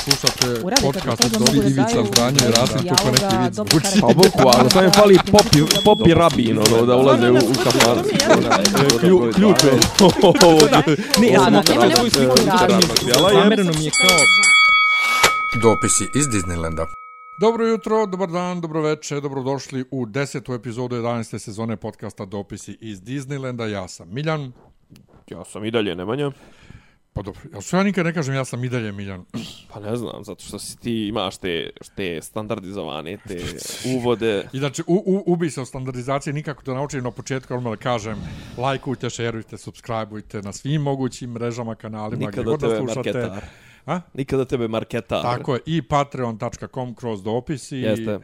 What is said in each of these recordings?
Slušate podcast od da Ivica i bez Rasim kako neki zvuči. karakter. Pa bukvalno, samo je fali popi, popi rabin, ono, da ulaze u, u kafanu. Klju- Ključ je. Ne, ja sam svoju sliku Zamereno mi je kao... Dopisi iz Disneylanda. Dobro jutro, dobar dan, dobro večer, dobrodošli u desetu epizodu 11. sezone podcasta Dopisi iz Disneylanda. Ja sam Miljan. Ja sam i dalje Nemanja. Pa dobro, ja što ja nikad ne kažem ja sam i dalje Miljan. Pa ne znam, zato što si ti imaš te, te standardizovane, te uvode. I znači, u, u, ubi se o standardizaciji nikako da naučim na početku, odmah da kažem, lajkujte, šerujte, subscribeujte na svim mogućim mrežama, kanalima, gdje Nikada god da slušate. marketar. A? Nikada tebe marketar. Tako je, i patreon.com kroz dopisi. Jeste.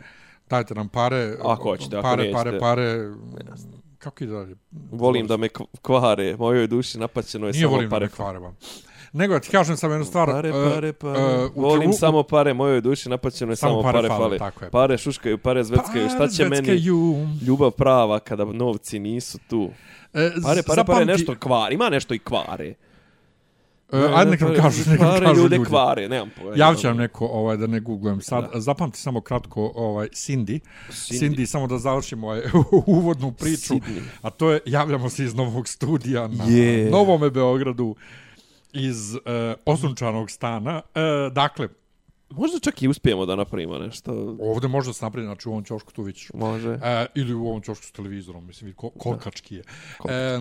Dajte nam pare. Ako hoćete, ako pare, pare, nećete. pare. Kako ide dalje? Volim da me kv- kvare, mojoj duši napaćeno je Nije samo volim pare. da me kvare vam. Nego da ti kažem samo jednu stvar. Pare, e, pare, pare. e, u- Volim u- samo pare, mojoj duši napaćeno je Samo samo, pare pare, fale, tako je. Pare šuškaju, pare zveckaju. Šta će Pare meni ljubav prava kada novci nisu tu? E, Pare, pare, pare, zapamti- nešto kvari. Ima nešto i kvare. E, ajde nek nam kažu, nek nam kažu ljude ljudi. kvare, nemam pojma. Javit će nam neko, ovaj, da ne googlujem sad. Zapamti samo kratko ovaj, Cindy. Cindy. Cindy. samo da završimo ovaj, uvodnu priču. Sydney. A to je, javljamo se iz novog studija na Je. Novome Beogradu iz uh, osunčanog stana. Uh, dakle, Možda čak i uspijemo da napravimo nešto. ovde može da se napravi, znači u ovom ćošku tu vidiš. Može. E, ili u ovom ćošku s televizorom, mislim, ko, kolkački je. E,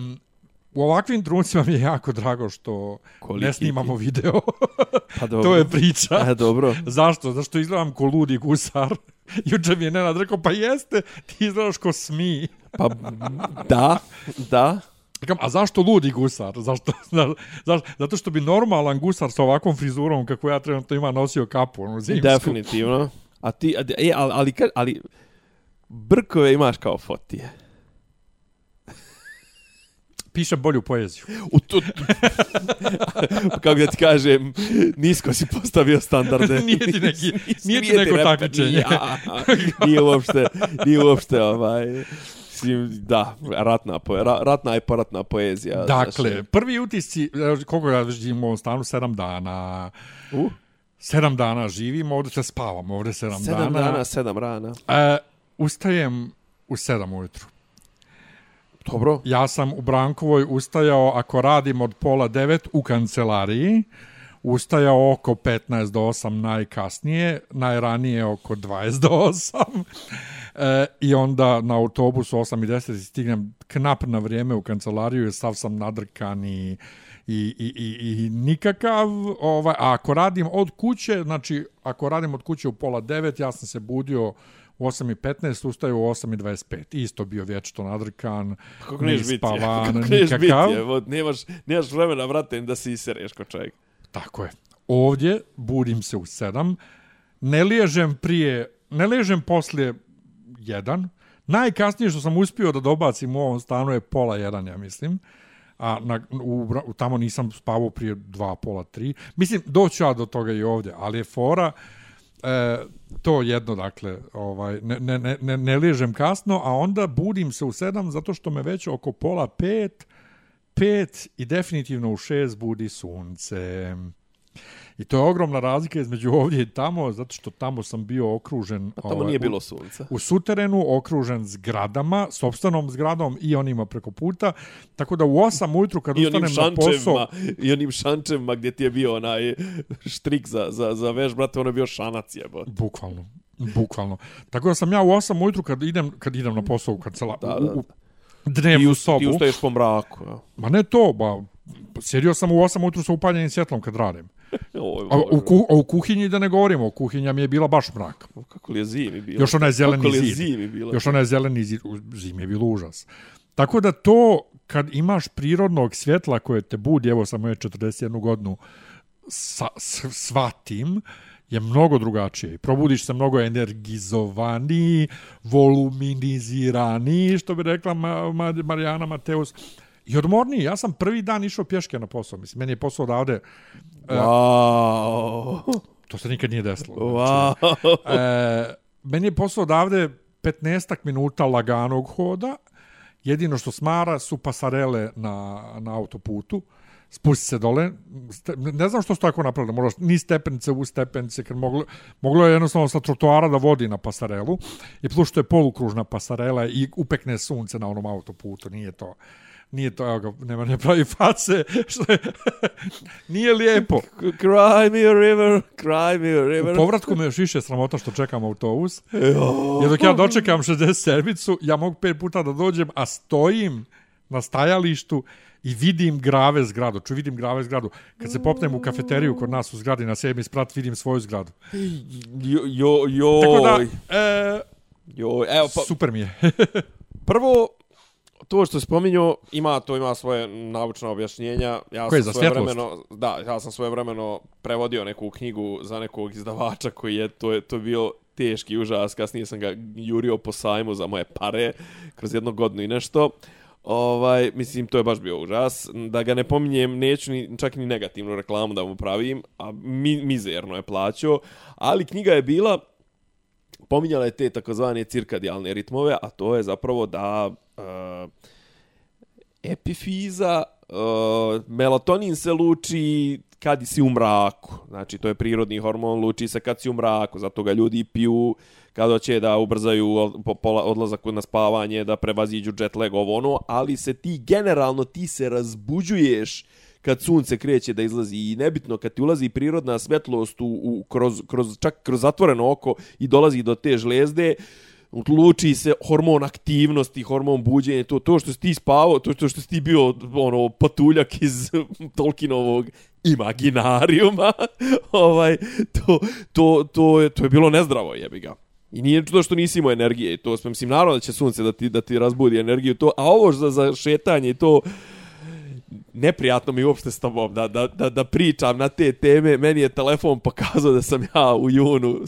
u ovakvim trenucima mi je jako drago što Koliki ne ti? snimamo video. Pa dobro. to je priča. A, dobro. Zašto? Zašto izgledam ko ludi gusar? Juče mi je Nenad rekao, pa jeste, ti izgledaš ko smi. Pa da, da. Rekam, a zašto ludi gusar? Zašto, za, zašto? Zato što bi normalan gusar sa ovakvom frizurom kako ja trenutno ima nosio kapu, ono zimsku. Definitivno. A ti, a, e, ali, ali, ali, brkove imaš kao fotije. Pišem bolju poeziju. U tu... Kako da ti kažem, nisko si postavio standarde. Nije ti neki- nije ti neko takmičenje. Nije, a, a, nije uopšte, nije uopšte ovaj... Da, ratna, po, ratna je poratna poezija. Dakle, znaš. prvi utisci, koliko ja živim u ovom stanu, sedam dana. Uh, Sedam dana živim, ovdje se spavam, ovdje sedam, sedam dana, sedam rana. E, ustajem u sedam ujutru. Dobro. Ja sam u Brankovoj ustajao, ako radim od pola devet, u kancelariji. Ustajao oko 15 do 8 najkasnije, najranije oko 20 do 8. E, I onda na autobusu 8 i 10 stignem knap na vrijeme u kancelariju jer sav sam nadrkan i, i, i, i, i nikakav. Ovaj, a ako radim od kuće, znači ako radim od kuće u pola 9, ja sam se budio u 8.15, ustaju u 8.25. Isto bio vječito nadrkan, Kako biti? neispavan, Kako biti? nikakav. Evo, nemaš, nemaš vremena, brate, da se isereš ko čovjek. Tako je. Ovdje budim se u 7, ne liježem prije, ne liježem poslije 1. Najkasnije što sam uspio da dobacim u ovom stanu je pola 1, ja mislim. A na, u, u, tamo nisam spavao prije 2, pola 3. Mislim, doću ja do toga i ovdje, ali je fora e, to jedno, dakle, ovaj, ne, ne, ne, ne, ne liježem kasno, a onda budim se u 7 zato što me već oko pola 5 5 i definitivno u 6 budi sunce. I to je ogromna razlika između ovdje i tamo, zato što tamo sam bio okružen... A tamo nije bilo sunca. U suterenu okružen zgradama, sopstvenom zgradom i onima preko puta. Tako da u 8 ujutru kad I ustanem na posao... i onim šančevima gdje ti je bio onaj štrik za, za, za veš, brate, ono je bio šanac jebot. Bukvalno. Bukvalno. Tako da sam ja u 8 ujutru kad idem, kad idem na posao u kancela, Da, u, da. u dnevnu us, sobu. ti ustaješ po mraku. Ja. Ma ne to, ba, sjedio sam u 8 ujutru sa upaljenim svjetlom kad radim. A u, ku, a u kuhinji da ne govorimo, kuhinja mi je bila baš mrak. Kako li je zimi bilo? Još onaj zeleni Kako li je zimi bilo? Još onaj zeleni zid, u zimi je bilo užas. Tako da to, kad imaš prirodnog svjetla koje te budi, evo sam moje 41 godinu, sa, s, svatim, je mnogo drugačije. Probudiš se mnogo energizovaniji, voluminiziraniji, što bi rekla Ma, Ma, Marijana Mateus. I odmorniji. Ja sam prvi dan išao pješke na posao. Mislim, meni je posao odavde... Wow. To se nikad nije desilo. Wow. E, meni je posao odavde 15 minuta laganog hoda. Jedino što smara su pasarele na, na autoputu. spusti se dole, ste, ne znam što su tako napravili, možda ni stepenice u stepenice, kad moglo, moglo je jednostavno sa trotoara da vodi na pasarelu, i plus što je polukružna pasarela i upekne sunce na onom autoputu, nije to nije to, evo ga, nema ne pravi face, što je, nije lijepo. Cry me a river, cry me a river. U povratku me još više sramota što čekam autobus. Jer dok ja dočekam 60 servicu, ja mogu pet puta da dođem, a stojim na stajalištu i vidim grave zgradu. Ču vidim grave zgradu. Kad se popnem u kafeteriju kod nas u zgradi na sedmi sprat, vidim svoju zgradu. Jo, jo, jo. Tako da, e, Jo, evo pa, super mi je. prvo, to što spominju, ima to ima svoje naučna objašnjenja. Ja Koje, sam svoje vremeno, da, ja sam svoje vremeno prevodio neku knjigu za nekog izdavača koji je to je to je bio teški užas. Kasnije sam ga jurio po sajmu za moje pare kroz jednu godinu i nešto. Ovaj, mislim, to je baš bio užas. Da ga ne pominjem, neću ni, čak ni negativnu reklamu da mu pravim, a mi, mizerno je plaćao. Ali knjiga je bila, pominjala je te takozvane cirkadijalne ritmove, a to je zapravo da uh, epifiza, uh, melatonin se luči kad si u mraku. Znači, to je prirodni hormon, luči se kad si u mraku, zato ga ljudi piju kad hoće da ubrzaju odlazak na spavanje, da prevaziđu jet lag, ovo ono, ali se ti generalno, ti se razbuđuješ kad sunce kreće da izlazi. I nebitno kad ti ulazi prirodna svetlost u, u kroz, kroz, čak kroz zatvoreno oko i dolazi do te žlezde, luči se hormon aktivnosti, hormon buđenja, to, to što si ti spavao, to, to što si ti bio ono, patuljak iz Tolkienovog imaginarijuma, ovaj, to, to, to, je, to je bilo nezdravo, jebi ga. I nije to što nisi imao energije i to, mislim, naravno da će sunce da ti, da ti razbudi energiju, to, a ovo za, za šetanje i to, neprijatno mi uopšte s tobom da, da, da, da pričam na te teme. Meni je telefon pokazao da sam ja u junu,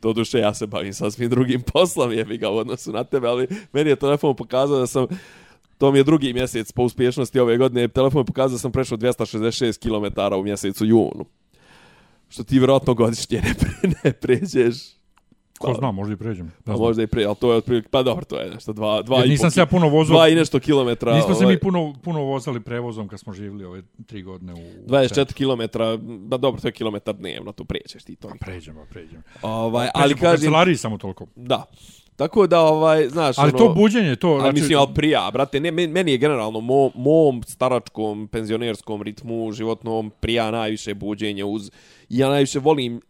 to duše ja se bavim sasvim drugim poslom, jebi ga u odnosu na tebe, ali meni je telefon pokazao da sam To mi je drugi mjesec po uspješnosti ove godine. Telefon je pokazao da sam prešao 266 km u mjesecu junu. Što ti vjerojatno godišnje ne, pre, ne pređeš. Ko zna, možda i pređem. Ne A znam. možda i pre, ali to je otprilike, pa dobro, to je nešto, dva, dva Jer i po nisam se ja puno vozao. Dva i nešto kilometra. Nismo se ovaj, mi puno, puno vozali prevozom kad smo živjeli ove tri godine u... 24 km, ba dobro, to je kilometar dnevno, tu pređeš ti to. Pređemo, pređemo. Ovaj, Ali ali po kažem, kancelariji samo toliko. da. Tako da, ovaj, znaš, Ali ono, to buđenje, to... znači, Ali mislim, ali prija, brate, ne, men- meni je generalno mom, mom staračkom, penzionerskom ritmu životnom prija najviše buđenje uz... Ja najviše volim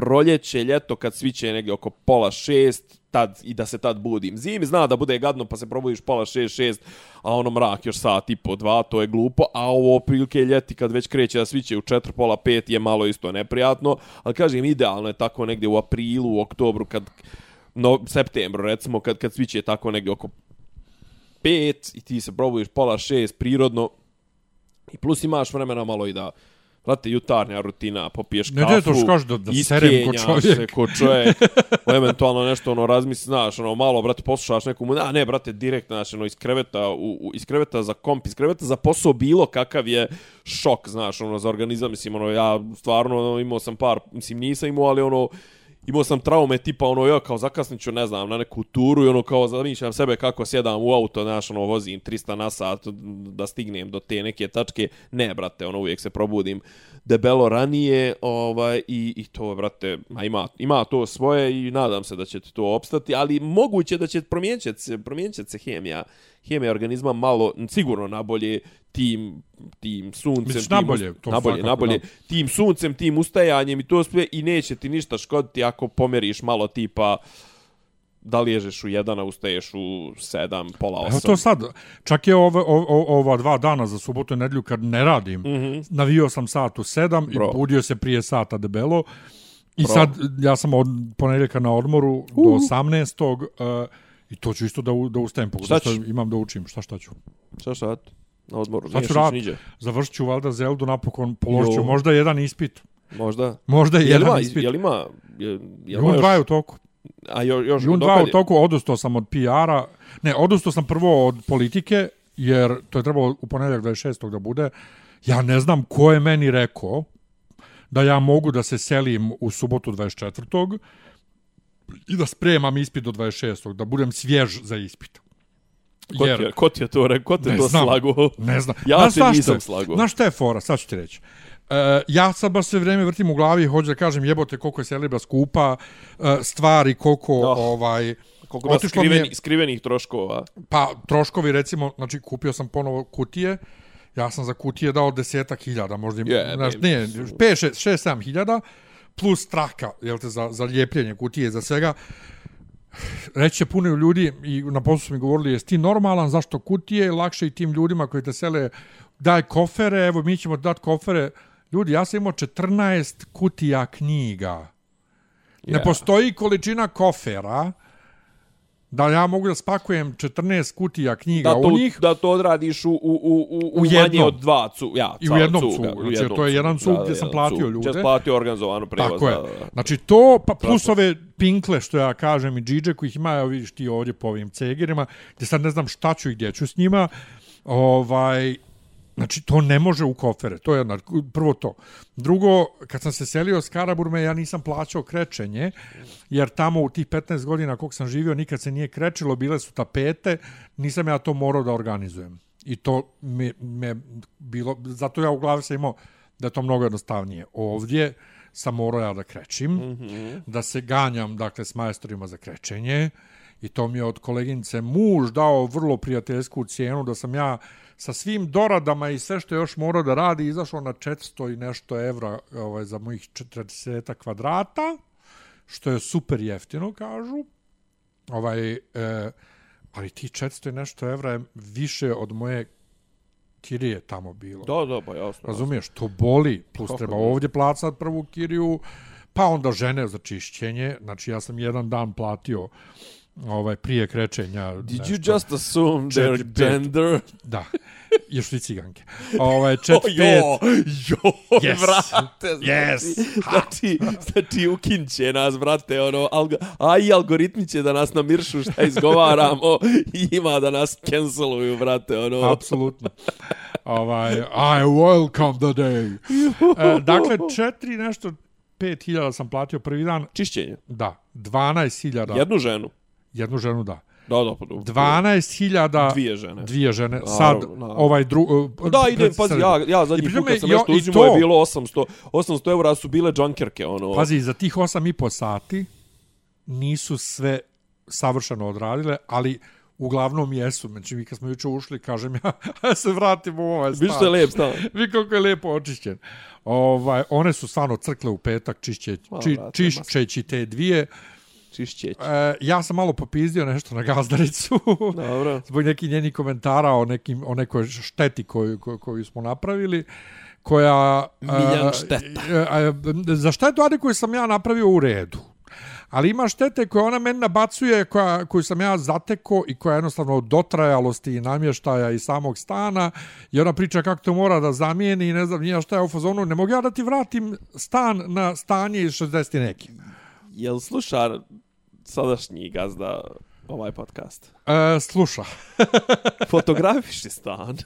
proljeće, ljeto, kad sviće negdje oko pola šest, tad, i da se tad budim. Zimi zna da bude gadno, pa se probudiš pola šest, šest, a ono mrak još sat i po dva, to je glupo, a ovo prilike ljeti kad već kreće da sviće u četiri, pola pet je malo isto neprijatno, ali kažem, idealno je tako negdje u aprilu, u oktobru, kad no, septembru recimo, kad, kad sviće tako negdje oko pet i ti se probudiš pola šest prirodno i plus imaš vremena malo i da Znate, jutarnja rutina, popiješ Ne, kafu, ne, to što kažeš da- da serem ko čovjek. se ko čovjek, eventualno nešto ono razmisli, znaš, ono malo, brate, poslušaš neku mu, a ne, brate, direkt, znaš, ono, iz kreveta, u, u, iz kreveta za komp, iz kreveta za posao bilo kakav je šok, znaš, ono, za organizam, mislim, ono, ja stvarno ono, imao sam par, mislim, nisam imao, ali ono, imao sam traume tipa ono ja kao zakasniću ne znam na neku turu i ono kao zamišljam sebe kako sjedam u auto znaš ono vozim 300 na sat da stignem do te neke tačke. Ne brate ono uvijek se probudim debelo ranije ovaj i i to brate ma ima ima to svoje i nadam se da će to opstati ali moguće da će promijenit se promijenit se hemija hemija organizma malo sigurno na bolje tim tim suncem Misliš tim nabolje? To nabolje svakako, nabolje da. tim suncem, tim ustajanjem i to sve i neće ti ništa škoditi ako pomeriš malo tipa da liježeš u jedan, a ustaješ u sedam, pola osam. Evo to sad, čak je ove, o, o, ova dva dana za subotu i nedlju kad ne radim, mm -hmm. navio sam sat u sedam. Bro. i budio se prije sata debelo. I Bro. sad, ja sam od ponedjeljka na odmoru uh -huh. do 18. Uh, I to ću isto da, u- da ustajem, pogotovo Šta imam da učim. Šta šta ću? Šta šta? Na odmoru. Šta ću niđe. Završit ću valjda Zeldu napokon, položit ću možda jedan ispit. Možda. Možda Jel jedan ima, ispit. jel ima, jel, jel ima 2 je još, u toku. a jo, još, Jun 2 dokad u je? toku, odustao sam od PR-a. Ne, odustao sam prvo od politike, jer to je trebalo u ponedjeljak 26. da bude. Ja ne znam ko je meni rekao da ja mogu da se selim u subotu 24. I da spremam ispit do 26. da budem svjež za ispit. Ko, Jer- ti je, ko ti je to rekao? Ko te Ne to znam. slago? Ne znam. Ja Znaš te nisam je? slagao. Znaš šta je fora, sad ću ti reći. E, ja sad baš sve vrijeme vrtim u glavi i hoću da kažem jebote koliko je Selibra skupa, e, stvari, koliko Oh. ovaj... Koliko ima mi je- skriveni, skrivenih troškova. Pa, troškovi, recimo, znači, kupio sam ponovo kutije, ja sam za kutije dao desetak hiljada, možda, Je, yeah, znaš, ne, nije, pet, šest, šest, sedam hiljada, plus traka, jel te, za, za ljepljenje kutije, za svega. Reći će puno ljudi, i na poslu su mi govorili, jesi ti normalan, zašto kutije, lakše i tim ljudima koji te sele, daj kofere, evo, mi ćemo dati kofere. Ljudi, ja sam imao 14 kutija knjiga. Ne Ja. postoji količina kofera da ja mogu da spakujem 14 kutija knjiga Da to, u njih da to odradiš u, u, u, u, U manje od dva cu, ja, I u jednom cuga, cugu. u Znači, jednom to je jedan cug gdje sam platio cug. ljude. Gdje sam platio organizovanu prevoz. Tako je. Da, da, da. Znači to, pa plus Tako. ove pinkle što ja kažem i džidže kojih ima, evo vidiš ti ovdje po ovim cegerima, gdje sad ne znam šta ću i gdje ću s njima, ovaj, Znači, to ne može u kofere. To je jedna, prvo to. Drugo, kad sam se selio s Karaburme, ja nisam plaćao krečenje, jer tamo u tih 15 godina kog sam živio, nikad se nije krečilo, bile su tapete, nisam ja to morao da organizujem. I to me, me bilo, zato ja u glavi sam imao da je to mnogo jednostavnije. Ovdje sam morao ja da krećim, mm -hmm. da se ganjam, dakle, s majstorima za krečenje, i to mi je od koleginice muž dao vrlo prijateljsku cijenu, da sam ja sa svim doradama i sve što je još morao da radi, izašao na 400 i nešto evra ovaj, za mojih 40 kvadrata, što je super jeftino, kažu. Ovaj, e, ali ti 400 i nešto evra je više od moje kirije tamo bilo. Da, da, pa jasno. Razumiješ, to boli, plus Kako treba ovdje placat prvu kiriju, pa onda žene za čišćenje, znači ja sam jedan dan platio ovaj prije krečenja. Did nešto. you just assume their pet. gender? Da, još i ciganke. Ovaj, čet, Oh, jo, jo, Yes. vrate, znači, Yes. znači, znači ukinće nas, brate, ono, alga, a i algoritmi će da nas namiršu šta izgovaramo i ima da nas canceluju, brate, ono. Apsolutno. Ovaj, I welcome the day. E, dakle, četiri nešto, pet hiljada sam platio prvi dan. Čišćenje. Da, 12 hiljada. Jednu ženu. Jednu ženu, da. Da, da, pa dobro. 12 hiljada. Dvije žene. Dvije žene. Naravno, Sad, naravno. ovaj dru... Da, idem, pazi, ja, ja zadnji put kad sam jo- nešto uzimao je bilo 800, 800 eura su bile džankerke, ono. Pazi, za tih 8 i po sati nisu sve savršeno odradile, ali uglavnom jesu. Znači, mi kad smo juče ušli, kažem ja, ja se vratimo u ovaj stan. Viš što je lep stan. Vi koliko je lijepo očišćen. Ovaj, one su stvarno crkle u petak čišće, či, čišćeći te dvije. Čišćeć. E, ja sam malo popizdio nešto na gazdaricu. Dobro. Zbog nekih njenih komentara o, nekim, o nekoj šteti koju, koju, koju smo napravili koja... Miljan a, šteta. a, a, za štetu Ade koju sam ja napravio u redu. Ali ima štete koje ona meni nabacuje, koja, koju sam ja zateko i koja je jednostavno od dotrajalosti i namještaja i samog stana i ona priča kako to mora da zamijeni i ne znam nije šta je u fazonu. Ne mogu ja da ti vratim stan na stanje iz 60 i neki. Jel sluša sadašnji gazda ovaj podcast? E, sluša. Fotografiši stan.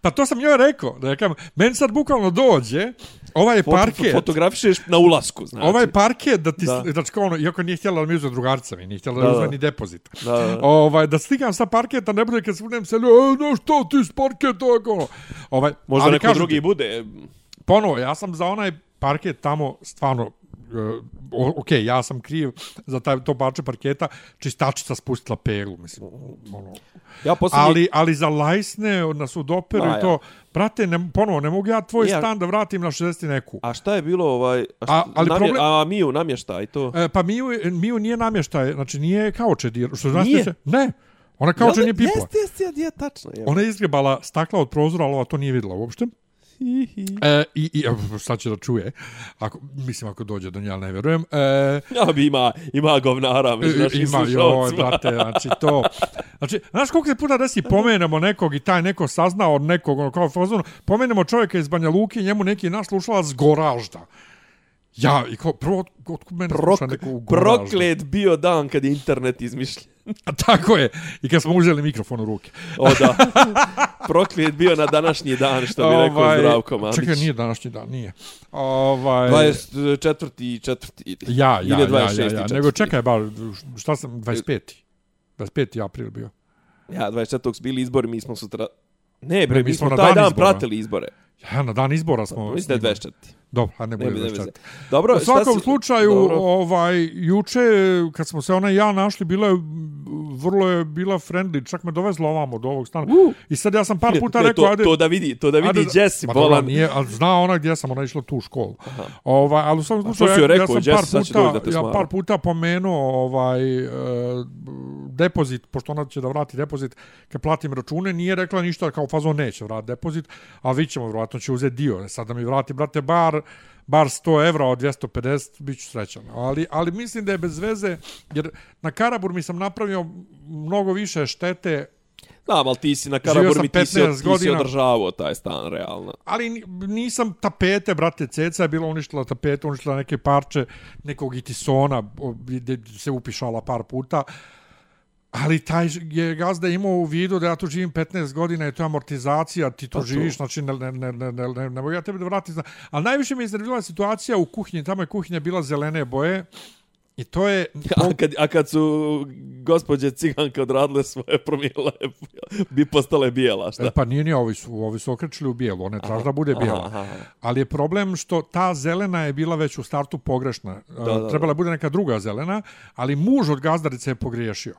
Pa to sam joj rekao. Da ja kažem, meni sad bukvalno dođe ovaj Foto, parket. fotografišeš na ulasku, znači. Ovaj parket da ti Da. znači kao ono iako nije htjela da mi uzme drugarca, mi nije htjela da, Da, da uzme ni depozit. Da, da. Ovaj da slikam sa parketa, ne bude kad se budem selio, e, no što ti s parketa ono. Ovaj Možda neko drugi ti, bude. Ponovo, ja sam za onaj parket tamo stvarno uh, ok, ja sam kriv za taj, to parče parketa, čistačica spustila peglu, mislim, ono. Ja posljednji... Ali, ali za lajsne na sudoperu i to, brate, ne, ponovo, ne mogu ja tvoj Ja- stan da vratim na 60 i neku. A šta je bilo ovaj... A, šta, A, ali namje, problem- A Miju namještaj to? E, pa Miju, Miju nije namještaj, znači nije kauče dir, što znači Nije? se, ne, ona kauče nije pipla. Jeste, jeste, jeste, je, tačno. Je. Ona je izgrebala stakla od prozora, ali ova to nije videla uopšte. E, i, i, sad će da čuje, ako, mislim ako dođe do nje, ali ne vjerujem. E, Ja bi ima, ima govnara među našim ima, joj, brate, znači to. Znači, znaš koliko se puta desi pomenemo nekog i taj neko sazna od nekog, ono kao fazonu, pomenemo čovjeka iz Banja Luke i njemu neki naš slušalac goražda. Ja, i kao, prvo, otkud mene Prok, sluša neko u goraždu? proklet bio dan kad je internet izmišljen. A tako je. I kad smo uzeli mikrofon u ruke. O da. proklet bio na današnji dan, što bi rekao Ovaj, Zdravko Mamić. Čekaj, nije današnji dan, nije. Ovaj, 24. četvrti. Ja, ja, Ili ja, 26. ja, ja. četvrti. Nego čekaj, bar, šta sam, 25. 25. april bio. Ja, 24. su bili izbori, mi smo sutra... Ne, bre, Ne, mi, mi smo smo na taj dan dan izbora. pratili izbore. Ja, na dan izbora smo... Mislim da je snimali. 24. Dobro, a ne bude ne, ne, 24. ne. Dobro, U svakom si- slučaju, Dobro. ovaj, juče, kad smo se ona i ja našli, bila je, vrlo je bila friendly, čak me dovezla ovamo do ovog stana. Uh. I sad ja sam par puta Ne, rekao, to, ajde, to da vidi, to da vidi ajde Jesse Ma Bolan. nije, ali zna ona gdje sam, ona išla tu u školu. Ovaj, ali u svakom slučaju, ja, ja rekao, sam Jesse, par puta, da ja par puta pomenuo ovaj, e, depozit, pošto ona će da vrati depozit, kad platim račune, nije rekla ništa kao fazon neće vrati depozit, a vi ćemo, vjerojatno će uzeti dio. E, Sad da mi vrati, brate, bar, bar 100 evra od 250, bit ću srećan. Ali, ali mislim da je bez veze, jer na Karabur mi sam napravio mnogo više štete Znam, ali ti si na Živio Karabur sam mi ti si, 15 ti si održavao taj stan, realno. ali ni- nisam tapete, brate, ceca je bila uništila tapete, uništila neke parče nekog itisona, gdje se upišala par puta. Ali taj je gazda imao u vidu da ja tu živim 15 godina i to je amortizacija, ti tu Pa živiš, znači ne, ne, ne, ne, ne, ne, ne mogu ja tebe da vratim. Ali najviše mi je iznervila situacija u kuhinji, tamo je kuhinja bila zelene boje i to je... A kad, a kad su gospođe ciganke odradile svoje promijele, bi postale bijela, šta? E, pa nije ni ovi su, ovi su okrećili u bijelu, one traže da bude bijela. Aha, aha. Ali je problem što ta zelena je bila već u startu pogrešna. Da, da, da. Trebala je bude neka druga zelena, ali muž od gazdarice je pogriješio.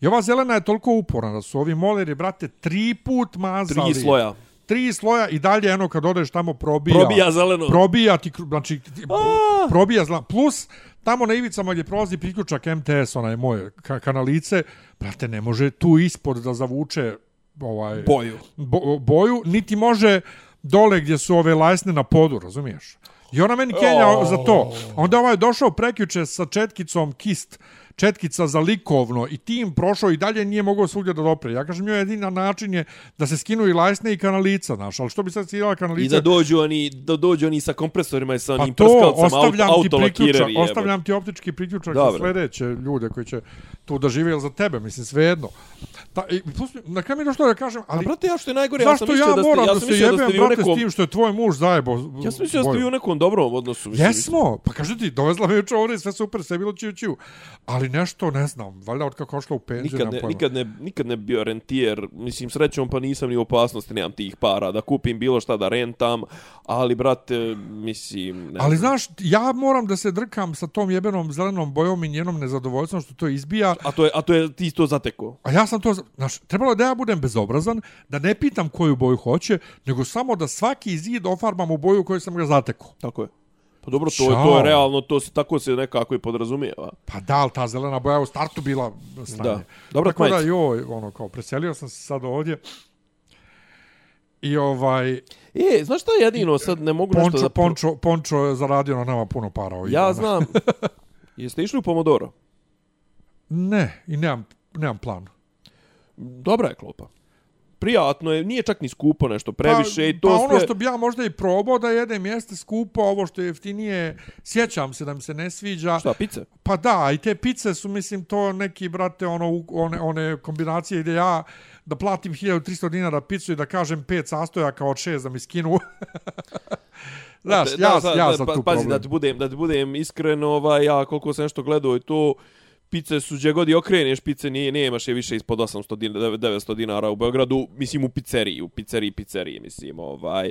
I ova zelena je toliko uporna da su ovi moleri, brate, tri put mazali. Tri sloja. Tri sloja i dalje, eno, kad odeš tamo, probija. Probija zeleno. Probija ti, znači, A! probija zla. Plus, tamo na ivicama gdje prolazi priključak MTS, onaj moj ka kanalice, brate, ne može tu ispod da zavuče ovaj, Boju. bo, boju, niti može dole gdje su ove lajsne na podu, razumiješ? I ona meni kenja Oh. za to. Onda ovaj je došao prekjuče sa četkicom kist, četkica za likovno i tim prošao i dalje nije mogao svugdje da dopre. Ja kažem, joj jedina način je da se skinu i lajsne i kanalica, znaš, ali što bi sad skinula I kanalica? da dođu oni, da dođu oni sa kompresorima i sa Pa onim to, prskalcama ostavljam auto, ti priključak, ostavljam ti optički priključak za sljedeće ljude koji će tu da za tebe, mislim, svejedno. Ta, i, plus, na kraju mi je došlo da kažem, A ali brate, ja što je najgore, ja zašto sam ja, mislio da ste, moram ja da sam se da jebem, u brate, nekom... s tim što je tvoj muž zajebo Ja sam mislio da ste vi u nekom dobrom odnosu. mislim. Jesmo, pa kažu ti, dovezla me juče ovdje, sve super, sve bilo čiu čiu. Ali nešto, ne znam, valjda od kako ošla u penziju, Nikad ne, nikad, ne, nikad ne bio rentijer, mislim srećom pa nisam ni u opasnosti, nemam tih para da kupim bilo šta da rentam, ali brate, mislim... Ne Ali znaš, ja moram da se drkam sa tom jebenom zelenom bojom i njenom nezadovoljstvom što to izbija. A to je, a to je ti to zateko. A ja sam to, znaš, trebalo da ja budem bezobrazan, da ne pitam koju boju hoće, nego samo da svaki zid ofarbam u boju koju sam ga zatekao. Tako je. Pa dobro, to je, to je realno, to se, tako se nekako i podrazumijeva. Pa da, ali ta zelena boja u startu bila stanje. Da. Dobro, Tako da, joj, ono, kao, preselio sam se sad ovdje. I ovaj, E, znaš šta je jedino, sad ne mogu nešto Pončo, da... Pončo, Pončo je zaradio na nama puno para ovih Ja dana. znam. Jeste išli u Pomodoro? Ne, i nemam, nemam plan. Dobra je klopa. Prijatno je, nije čak ni skupo nešto previše pa, i to pa sve... ono što bi ja možda i probao da jedem jeste skupo, ovo što je jeftinije, sjećam se da mi se ne sviđa. Šta, pice? Pa da, i te pice su, mislim, to neki, brate, ono, one, one kombinacije gdje ja da platim 1300 dinara picu i da kažem pet sastojaka od šest da mi skinu. Znaš, ja, ja da, sam pa- tu pazi, problem. da ti budem, da ti budem iskren, ovaj, ja koliko sam nešto gledao i to, pice su gdje god i okreneš, pice nije, nemaš je više ispod 800 dinara, 900 dinara u Beogradu, mislim u pizzeriji, u pizzeriji, pizzeriji, mislim, ovaj.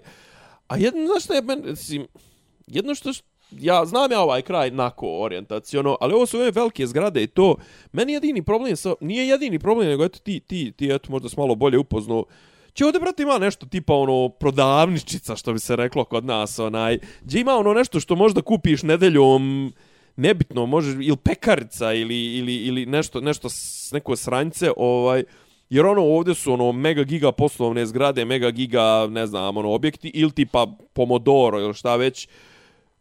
A jedno, znaš šta je, men, mislim, jedno što, što ja znam ja ovaj kraj nako orijentaciono, ali ovo su ove velike zgrade i to, meni jedini problem sa, nije jedini problem, nego eto ti, ti, ti eto možda smo malo bolje upoznao, Če ovdje, brate, ima nešto tipa ono prodavničica, što bi se reklo kod nas, onaj, gdje ima ono nešto što možda kupiš nedeljom, nebitno, može, ili pekarica, ili, ili, ili nešto, nešto, s- neko sranjce, ovaj, jer ono ovdje su ono mega giga poslovne zgrade, mega giga, ne znam, ono objekti, ili tipa Pomodoro, ili šta već,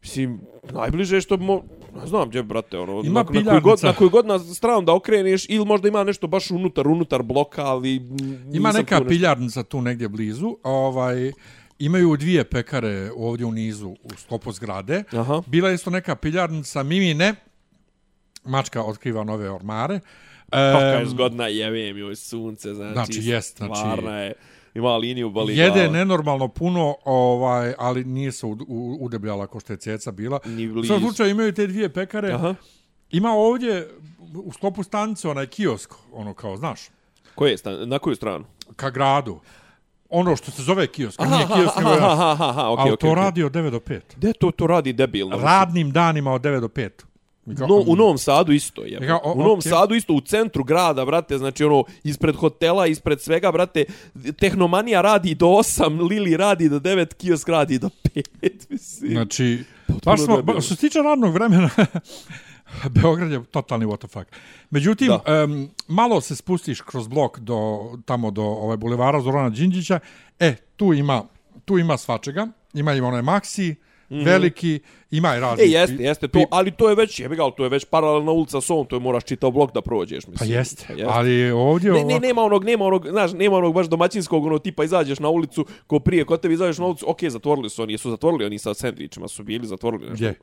Mislim, najbliže što mo... Ne znam gdje, brate, ono, Ima na, na, koju god, piljarnica. na koju god na stranu da okreneš, ili možda ima nešto baš unutar, unutar bloka, ali... Ima neka tu nešto- piljarnica tu negdje blizu, ovaj, imaju dvije pekare ovdje u nizu u sklopu zgrade. Aha. Bila je isto neka piljarnica Mimine, mačka otkriva nove ormare. Kako je zgodna, jevem joj sunce, znači, Znači, jest, znači- je, ima liniju boli Jede nenormalno puno, ovaj, ali nije se udebljala ko što je ceca bila. Ni blizu. slučaju imaju te dvije pekare. Aha. Ima ovdje u sklopu stanice onaj kiosk, ono kao, znaš. Koje stan, na koju stranu? ka gradu. Ono što se zove kiosk, Aha, nije kiosk, nego aha, je- aha, aha, aha, okej, ali okej, to okej. radi od 9 do 5. Gde to to radi debilno? Radnim danima od 9 do 5. Mi kao- No, u Novom Sadu isto je. O, u Novom okej. Sadu isto, u centru grada, brate, znači ono, ispred hotela, ispred svega, brate, Tehnomanija radi do 8, Lili radi do 9, kiosk radi do 5, mislim. Znači, baš smo, što se tiče radnog vremena, Beograd je totalni what the fuck. Međutim, Da. um, malo se spustiš kroz blok do, tamo do ovaj bulevara Zorana Đinđića, e, tu ima, tu ima svačega, ima i onaj Maxi, veliki, ima i razni. E, jeste, jeste to, ali to je već, jebi ga, ali to je već paralelna ulica s ovom, to je moraš čitao blok da prođeš, Pa mislim. jeste, Pa ali ovdje... Ne, ne, nema onog, nema onog, znaš, nema onog baš domaćinskog, ono, tipa izađeš na ulicu, ko prije, kod tebi izađeš na ulicu, okej, zatvorili su oni, jesu zatvorili oni sa sendvičima, su bili zatvorili nešto. Gdje?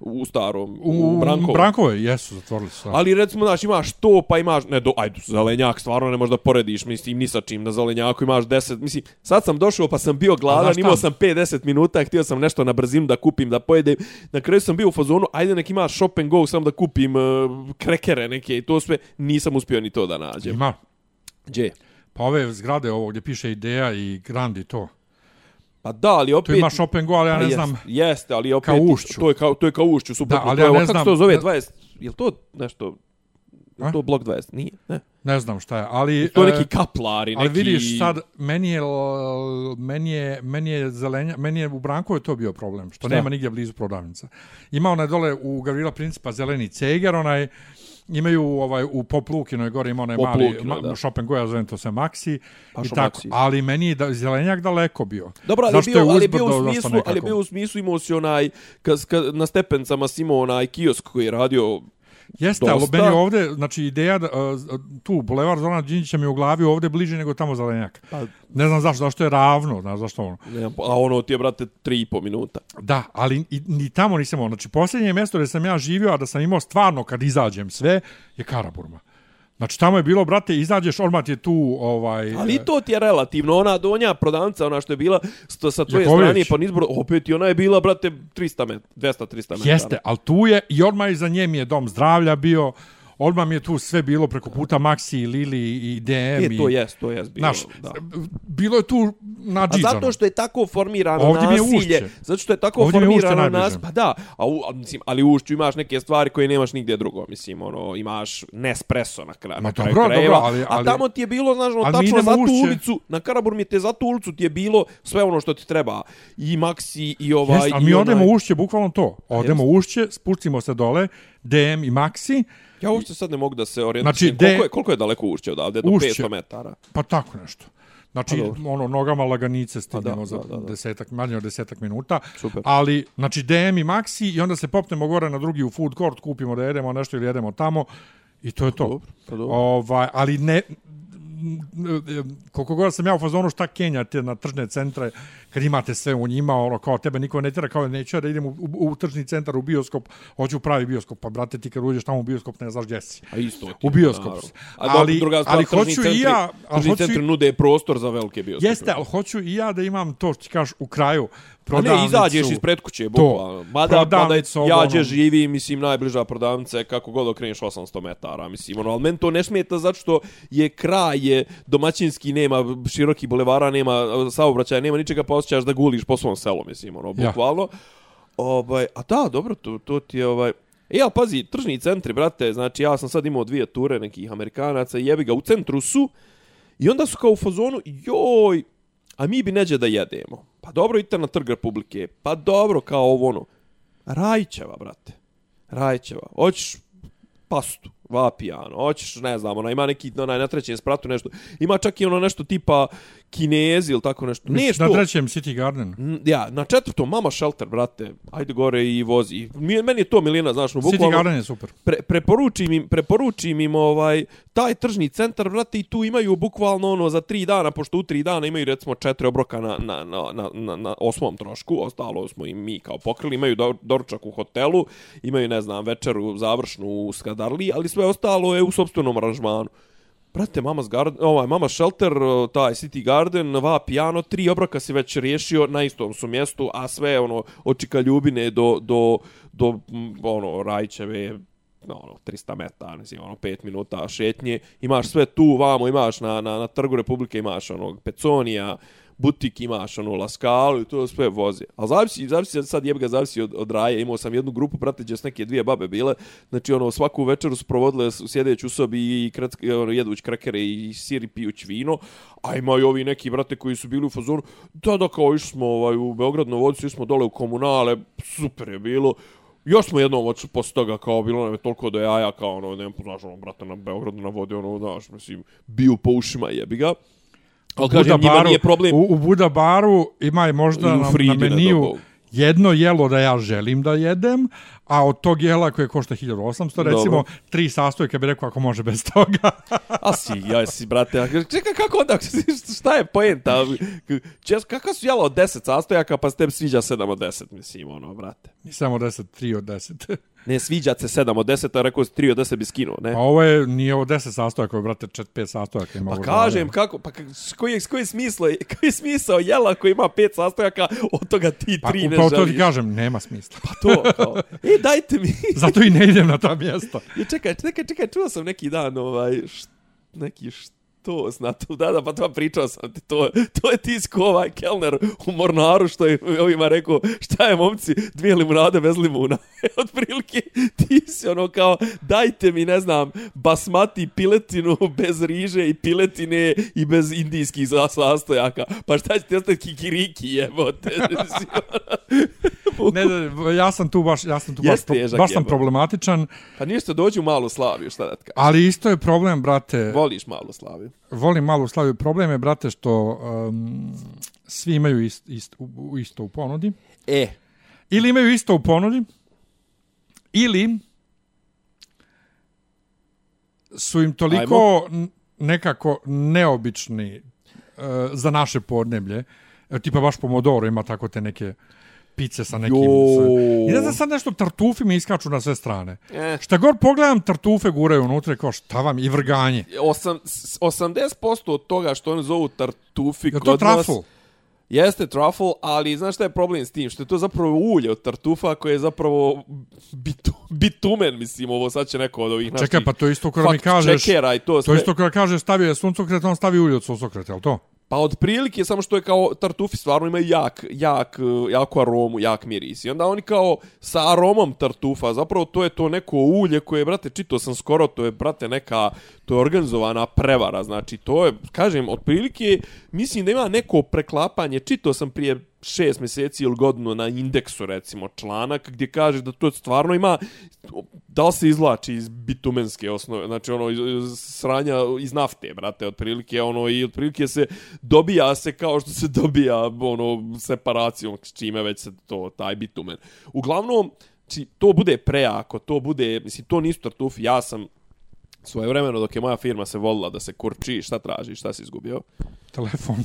U starom, u, U, Brankovu. Brankovoj, jesu, zatvorili su. Ali recimo, znaš, imaš to, pa imaš, ne, do, ajde, zelenjak, stvarno ne možeš da porediš, mislim, ni sa čim, na zelenjaku imaš 10, mislim, sad sam došao, pa sam bio gladan, imao sam 5-10 minuta, htio sam nešto na brzinu da kupim, da pojedem, na kraju sam bio u fazonu, ajde nek imaš shop and go, samo da kupim uh, krekere neke i to sve, nisam uspio ni to da nađem. Ima. Gdje? Pa ove zgrade ovo gdje piše Ideja i Grandi to. Pa da, ali opet... Tu ima shop and go, ali ja Pa ne jest- znam... Jeste, ali opet... Kao ušću. To je kao, to je kao ušću, super. Da, ali je, ja ne kako se znam- to zove, ne- 20... Je li to nešto... Je to blok 20? Nije, ne. Ne znam šta je, ali... To e, neki kaplari, neki... Ali vidiš sad, meni je, meni je, meni je zelenja, meni je u Brankovoj to bio problem, što Šta? nema nigdje blizu prodavnica. Ima onaj dole u Gavrila Principa zeleni ceger, onaj, imaju ovaj u Pop Lukinoj gore ima onaj Pop mali ma, da. shop and go, ja zovem to se Maxi Pa i tako, Maxi? ali meni je da, zelenjak daleko bio. Dobro, ali, Zašto bio, ali uzbrdo bio u smislu, ali bio u smislu imao si onaj, kad, kad, na stepencama si imao onaj kiosk koji je radio Jeste, ali dosta. meni je ovde, znači ideja, da, tu, Bulevar Zorana Đinđića mi je u glavi ovde bliže nego tamo zelenjak. Pa- Ne znam zašto, zašto je ravno, znaš zašto ono. ne, a ono ti je, brate, tri i po minuta. Da, ali i, ni tamo nisam imao. Znači, posljednje mjesto gdje sam ja živio, a da sam imao stvarno kad izađem sve, je Karaburma. Znači, tamo je bilo, brate, izađeš, odmah je tu, ovaj... Ali i to ti je relativno, ona donja prodavnica, ona što je bila sto, sa tvoje Jaković. strane po nizboru, opet i ona je bila, brate, 300 met, 200-300 metara. Jeste, ali tu je, i odmah iza nje mi je dom zdravlja bio, odmah mi je tu sve bilo preko puta Maxi, Lili i DM. E, to i, jest, to jest bilo. Znaš, da. bilo je tu A nadžiđano. zato što je tako formirano Ovdje mi je nasilje, ušće. zato što je tako Ovdje je formirano nas, pa da, a, u, a mislim, ali u ušću imaš neke stvari koje nemaš nigdje drugo, mislim, ono, imaš Nespresso na, kraju, Ma na kraju dobro, krajeva, dobro, ali- a ali- tamo ti je bilo, znaš, ono, tačno za tu ušće. ulicu, na Karabur mi te za tu ulicu ti je bilo sve ono što ti treba, i Maxi, i ovaj, Jeste, a i mi onaj- odemo u ušće, bukvalno to. Odemo u ušće, spustimo se dole, DM i Maxi, Ja uopšte sad ne mogu da se orijentišem, Znači, de- koliko, je, koliko je daleko ušće odavde, do Ušće. 500 metara? Pa tako nešto. Znači, Pa ono, nogama laganice stignemo da, za da, da, da. desetak, manje od desetak minuta. Super. Ali, znači, DM i Maxi i onda se popnemo gore na drugi u food court, kupimo da jedemo nešto ili jedemo tamo i to je to. Dobro, pa dobro. Ovaj, ali ne, koliko god sam ja u fazonu šta kenjate na tržne centre kad imate sve u njima, ono kao tebe niko ne tjera, kao neću ja da idem u, u, u tržni centar, u bioskop, hoću pravi bioskop, pa brate ti kad uđeš tamo u bioskop ne znaš gdje si. A isto ti U bioskop. naravno. A Ali- ali, druga stvar, ali hoću i centri, ja- ali Tržni hoću i- centri nude prostor za velike bioskope. Jeste, ali hoću i ja da imam to što ti kažeš u kraju A prodavnicu. ne, izađeš iz predkuće, bukvalno. Mada, mada ja gdje živi, mislim, najbliža prodavnica je kako god okreneš 800 metara, mislim, ono, ali meni to ne smeta zato što je kraj, je domaćinski, nema široki bulevara, nema saobraćaja, nema ničega, pa osjećaš da guliš po svom selu, mislim, ono, Ja. bukvalno. Ovaj, a da, dobro, to, to ti je, ovaj, E, ali pazi, tržni centri, brate, znači ja sam sad imao dvije ture nekih Amerikanaca i jebi ga, u centru su i onda su kao u fazonu, joj, a mi bi neđe da jedemo. Pa dobro, idite na trg Republike. Pa dobro, kao ovo ono. Rajčeva, brate. Rajčeva. Hoćeš pastu, vapijano, hoćeš, ne znam, ona ima neki, onaj, na trećem spratu nešto. Ima čak i ono nešto tipa kinezi ili tako nešto. Ne, na što? trećem City Garden. N- Ja, na četvrtom, mama shelter, brate. Ajde gore i vozi. I mi- Meni je to milina, znaš, no, City bukvalno Garden je super. pre, preporučim im, preporučim im ovaj, taj tržni centar, brate, i tu imaju bukvalno ono za tri dana, pošto u tri dana imaju recimo četiri obroka na, na, na, na, na, na osmom trošku, ostalo smo im mi kao pokrili, imaju do, doručak u hotelu, imaju, ne znam, večeru završnu u Skadarli, ali sve ostalo je u sobstvenom aranžmanu. Brate, Mama's Garden, ovaj, Mama Shelter, taj City Garden, va piano, tri obroka si već riješio na istom su mjestu, a sve ono od Čika Ljubine do, do, do ono, Rajčeve, ono, 300 metara, znam, ono, 5 minuta šetnje, imaš sve tu, vamo, imaš na, na, na trgu Republike, imaš onog Peconija, butik imaš, ono, Laskalu i to sve voze. A zavisi, zavisi, sad jebga zavisi od, od raje. Imao sam jednu grupu, prate, gdje neke dvije babe bile. Znači, ono, svaku večeru su provodile sjedeći u sobi i krat, ono, jedući krakere i sir i pijući vino. A imaju ovi neki, brate, koji su bili u fazonu. Da, da, kao išli smo ovaj, u Beograd na vodu, smo dole u komunale, super je bilo. Još smo jednom od posle toga kao bilo nam je toliko do jaja kao ono, ne znaš, ono, brate, na Beogradu na vodi, ono, znaš, mislim, bio po ušima jebi ga. Ali kažem, njima nije problem. U, u Buda baru ima možda na, na meniju jedno jelo da ja želim da jedem, a od tog jela koje košta 1800, recimo, Dobro. tri sastojke bi rekao ako može bez toga. a si, ja si, brate, čekaj, kako onda, šta je poenta? Kako su jela od 10 sastojaka, pa ste sviđa 7 od 10, mislim, ono, brate. Nisam od 10, 3 od 10. Ne, sviđa se 7 od 10, a rekao si 3 od 10 bi skinuo, ne? Pa ovo je, nije ovo 10 sastojaka, brate 4-5 sastojaka. Ima pa kažem, kako, pa koji koji smislo, koji je smisao jela koji ima 5 sastojaka, od toga ti 3 pa, ne želiš? Pa to ti kažem, nema smisla. Pa to, kao, e, dajte mi. Zato i ne idem na ta mjesta. I čekaj, čekaj, čekaj, čuo sam neki dan, ovaj, št, neki, št, to znate, da, da, pa to pričao sam ti, to, to je tisko ovaj kelner u Mornaru što je ovima rekao, šta je momci, dvije limunade bez limuna. Od prilike ti si ono kao, dajte mi, ne znam, basmati piletinu bez riže i piletine i bez indijskih sastojaka. Pa šta će ti ostati kikiriki jebote? Ono ne, ne, ja sam tu baš, ja sam tu baš, pro, baš sam problematičan. Pa ništa, dođi u malu Slaviju, šta da ti Ali isto je problem, brate. Voliš malu Slaviju? Volim malu Slaviju. Problem je, brate, što um, svi imaju ist, ist, u, isto u ponudi. E. Ili imaju isto u ponudi, ili su im toliko Ajmo. nekako neobični uh, za naše podneblje. Tipa baš Pomodoro ima tako te neke pice sa nekim... Sa... I znam sad nešto, tartufi mi iskaču na sve strane. Eh. Šta god pogledam, tartufe guraju unutra i kao šta vam, i vrganje. Osam, 80% od toga što oni zovu tartufi je to trafl? Jeste truffle, ali znaš šta je problem s tim? Što je to zapravo ulje od tartufa koje je zapravo bitu, bitumen, mislim, ovo sad će neko od ovih naših... Čekaj, pa to isto kada mi kažeš... i to sve. To isto kada kažeš stavio je suncokret, on stavi ulje od suncokreta, je li to? Pa otprilike, samo što je kao tartufi stvarno imaju jak, jak, jaku aromu, jak miris. I onda oni kao sa aromom tartufa, zapravo to je to neko ulje koje, brate, čito sam skoro, to je, brate, neka, to je organizovana prevara. Znači, to je, kažem, otprilike, mislim da ima neko preklapanje, čito sam prije šest mjeseci ili godinu na indeksu, recimo, članak gdje kaže da to stvarno ima, da li se izlači iz bitumenske osnove, znači ono, iz sranja iz nafte, brate, otprilike, ono, i otprilike se dobija se kao što se dobija, ono, separacijom, s čime već se to, taj bitumen. Uglavnom, či, to bude prejako, to bude, mislim, to nisu tartufi, ja sam svoje vremeno dok je moja firma se volila da se kurči, šta traži, šta si izgubio? Telefon.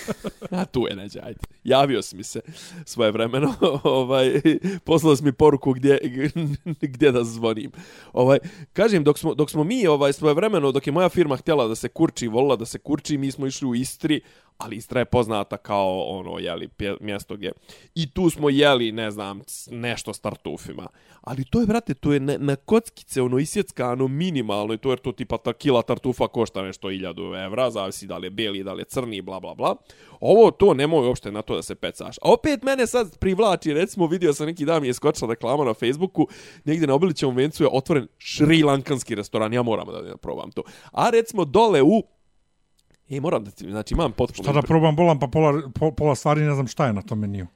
A tu je neđe, ajde. Javio si mi se svoje vremeno, ovaj, poslao si mi poruku gdje, gdje da zvonim. Ovaj, kažem, dok smo, dok smo mi ovaj, svoje vremeno, dok je moja firma htjela da se kurči, volila da se kurči, mi smo išli u Istri, ali Istra je poznata kao ono, jeli, mjesto gdje. I tu smo jeli, ne znam, nešto s tartufima. Ali to je, brate, to je na, na kockice, ono, isjeckano ono, minimalno, i to je to tipa ta kila tartufa košta nešto 1000 evra, zavisi da li je beli, da li je crni, bla, bla, bla. Ovo, to nemoj uopšte na to da se pecaš. A opet mene sad privlači, recimo, vidio sam neki dan mi je skočila reklama na Facebooku, negdje na Obilićevom vencu je otvoren šrilankanski restoran, ja moram da, da probam to. A recimo dole u E, moram da ti, znači imam potpuno... Šta da probam bolam, pa pola, pola stvari ne znam šta je na tom meniju.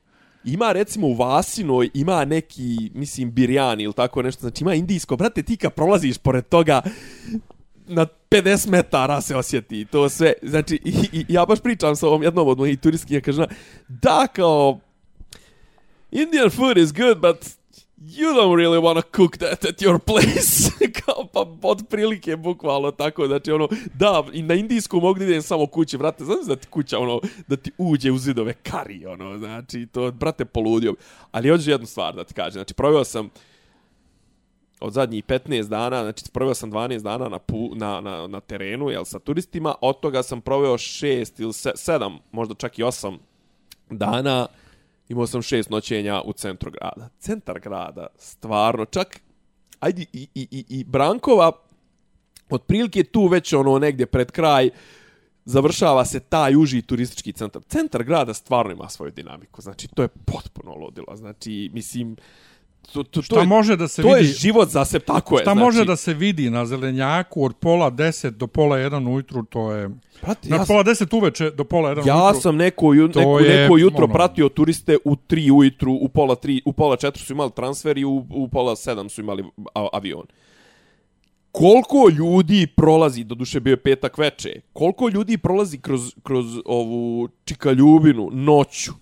Ima recimo u Vasinoj, ima neki, mislim, birjani ili tako nešto, znači ima indijsko. Brate, ti kad prolaziš pored toga, na 50 metara se osjeti to sve. Znači, i, i, ja baš pričam sa ovom jednom od mojih turistkinja, kaže, da, kao, Indian food is good, but you don't really want to cook that at your place. Kao pa od prilike bukvalno tako, znači ono, da, i na indijsku mogu da idem samo kući, brate, znaš da ti kuća, ono, da ti uđe u zidove kari, ono, znači, to, brate, poludio. Ali hoću jednu stvar da ti kažem, znači, proveo sam od zadnjih 15 dana, znači, proveo sam 12 dana na, pu, na, na, na terenu, jel, sa turistima, od toga sam proveo 6 ili 7, možda čak i 8 dana, Imao sam šest noćenja u centru grada. Centar grada, stvarno, čak ajde, i, i, i, i Brankova, otprilike tu već ono negdje pred kraj, završava se taj uži turistički centar. Centar grada stvarno ima svoju dinamiku. Znači, to je potpuno ludilo. Znači, mislim, uh, to, to, Šta je, može da se to vidi? je život za se, tako je. Šta znači, može da se vidi na zelenjaku od pola 10 do pola 1 ujutru, to je... Brate, Na ja, pola 10 uveče do pola 1 ja ujutru. sam neko, ju, to neko, je, neko jutro ono- pratio turiste u 3 ujutru, u pola 3, u pola 4 su imali transfer i u, u pola 7 su imali avion. Koliko ljudi prolazi, do duše bio je petak veče, koliko ljudi prolazi kroz, kroz ovu čikaljubinu noću,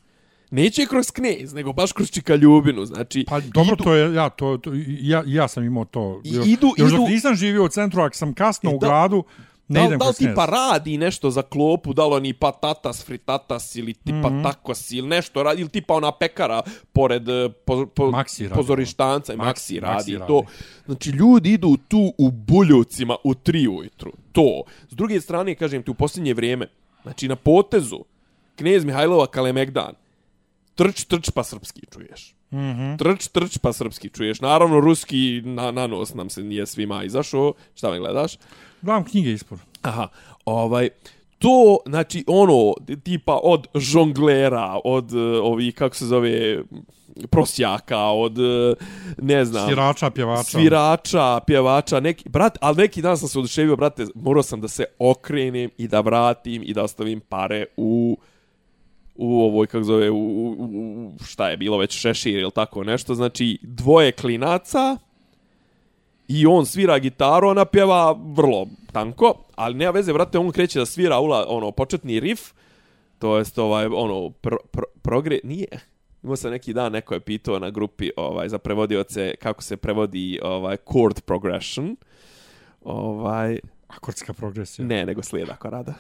Neće kroz knez, nego baš kroz čikaljubinu. Znači, Pa dobro, idu- to je, ja, to, to, ja, ja sam imao to. I Još- idu- još idu- dok nisam živio u centru, ako sam kasno E, u da- gradu, ne da, idem da li kroz knez. tipa radi nešto za klopu, da li oni patatas, fritatas ili tipa mm. -hmm. takos ili nešto radi, ili tipa ona pekara pored eh, po, po, Maxi pozorištanca i Maxi- Maxi, radi, Maxi i to. radi. Znači, ljudi idu tu u buljovcima u tri ujutru. To. S druge strane, kažem ti, u posljednje vrijeme, znači na potezu, knjez Mihajlova Kalemegdan, trč, trč pa srpski čuješ. Mm. -hmm. Trč, trč pa srpski čuješ. Naravno, ruski na, na nos nam se nije svima izašao. Šta me gledaš? Gledam knjige ispod. Aha, ovaj, to, znači, ono, tipa od žonglera, od uh, ovih, kako se zove, prosjaka, od, uh, ne znam, Svirača, pjevača. svirača, pjevača, neki, brat, ali neki dan sam se oduševio, brate, morao sam da se okrenem i da vratim i da ostavim pare u u ovoj, kako zove, u, u, u, šta je bilo već, šešir ili tako nešto, znači dvoje klinaca i on svira gitaru, ona pjeva vrlo tanko, ali nema veze, brate, on kreće da svira ula, ono, početni riff, to jest ovaj, ono, pro, pro, progre, nije, Imao sam neki dan, neko je pitao na grupi ovaj, za prevodioce kako se prevodi ovaj, chord progression. Ovaj, Akordska progresija. ne, nego slijed akorada.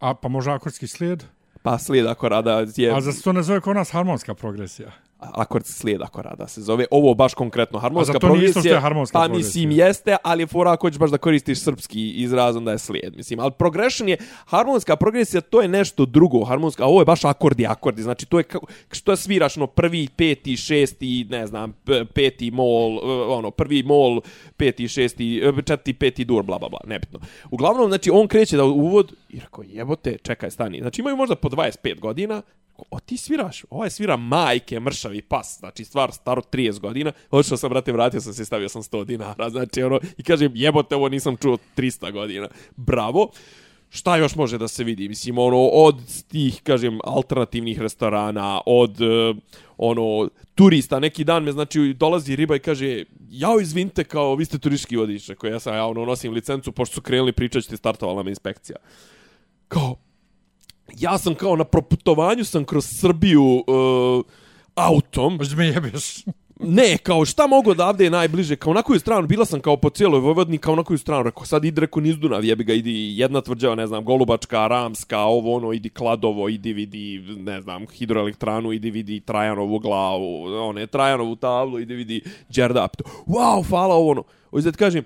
A pa može akordski slijed? Pa slijed akorada je... A zašto se to ne zove kod nas harmonska progresija? Akord slijed akorada se zove. Ovo baš konkretno harmonska A progresija. je harmonska pa progresija. mislim jeste, ali fora ako ćeš baš da koristiš srpski izraz, onda je slijed. Mislim, ali progression je, harmonska progresija, to je nešto drugo. Harmonska, a ovo je baš akordi, akordi. Znači, to je kako, što sviraš, no, prvi, peti, šesti, ne znam, peti mol, eh, ono, prvi mol, peti, šesti, eh, četiri, peti dur, bla, bla, bla, nebitno. Uglavnom, znači, on kreće da uvod, i rekao, jebote, čekaj, stani. Znači, imaju možda po 25 godina, o ti sviraš, ovaj svira majke, mršavi pas, znači stvar staro 30 godina, odšao sam, brate, vratio sam se i stavio sam 100 dinara, znači ono, i kažem, jebote, ovo nisam čuo 300 godina, bravo. Šta još može da se vidi? Mislim, ono, od tih, kažem, alternativnih restorana, od, uh, ono, turista, neki dan me, znači, dolazi riba i kaže, jao, izvinite, kao, vi ste turistički vodič, koji ja sam, ja, ono, nosim licencu, pošto su krenuli pričat, ćete startovala me inspekcija. Kao, ja sam kao na proputovanju sam kroz Srbiju uh, autom. Možda me jebeš. Ne, kao šta mogu odavde je najbliže, kao na koju stranu, bila sam kao po cijeloj Vojvodini, kao na koju stranu, rekao, sad ide, rekao, niz Dunav, jebi ga, idi jedna tvrđava, ne znam, Golubačka, Ramska, ovo ono, idi Kladovo, idi vidi, ne znam, hidroelektranu, idi vidi Trajanovu glavu, one, Trajanovu tablu, idi vidi Đerdap. Wow, hvala ovo ono. Ovo da ti kažem,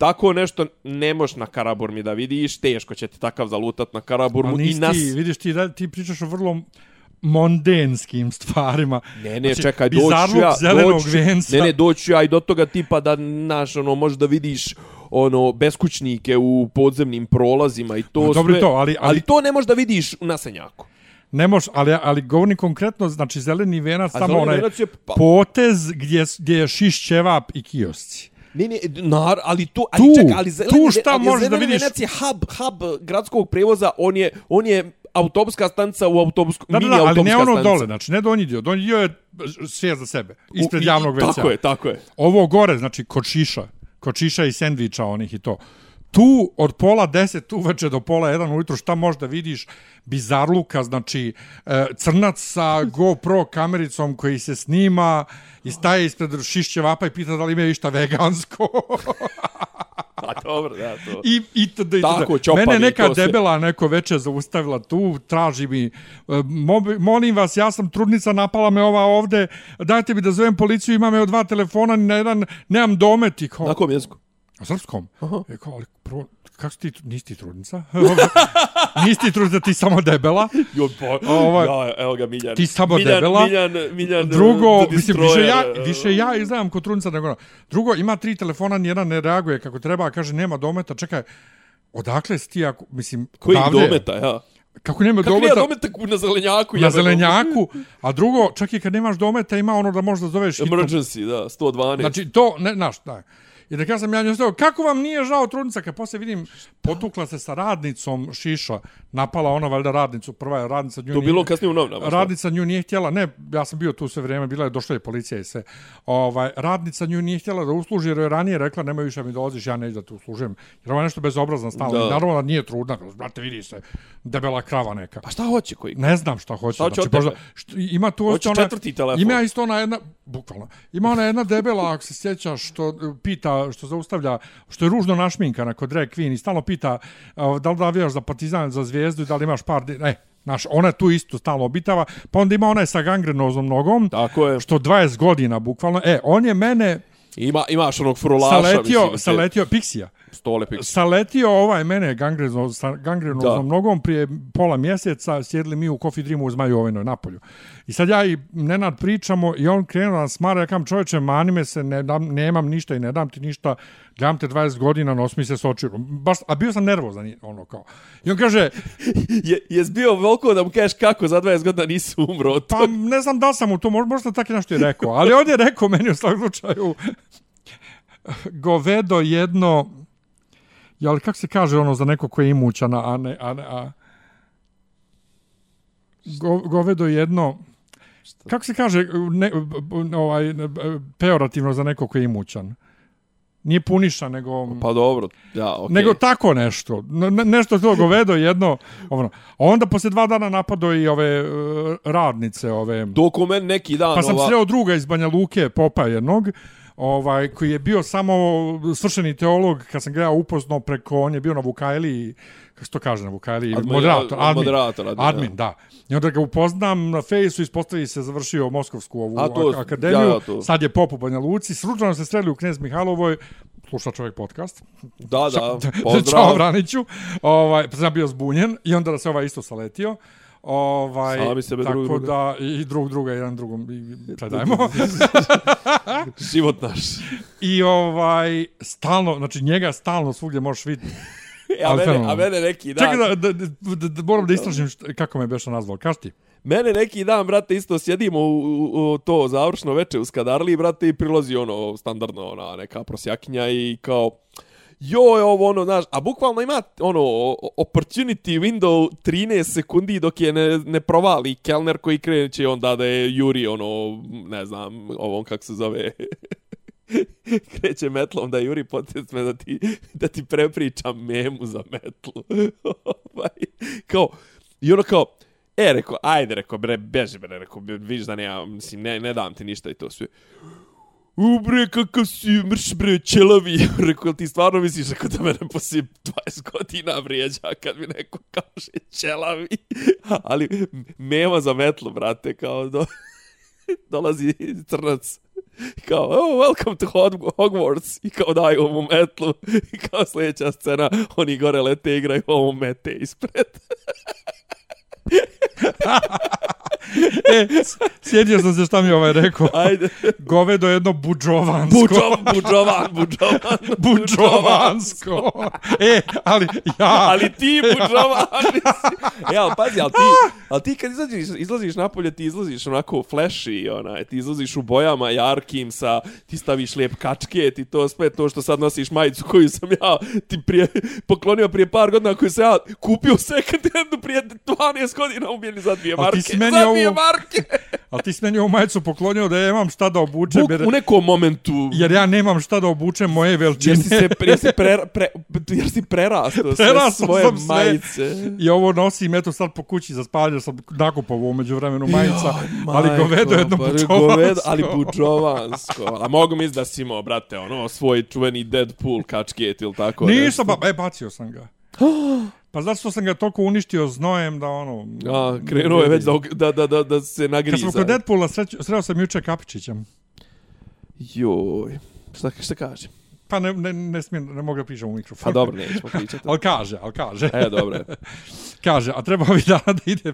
tako nešto ne možeš na Karaburmi da vidiš, teško će ti takav zalutat na Karaburmu Ali i nas... ti, vidiš ti, da, ti pričaš o vrlo mondenskim stvarima. Ne, ne, Znači, čekaj, doću ja, zelenog doću, venca. ne, ne, doću ja i do toga tipa da, naš, ono, možeš da vidiš ono beskućnike u podzemnim prolazima i to Ma, dobro to, ali- ali- to ne možeš da vidiš u nasenjaku. Ne moš, ali, ali govorim konkretno, znači zeleni venac, zeleni onaj je, pa- potez gdje, gdje je šiš ćevap i kiosci. Ne, ne, nar, ali to, ali Tu, čekaj, ali zeleni, tu šta ali možeš da vidiš? venac je hub, hub gradskog prevoza, on je, on je autobuska stanca u autobusku, Da, da, mini da, ali ne autobuska ono stanca. dole, znači ne donji dio, donji dio je sve za sebe, ispred U- javnog veća. Tako je, tako je. Ovo gore, znači kod šiša, kod šiša i sendviča onih i to. Tu od pola deset uveče do pola jedan ujutru šta možda vidiš bizarluka, znači e, crnac sa GoPro kamericom koji se snima i staje ispred šišće vapa i pita da li ima išta vegansko. A dobro, da, to. I, i td. i Tako, td. čopavi Mene neka debela neko veče zaustavila tu, traži mi, e, molim vas, ja sam trudnica, napala me ova ovde, dajte mi da zovem policiju, imam evo dva telefona, na jedan, nemam domet i kao, Na kom jeziku? Na srpskom. Je kao, ali prvo, kako ti, nisi ti trudnica? nisi ti trudnica, ti samo debela. Jo, pa, Ovaj, ja, evo ga Miljan. ti samo Miljan, debela. Miljan, Miljan, Drugo, mislim, više ja, više ja izgledam kod trudnica nego ona. Drugo, ima tri telefona, nijedan ne reaguje kako treba, kaže nema dometa, čekaj, odakle si ti, ako, mislim, Koji odavde je? dometa, ja. Kako nema Kako dometa? nema dometa na zelenjaku? na zelenjaku, a drugo, čak i kad nemaš dometa, ima ono da možeš da zoveš Emergency, da, 112. Znači, to, ne, znaš, da. I da sam ja nju stavio, kako vam nije žao trudnica, kad poslije vidim, potukla se sa radnicom Šiša, napala ona valjda radnicu, prva je radnica nju to bilo kasnije u novinama. šta? Radnica nju nije htjela, ne, ja sam bio tu sve vrijeme, bila je došla je policija i sve. Ovaj, radnica nju nije htjela da usluži jer je ranije rekla nemoj više mi dolaziš, ja neću da te uslužujem. Jer je nešto bezobrazno stalno. Da. Naravno da nije trudna, brate vidi se, debela krava neka. Pa šta hoće koji? Ne znam šta hoće. Šta hoće znači, možda, što, ima tu Hoće ona, četvrti telefon. Ima isto ona jedna, bukvalno, ima ona jedna debela, ako se sjećaš, što e, što zaustavlja, što je ružno našminkana kod drag queen i stalno pita da li da navijaš za partizan, za zvijezdu i da li imaš par, ne, Znaš, ona tu isto stalno obitava, pa onda ima onaj sa gangrenozom nogom, Tako je. što 20 godina bukvalno. E, on je mene Ima, imaš onog frulaša, saletio, mislim. saletio, Pixija, Stole pik. saletio ovaj mene gangrenozom Da. nogom prije pola mjeseca, sjedli mi u Coffee Dreamu u Zmajovinoj napolju. I sad ja i Nenad pričamo i on krenuo da smara, ja kam čovječe, mani me se, ne dam, nemam ništa i ne dam ti ništa, gledam te 20 godina, nos mi se s. Baš, a bio sam nervozan, ono kao. I on kaže, Je, jes bio veliko da mu kažeš kako za 20 godina nisi umro pa ne znam da sam u to, možda, možda tako je nešto i rekao, ali on je rekao meni u svakom slučaju, govedo jedno, jel kako se kaže ono za neko ko je imućan, a ne, a, ne, a Go, govedo jedno, kako se kaže ne, ovaj, peorativno za neko ko je imućan? Nije puniša, nego... Pa dobro, ja, okej. Nego tako nešto. Ne, ne- nešto to govedo jedno. Ono. A onda posle dva dana napado i ove e, radnice, ove... Dok u meni neki dan... Pa sam ova... sreo druga iz Banja Luke, Popa jednog, ovaj, koji je bio samo svršeni teolog, kad sam ja upoznao preko, on je bio na Vukajli, kako se to kaže na Vukajli, Admi- moderator, ad- admin, moderator, admin, admin, da. I onda ga upoznam na fejsu, ispostavi se završio Moskovsku ovu A to- ak- akademiju, ja, to. sad je pop u Banja Luci, slučajno se sreli u Knez Mihajlovoj, sluša čovjek podcast, Da, da, Ćao pozdrav. Vraniću. Ovaj, pa sam bio zbunjen i onda da se ovaj isto saletio. Ovaj, Sami sebe tako drug druga. da i drug druga jedan drugom i predajemo. Život naš. I ovaj stalno, znači njega stalno svugdje možeš vidjeti. E, a, mene, a mene neki dan... Čekaj da, da, da, da, moram da istražim šta, kako me beše nazvao. Kaži ti? Mene neki dan, brate, isto sjedimo u, u, u to završno veče u Skadarli, brate, i prilozi ono standardno, ona neka prosjakinja i kao, joj, ovo ono, znaš, a bukvalno ima ono opportunity window 13 sekundi dok je ne, ne provali kelner koji kreće onda da je Juri, ono, ne znam, ovom kako se zove, kreće metlom da Juri potjec me da ti, da ti prepričam memu za metlu. Ovaj, kao, I ono kao, e, rekao, ajde, rekao, bre, beži, bre, rekao, vidiš da nema, mislim, ne, ne dam ti ništa i to sve. U bre, kakav si mrš bre, čelavi. Rekao, jel ti stvarno misliš ako da mene poslije 20 godina vrijeđa kad mi neko kaže čelavi. Ali mema za metlu, brate, kao do, dolazi crnac. Kao, oh, welcome to Hogwarts. I kao daj ovu metlu. I kao sljedeća scena, oni gore lete igraju ovu mete ispred. E, s- sjetio sam se šta mi ovaj rekao. Ajde. Govedo jedno buđovansko. Buđo, buđovan, buđovan. buđovansko. E, ali ja... ali ti buđovan nisi. E, ali pazi, ali ti, ali ti kad izlaziš, izlaziš napolje, ti izlaziš onako flashy, onaj, ti izlaziš u bojama jarkim sa, ti staviš lijep kačket i to sve to što sad nosiš majicu koju sam ja ti prije, poklonio prije par godina koju sam ja kupio u second handu prije 12 godina umjeli za dvije marke. ti si meni ovu- marke. Ali ti si meni ovu majicu poklonio da ja imam šta da obučem. Buk, jer- u nekom momentu Jer ja nemam šta da obučem moje veličine. jer si se jer si pre, pre, jer si prerastao sve Prerastao svoje sam sve. majice. I ovo nosim, eto sad po kući za spalje, sam nakupovao umeđu vremenu majica, Joj, ali majko, govedo jedno pa, bučovansko. govedo, ali bučovansko. A mogu mi da si imao, brate, ono, svoj čuveni Deadpool kačket ili tako Nisam, ba, e, bacio sam ga. Pa zato što sam ga toliko uništio znojem da ono... A, krenuo je već da, da, da, da, da se Kad nagriza. sam kod Deadpoola sreć, sreo sam juče Kapičićem. Joj. Šta, šta kaže? Pa ne, ne, ne smijem, ne mogu da pričam u mikrofon. Pa dobro, nećemo pričati. ali kaže, ali kaže. E, dobro. kaže, a treba ovih dana da ide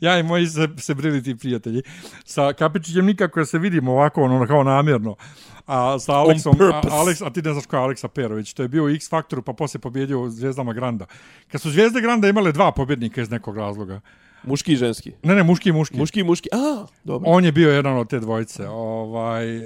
ja i moji se, se briliti prijatelji sa Kapičićem nikako se vidimo ovako ono kao namjerno a sa Aleksom, a, Aleks, a ti ne znaš ko je Aleksa Perović, to je bio u X Faktoru pa poslije pobjedio u Zvijezdama Granda. Kad su Zvijezde Granda imale dva pobjednika iz nekog razloga. Muški i ženski. Ne, ne, muški i muški. Muški i muški. A, dobro. On je bio jedan od te dvojice. Ovaj, uh,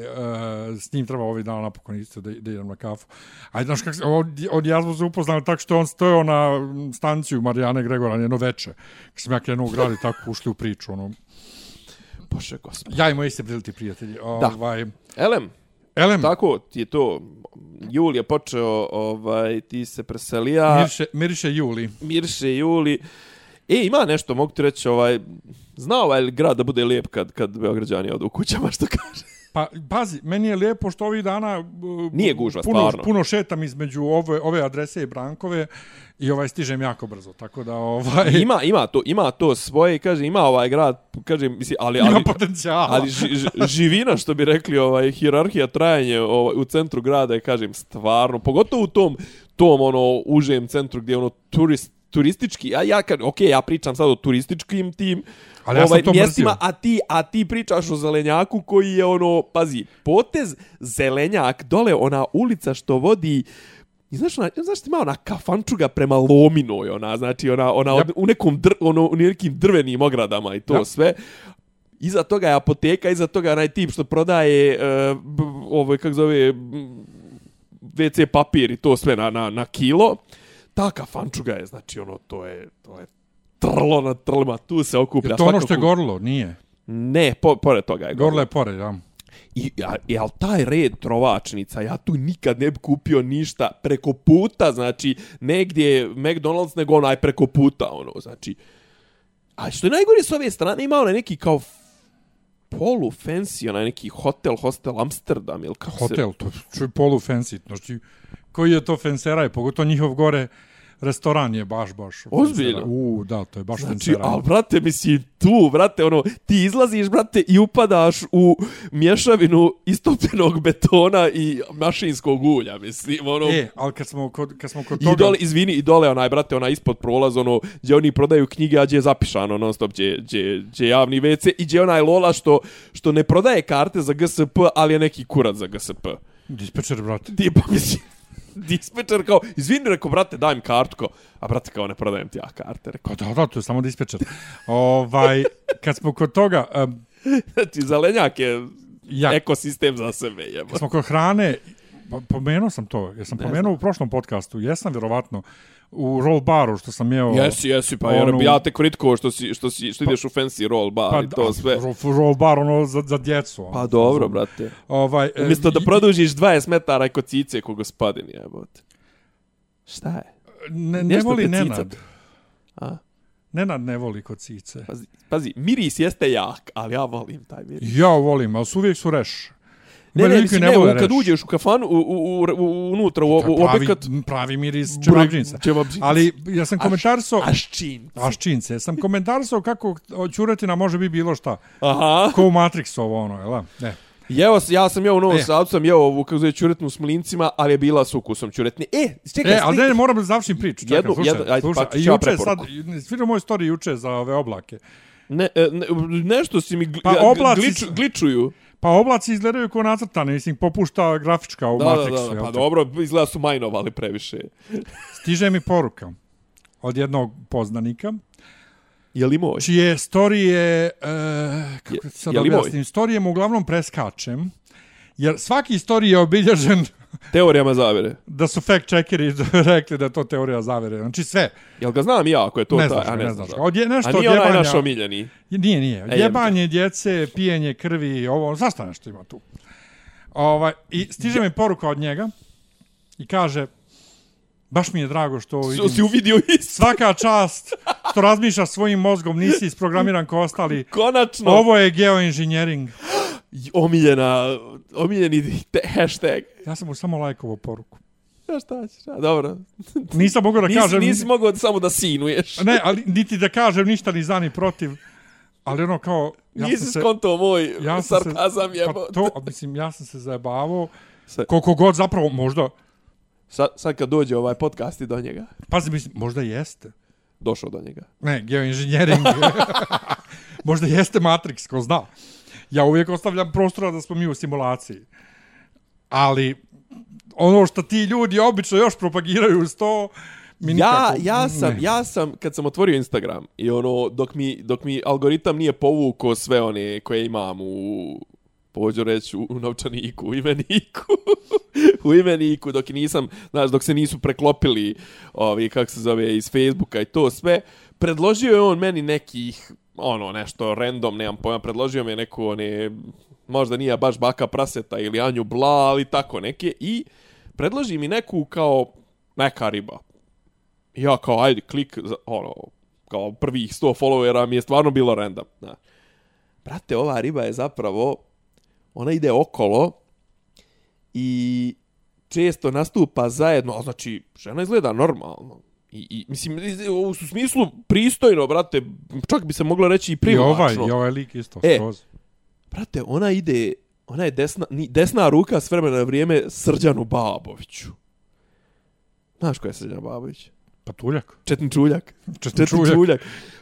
s njim treba ovih dana napokon isto da, da idem na kafu. Ajde, znaš kak se, od, od ja smo se upoznali tako što on stojao na stanciju Marijane Gregora jedno veče. Kad sam ja krenuo u gradi, tako ušli u priču. Ono. Bože, gospod. Ja i moji ste bili ti prijatelji. Ovaj, da. Elem. Elem. Tako ti je to. Jul je počeo, ovaj, ti se preselija. Mirše, mirše Juli. Mirše Juli. E, ima nešto, mogu ti reći, ovaj, zna ovaj grad da bude lijep kad, kad Beograđani odu u kućama, što kaže? Pa, pazi, meni je lijepo što ovih dana... Uh, Nije gužva, puno, stvarno. Puno šetam između ove, ove adrese i Brankove i ovaj stižem jako brzo, tako da ovaj... Ima, ima to, ima to svoje, kaže, ima ovaj grad, kaže, misli, ali... ali ima potencijala. Ali ži, ži, živina, što bi rekli, ovaj, hirarhija trajanje ovaj, u centru grada je, kažem, stvarno, pogotovo u tom, tom, ono, užem centru gdje, ono, turist, turistički, ja, ja, ok, ja pričam sad o turističkim tim, Ali ja ovaj, mjestima, mrzio. a ti, a ti pričaš o zelenjaku koji je ono, pazi, potez zelenjak, dole ona ulica što vodi, I znaš, ona, znaš ti ima ona kafančuga prema Lominoj, ona, znači, ona, ona ja. u nekom dr, ono, u nekim drvenim ogradama i to ja. sve. Iza toga je apoteka, iza toga je onaj tip što prodaje, uh, ovo, kako zove, WC papir i to sve na, na, na kilo. Ta kafančuga je, znači, ono, to je, to je trlo na trlima, tu se okuplja. Je to ono što je gorlo? Nije. Ne, po, pored toga je gorlo. Gorlo je pored, ja. I, ja, al taj red trovačnica, ja tu nikad ne bi kupio ništa preko puta, znači, negdje McDonald's, nego onaj preko puta, ono, znači. A što je najgore s ove strane, ima onaj neki kao polu fancy, onaj neki hotel, hostel Amsterdam, ili kako hotel, se... to je polu fancy, znači, koji je to fenseraj, pogotovo njihov gore, restoran je baš, baš. Ozbiljno? U, da, to je baš znači, fenseraj. Ali, brate, mislim, tu, brate, ono, ti izlaziš, brate, i upadaš u mješavinu istopljenog betona i mašinskog ulja, mislim, ono... E, ali kad smo kod, kad smo kod I toga... dole, izvini, i dole, onaj, brate, onaj ispod prolaz, ono, gdje oni prodaju knjige, a gdje je zapišano, non stop, gdje, gdje, gdje javni WC, i gdje onaj Lola što, što ne prodaje karte za GSP, ali je neki kurat za GSP. Dispečer, brate. Ti, pa mislim, dispečer kao, izvini, rekao, brate, daj mi kartu, kao, a brate, kao, ne prodajem ti ja karte, rekao. Da, da, to je samo dispečer. ovaj, kad smo kod toga... Um, znači, zelenjak je ja, ekosistem za sebe, jeba. Kad smo kod hrane, pomenuo sam to, jesam ne pomenuo znam. u prošlom podcastu, jesam vjerovatno, u roll baru što sam jeo Jesi, jesi, pa onu... ja te kritiko što si što si što ideš pa, u fancy roll bar pa, i to sve. Roll, roll bar ono za za djecu. Ono, pa dobro, brate. Ovaj umjesto da produžiš 20 metara kod cice kog gospodin jebote. Šta je? Ne, ne voli Nenad. A? Nenad ne voli kod cice. Pazi, pazi, miris jeste jak, ali ja volim taj miris. Ja volim, ali su uvijek su reš. Ne, ne, mislim, ne, ne kad uđeš u kafanu, u, u, u, unutra, u, u objekat... Pravi miris čevabđinca. Ali ja sam komentarsao... Aščince. Aščince. Sam komentarsao kako čuretina može biti bilo šta. Aha. Ko u Matrix ovo ono, jel? Ne. Jeo, ja sam jeo u Novom e. Sadu, sam jeo ovu, kako zove, čuretnu s mlincima, ali je bila s ukusom čuretni. E, čekaj, e, ali ne, moram da završim priču. Čekaj, jednu, slušaj, jednu, ajde, slušaj. pa juče sad, svidio moj story juče za ove oblake. Ne, ne, nešto si mi gl pa, oblaci, gliču, gličuju. Pa oblaci izgledaju kao nacrtane, mislim, popušta grafička u da, Matrixu. Da, da, pa dobro, izgleda su majnovali previše. Stiže mi poruka od jednog poznanika. Je li moj? Čije storije, uh, kako je, sad objasnim, storije mu uglavnom preskačem, jer svaki storij je obilježen Teorijama zavere. Da su fact checkeri rekli da je to teorija zavere. Znači sve. Jel ga znam ja ako je to ne ta, znaš, a ne, ne znaš. Od je, nešto a nije onaj naš omiljeni. Nije, nije. E, Jebanje djece, pijenje krvi, ovo, zašto nešto ima tu? Ovaj, I stiže mi poruka od njega i kaže, baš mi je drago što vidim. Si uvidio isto. Svaka čast što razmišljaš svojim mozgom, nisi isprogramiran kao ostali. Konačno. Ovo je geoinženjering. Omiljena, omiljeni te, hashtag. Ja sam mu samo lajkovo poruku. Ja šta ćeš, a, dobro. Nisam mogao da nisi, kažem... Nisi mogao samo da sinuješ. Ne, ali niti da kažem ništa ni za ni protiv. Ali ono kao... Ja nisi skonto moj ja sarkazam jebo. Pa to, mislim, ja sam se zajebavao Koliko god zapravo, možda, sad, sad kad dođe ovaj podcast i do njega, pazi, mislim, možda jeste. došao do njega. Ne, geoinženjering. možda jeste Matrix, ko zna. Ja uvijek ostavljam prostora da smo mi u simulaciji. Ali, ono što ti ljudi obično još propagiraju uz to, mi Ja, nikako, ja sam, ne. ja sam, kad sam otvorio Instagram i ono, dok mi, dok mi algoritam nije povukao sve one koje imam u, pođu reći, u novčaniku, u imeniku, u imeniku, dok nisam, znaš, dok se nisu preklopili, ovi, kako se zove, iz Facebooka i to sve, predložio je on meni nekih, ono, nešto random, nemam pojma, predložio mi je neku, one, možda nije baš baka praseta ili Anju Bla, ali tako neke, i predloži mi neku kao neka riba, ja kao, ajde, klik, za, ono, kao prvih 100 followera mi je stvarno bilo random. Da. Brate, ova riba je zapravo, ona ide okolo i često nastupa zajedno, a znači, žena izgleda normalno. I, i mislim, u smislu pristojno, brate, čak bi se moglo reći i I privlačno. ovaj, i ovaj lik isto, E. skroz. Brate, ona ide, ona je desna, ni, desna ruka s vremena na vrijeme Srđanu Baboviću. Znaš ko je Srđan Babović? Patuljak. Četin Čuljak. Četin Čuljak. Čuljak.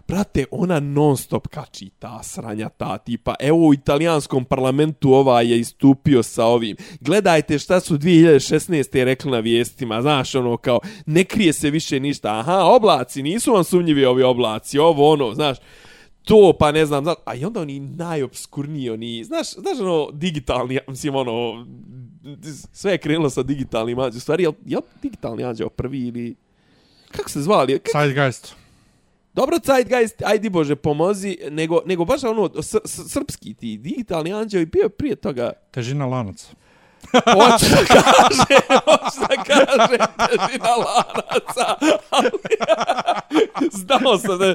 Brate, ona non stop kači ta sranja, ta tipa. Evo u italijanskom parlamentu ova je istupio sa ovim. Gledajte šta su 2016. rekli na vijestima. Znaš, ono kao, ne krije se više ništa. Aha, oblaci, nisu vam sumnjivi ovi oblaci. Ovo, ono, znaš to, pa ne znam, znaš, a i onda oni najobskurniji, oni, znaš, znaš, ono, digitalni, mislim, ono, sve je krenulo sa digitalnim anđeom. U stvari, je, li- je li digitalni anđeo prvi ili... Kako se zvali? Kako Zeitgeist. Dobro, Zeitgeist, ajdi Bože, pomozi, nego, nego baš ono, s, s, srpski ti, digitalni anđeo i bio prije toga, Težina lanaca. Hoće da kaže, hoće da kaže, težina lanaca, ali, znao sam da,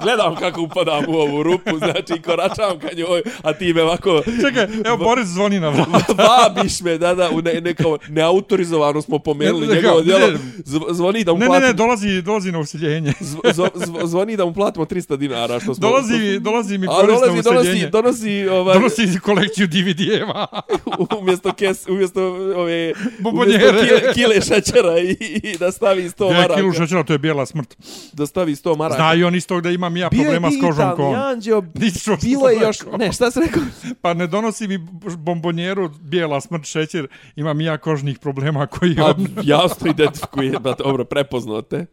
gledam kako upadam u ovu rupu, znači, koračam ka njoj, a ti me ovako, Čekaj, evo Boris zvoni na vrat. vabiš me, da, da, u ne, neko, neautorizovano smo pomenuli Ne, ne, njegovo ne, djelo, ne. zv- zvoni da mu Ne, ne, platimo, ne, dolazi, dolazi na usiljenje. zv- zv- zv- zvoni da mu platimo 300 dinara, što smo... Dolazi, dolazi mi Boris na dolazi, usiljenje. donosi, ovaj, Donosi kolekciju DVD-eva. umjesto kes, umjesto ove, Bombonjere. umjesto kile, kile šećera i, i da stavi 100 Dvije maraka. kilu šećera, to je bijela smrt. Da stavi 100 maraka. Zna i on isto da imam ja Bio je problema s kožom digitalni ko on. anđeo, čuo što bilo je još, ne, šta se rekao? Pa ne donosi mi bombonjeru, bijela smrt, šećer, imam ja kožnih problema koji A, on. jasno identifikuje, da dobro, prepoznao te.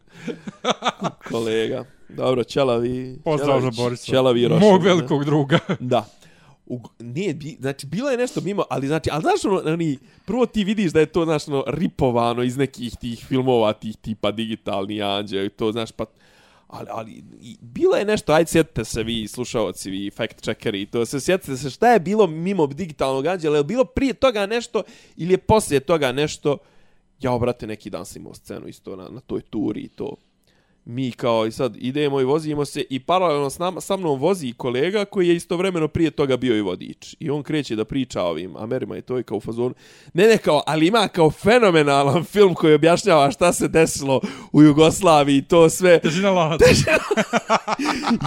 Kolega. Dobro, Čelavi. Pozdrav za Borisa. Čelavi Rošin. Mog velikog druga. Da. U, nije, znači, bilo je nešto mimo, ali znači, ali znaš ono, oni, prvo ti vidiš da je to, znaš, ono, ripovano iz nekih tih filmova, tih tipa digitalni anđe, i to, znaš, pa, ali, ali, i, bilo je nešto, ajde sjetite se vi, slušalci, vi, fact checkeri, to se sjetite se šta je bilo mimo digitalnog anđela, je bilo prije toga nešto ili je poslije toga nešto, ja, brate, neki dan sam imao scenu isto na, na toj turi i to, mi kao i sad idemo i vozimo se i paralelno s nama, sa mnom vozi kolega koji je istovremeno prije toga bio i vodič. I on kreće da priča o ovim Amerima i to je kao u fazonu. Ne, ne, kao, ali ima kao fenomenalan film koji objašnjava šta se desilo u Jugoslaviji i to sve. Težina lanaca.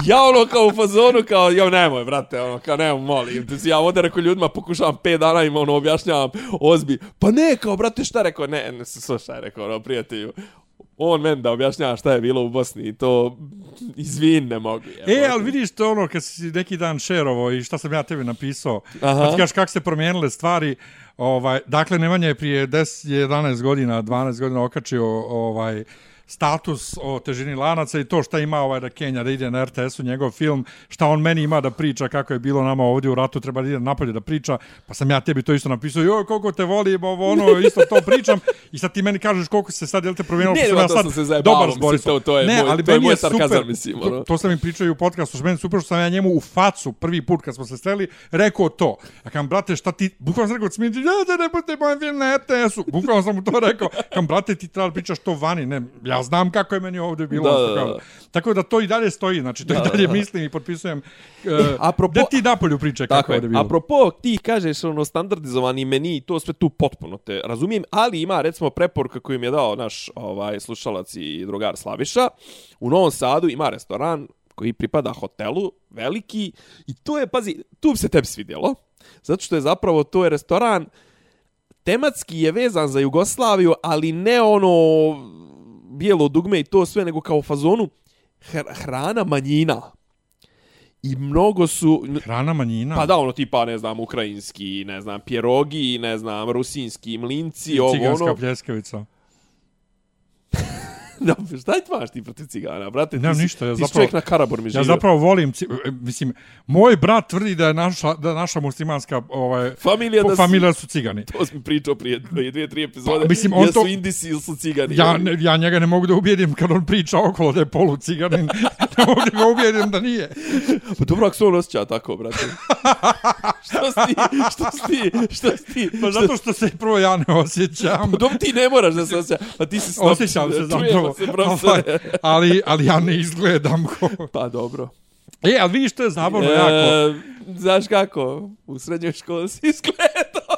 Ja ono kao u fazonu, kao, jo, nemoj, brate, ono, kao, nemoj, molim. te Ja ovdje rekao ljudima, pokušavam pet dana im ono objašnjavam ozbi. Pa ne, kao, brate, šta rekao? Ne, ne, slušaj, rekao, ono, prijatelju. On meni da objašnjava šta je bilo u Bosni i to izvin ne mogu. E, jebote. ali vidiš to ono kad si neki dan šerovo i šta sam ja tebi napisao. Aha. Pa ti kažeš kako se promijenile stvari. Ovaj, dakle, Nemanja je prije 10, 11 godina, 12 godina okačio ovaj, status o težini lanaca i to šta ima ovaj da Kenja da ide na RTS-u njegov film, šta on meni ima da priča kako je bilo nama ovdje u ratu, treba da ide napolje da priča, pa sam ja tebi to isto napisao, joj, koliko te volim, ovo, ono, isto to pričam, i sad ti meni kažeš koliko se sad, jel te promijenilo, Ne, pa sam ja to sad se dobar s Borisom. to- to je ne, moj- ali to je moj super, mislim, to, ono. to sam im pričao i u podcastu, što meni super što sam ja njemu u facu prvi put kad smo se sreli rekao to. A kam brate, šta ti, bukvalno sam rekao, smijeti, ja da ne budete moj film na RTS-u. Bukvalno sam mu to rekao. Kam brate, ti treba da pričaš to vani. Ne, ja znam kako je meni ovdje bilo. Da, da, da. Tako da to i dalje stoji, znači to i dalje mislim i potpisujem. Uh, apropo- da ti napolju priče kako Tako je je. ovdje bilo. Apropo, ti kažeš ono standardizovani meni to sve tu potpuno te razumijem, ali ima recimo preporuka koju mi je dao naš ovaj slušalac i drugar Slaviša. U Novom Sadu ima restoran koji pripada hotelu, veliki, i to je, pazi, tu bi se tebi svidjelo, zato što je zapravo to je restoran tematski je vezan za Jugoslaviju, ali ne ono bijelo dugme i to sve, nego kao fazonu hr hrana manjina. I mnogo su... Hrana manjina. Pa da, ono tipa, ne znam, ukrajinski, ne znam, pjerogi, ne znam, rusinski mlinci, ovo ono... Ciganska pljeskavica. Da, šta ti imaš ti protiv cigana, brate? Nemam ti si, ništa, ja ti zapravo- na Karabor mi Ja živio. zapravo volim, ci- mislim, moj brat tvrdi da je naša, da naša muslimanska ovaj, Familija da su- familija su cigani. To sam pričao prije dvije, dvije tri epizode. Pa, mislim, on jesu to- indisi ili su cigani. Ja, ne, ja njega ne mogu da ubijedim kad on priča okolo da je polu ciganin. ne mogu da ga ubijedim da nije. Pa dobro, ako se on osjeća tako, brate. što si što si što si Pa zato što se prvo ja ne osjećam. Pa dobro, ti ne moraš da se osjeća, pa ti si snop. Osjećam se Čujemo se. Ovaj, ali, ali ja ne izgledam ko... Pa dobro. E, ali vidiš, to je zabavno jako. E, znaš kako? U srednjoj školi si izgledao.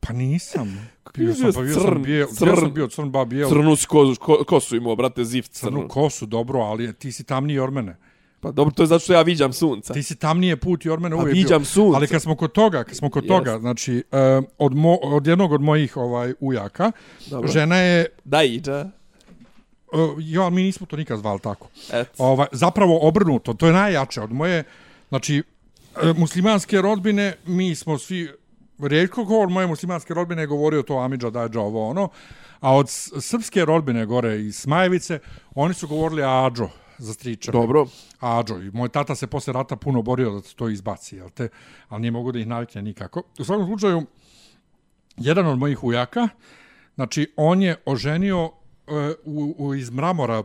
Pa nisam. bio sam, pa bio sam crn, bijel, crn. sam bio crn, ba bijel. Crnu si kosu, ko, kosu imao, brate, zift crnu. Crnu kosu, dobro, ali ti si tamniji od mene. Pa dobro, to je zato što ja viđam sunca. Ti si tamnije put i od mene Pa uvijek viđam bio. sunce. Ali kad smo kod toga, kad smo kod Jest. toga, znači, uh, od, mo, od jednog od mojih ovaj ujaka, Dobro. žena je, Da iđa. Uh, ja, mi nismo to nikad zvali tako. Eto. Ovaj, zapravo obrnuto, to je najjače od moje, znači, e, muslimanske rodbine, mi smo svi, rijetko ko od moje muslimanske rodbine je govorio to Amidža, Dađa, ovo ono, a od srpske rodbine gore iz Smajevice, oni su govorili Ađo za stričeve. Dobro. Ađo. I moj tata se posle rata puno borio da to izbaci, jel te? Ali nije mogu da ih navikne nikako. U svakom slučaju, jedan od mojih ujaka, znači, on je oženio u, u, iz mramora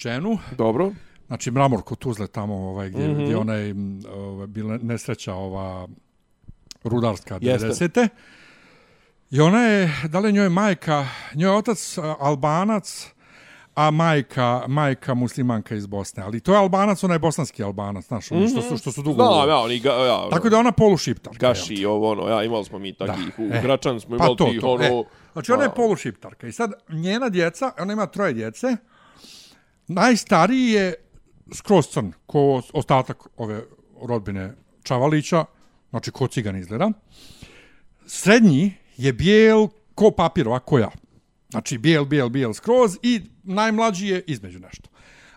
ženu, Dobro. znači mramor kod Tuzle tamo, ovaj, gdje, mm Mhm. -hmm. gdje ona je ovaj, bila nesreća ova rudarska Jeste. 90. I ona je, da li njoj majka, njoj je otac Albanac, a majka, majka muslimanka iz Bosne. Ali to je Albanac, ona je bosanski Albanac, znaš, mm -hmm. što, su, što su dugo... Da, ja, oni ga, ja, Tako da ona polušiptarka. jel? Gaši, ovo, ono, ja, imali smo mi takih, u e. Gračan smo Pa imali to, tih, to. ono... E, znači ona je polušiptarka. I sad njena djeca, ona ima troje djece, najstariji je skroz crn, ko ostatak ove rodbine Čavalića, znači ko cigan izgleda. Srednji je bijel ko papir, ovako ja. Znači bijel, bijel, bijel skroz i najmlađi je između nešto.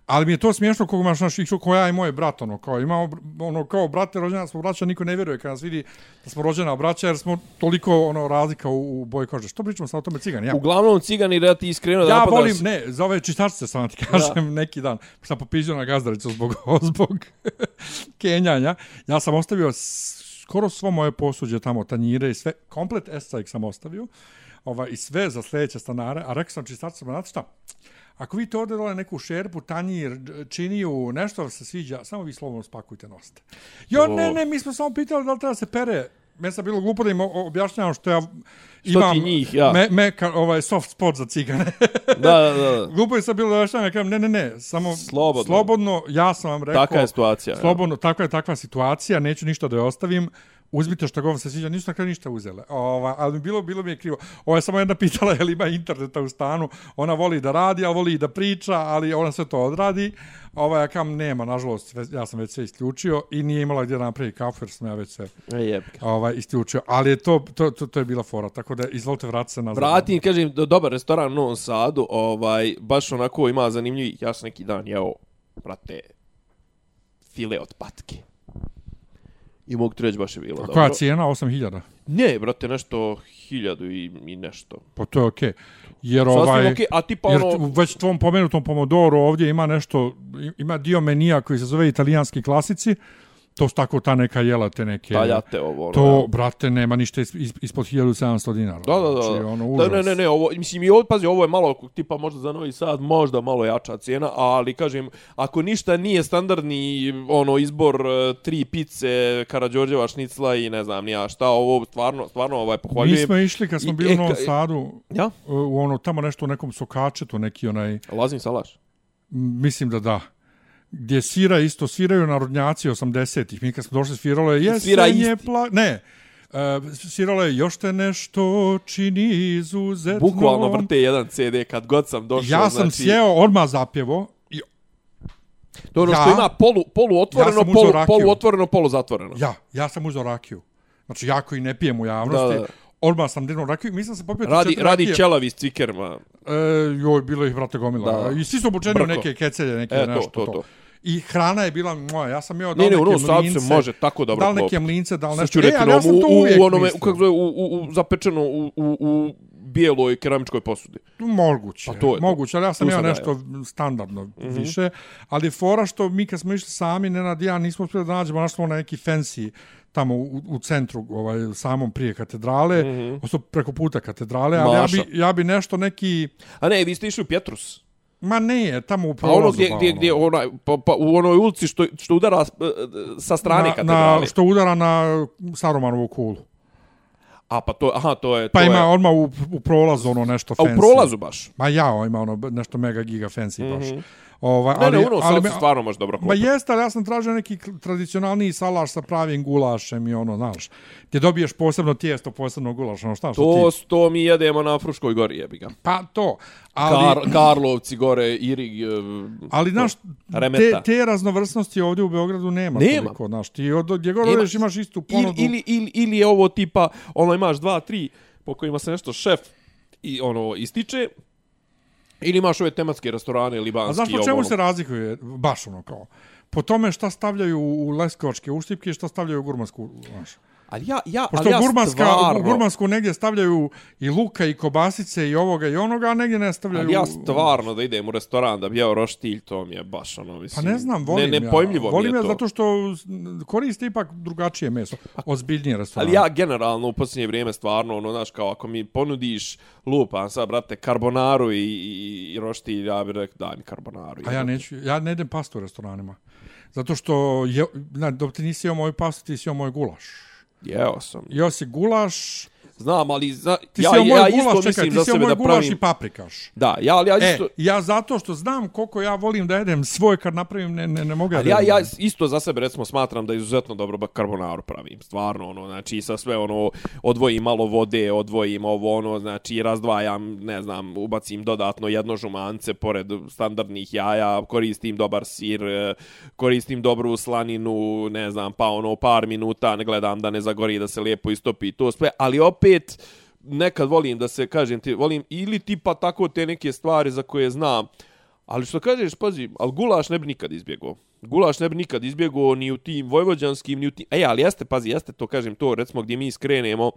Ali mi je to smiješno kako imaš naš isto koja i moj brat, ono, kao imamo, ono, kao brate, rođena smo braća, niko ne vjeruje kad nas vidi da smo rođena braća, jer smo toliko, ono, razlika u, u boji kože. Što pričamo sad o tome cigani? Ja, Uglavnom, cigani, da ti iskreno da ja volim, ne, za ove čistačice sam ti kažem da. neki dan, sam popizio na gazdaricu zbog, zbog kenjanja, ja sam ostavio s- skoro svo moje posuđe tamo, tanjire i sve, komplet escajk sam ostavio, ovaj, i sve za sljedeće stanare, a rekao sam čistačicama, znate šta, Ako vi to ovdje dole neku šerpu, tanjir, činiju, nešto vam se sviđa, samo vi slobodno spakujte, nosite. Jo, ne, ne, mi smo samo pitali da li treba se pere. Meni sam bilo glupo da im objašnjavam što ja Što imam ti njih, ja. me, meka, ovaj soft spot za cigane. Da, da, da. Glupo je sad bilo da objašnjavam, ja kažem, ne, ne, ne, samo Slobodno. slobodno ja sam vam rekao. Taka je situacija. ja. Slobodno, takva je takva situacija, neću ništa da je ostavim. Uzmite što god vam se sviđa, nisu na kraju ništa uzele. Ova, ali bilo, bilo mi je krivo. Ovo je samo jedna pitala je li ima interneta u stanu. Ona voli da radi, a voli i da priča, ali ona sve to odradi. Ova, ja kam nema, nažalost, ja sam već sve isključio i nije imala gdje da napravi kafu, jer sam ja već sve E, ovaj, isključio. Ali je to, to, to, to je bila fora, tako da izvolite vratiti se nazad. Vratim, kažem, do, dobar restoran u Novom Sadu, ovaj, baš onako ima zanimljivi, ja sam neki dan jeo, brate, file od patke. I mogu ti reći, baš je bilo A dobro. koja cijena? 8000? Ne, brate, nešto hiljadu i, i nešto. Pa to je okej. Jer Sasvim ovaj... okej, a tipa Jer ono... već tvom pomenutom pomodoru ovdje ima nešto, ima dio menija koji se zove italijanski klasici, to su tako ta neka jela, te neke... Taljate ovo, ono. To, ja. brate, nema ništa is- is- ispod 1700 dinara. Da, da, da. Znači, ono, da ne, ne, ne, ovo, mislim, i ovo, pazi, ovo je malo, tipa možda za Novi Sad, možda malo jača cijena, ali, kažem, ako ništa nije standardni, ono, izbor e, tri pice, Karađorđeva šnicla i ne znam, nija šta, ovo, stvarno, stvarno, ovaj, Mi pohvaljujem. smo išli kad smo I- bili u e, Novom ka- Sadu, Ja? u ono, tamo nešto u nekom sokačetu, neki onaj, Lazim salaš. mislim da da, gdje svira isto, sviraju narodnjaci 80-ih. Mi kad smo došli sviralo je jesen Svira je isti. pla... Ne, Uh, sviralo je još te nešto čini izuzetno. Bukvalno vrte jedan CD kad god sam došao. Ja sam znači, sjeo, odmah zapjevo i To ono Ja- što ima polu, polu otvoreno, Ja polu, polu otvoreno, polu zatvoreno. ja, ja sam uzeo rakiju. Znači, ja koji ne pijem u javnosti, Da, da. Odmah sam dignuo rakiju, mislim se popio Radi, četiri radi rakije. ćelavi s cvikerma. E, joj, bilo ih, brate, gomila. Da. I svi su obučeni u neke kecelje, neke E, to, nešto. to, to. I hrana je bila moja. Ja sam jeo da Ne, ne, u neke Novom Sadu mlince. se može tako dobro Da li neke mlince, da li Sa nešto. E, ali ja sam to u, uvijek u onome, mislio. kako zove, u, u, u, zapečeno u, u, u bijeloj keramičkoj posudi. Moguće, Pa to je moguće, ali ja sam jeo sam ja nešto standardno mm -hmm. više, ali fora što mi kad smo išli sami, Nenad i ja nismo uspjeli da nađemo, našli smo na neki fancy tamo u, u centru, ovaj, samom prije katedrale, mm -hmm. odnosno preko puta katedrale, ali ja Maša. bi, ja bi nešto neki, A ne, vi ste išli u Pjetrus. ma ne, tamo u Pa prolazu. ono gdje, pa gdje, gdje onaj, pa, pa, u onoj ulici što, što udara s- e, sa strane na, katedrale. na, što udara na Sarumanovu kulu. A pa to, aha, to je... Pa to ima je, odmah u, u prolazu ono nešto a fancy. u prolazu baš. Ma ja, ima ono nešto mega giga fancy baš. Ovaj, Ne, ali, ne, ono ali, me- se stvarno može dobro Ma klopiti. jeste, ali ja sam tražio neki tradicionalniji salaš sa pravim gulašem i ono, znaš, gdje dobiješ posebno tijesto, posebno gulaš, ono šta što To, ti... to mi jedemo na Fruškoj gori, jebi ga. Pa to, ali, Kar, Karlovci gore, Irig, e, ali znaš, te, te raznovrsnosti ovdje u Beogradu nema, Nema. toliko, znaš, ti od, gdje god Ima- odeš imaš istu ili, ponudu. ili, ili, ili je ovo tipa, ono imaš dva, tri, po kojima se nešto šef i ono ističe, ili imaš ove tematske restorane, libanski, A znaš po čemu se razlikuje, baš ono kao, po tome šta stavljaju u leskovačke uštipke i šta stavljaju u gurmansku, znaš. Ali ja, ja, Pošto ali ja gurmanska, stvarno, gurmansku negdje stavljaju i luka i kobasice i ovoga i onoga, a negdje ne stavljaju... ali ja stvarno da idem u restoran da bi jeo roštilj, to mi je baš ono, Pa mislim. ne znam, volim ne, nepojmljivo ja. Volim mi je ja to. zato što koriste ipak drugačije meso, ozbiljnije restorane. Ali ja generalno u posljednje vrijeme stvarno, ono, znaš, kao ako mi ponudiš lupa, sad, brate, karbonaru i, i, i roštilj, ja bih rekao, daj mi karbonaru. A ja neću, ja ne jedem pastu u restoranima. Zato što, je, na, dok ti nisi jeo moju pastu, ti si jeo moj gulaš. Jeo sam. Jeo si gulaš, Znam, ali zna, ti ja, si moj ja gulaš, isto čekaj, mislim ti za si sebe da pravim... i paprikaš. Da, ja, ali ja E, isto... ja zato što znam koliko ja volim da jedem svoj kad napravim, ne, ne, ne mogu ja Ali da ja, ja isto za sebe recimo smatram da izuzetno dobro karbonaru pravim. Stvarno ono, znači sa sve ono odvojim malo vode, odvojim ovo ono, znači razdvajam, ne znam, ubacim dodatno jedno žumance pored standardnih jaja, koristim dobar sir, eh, koristim dobru slaninu, ne znam, pa ono par minuta ne gledam da ne zagori, da se lijepo istopi to sve, ali opet nekad volim da se kažem ti volim ili tipa tako te neke stvari za koje znam Ali što kažeš, pazi, al gulaš ne bi nikad izbjegao. Gulaš ne bi nikad izbjegao ni u tim vojvođanskim, ni u tim... E, ali jeste, pazi, jeste, to kažem, to recimo gdje mi skrenemo,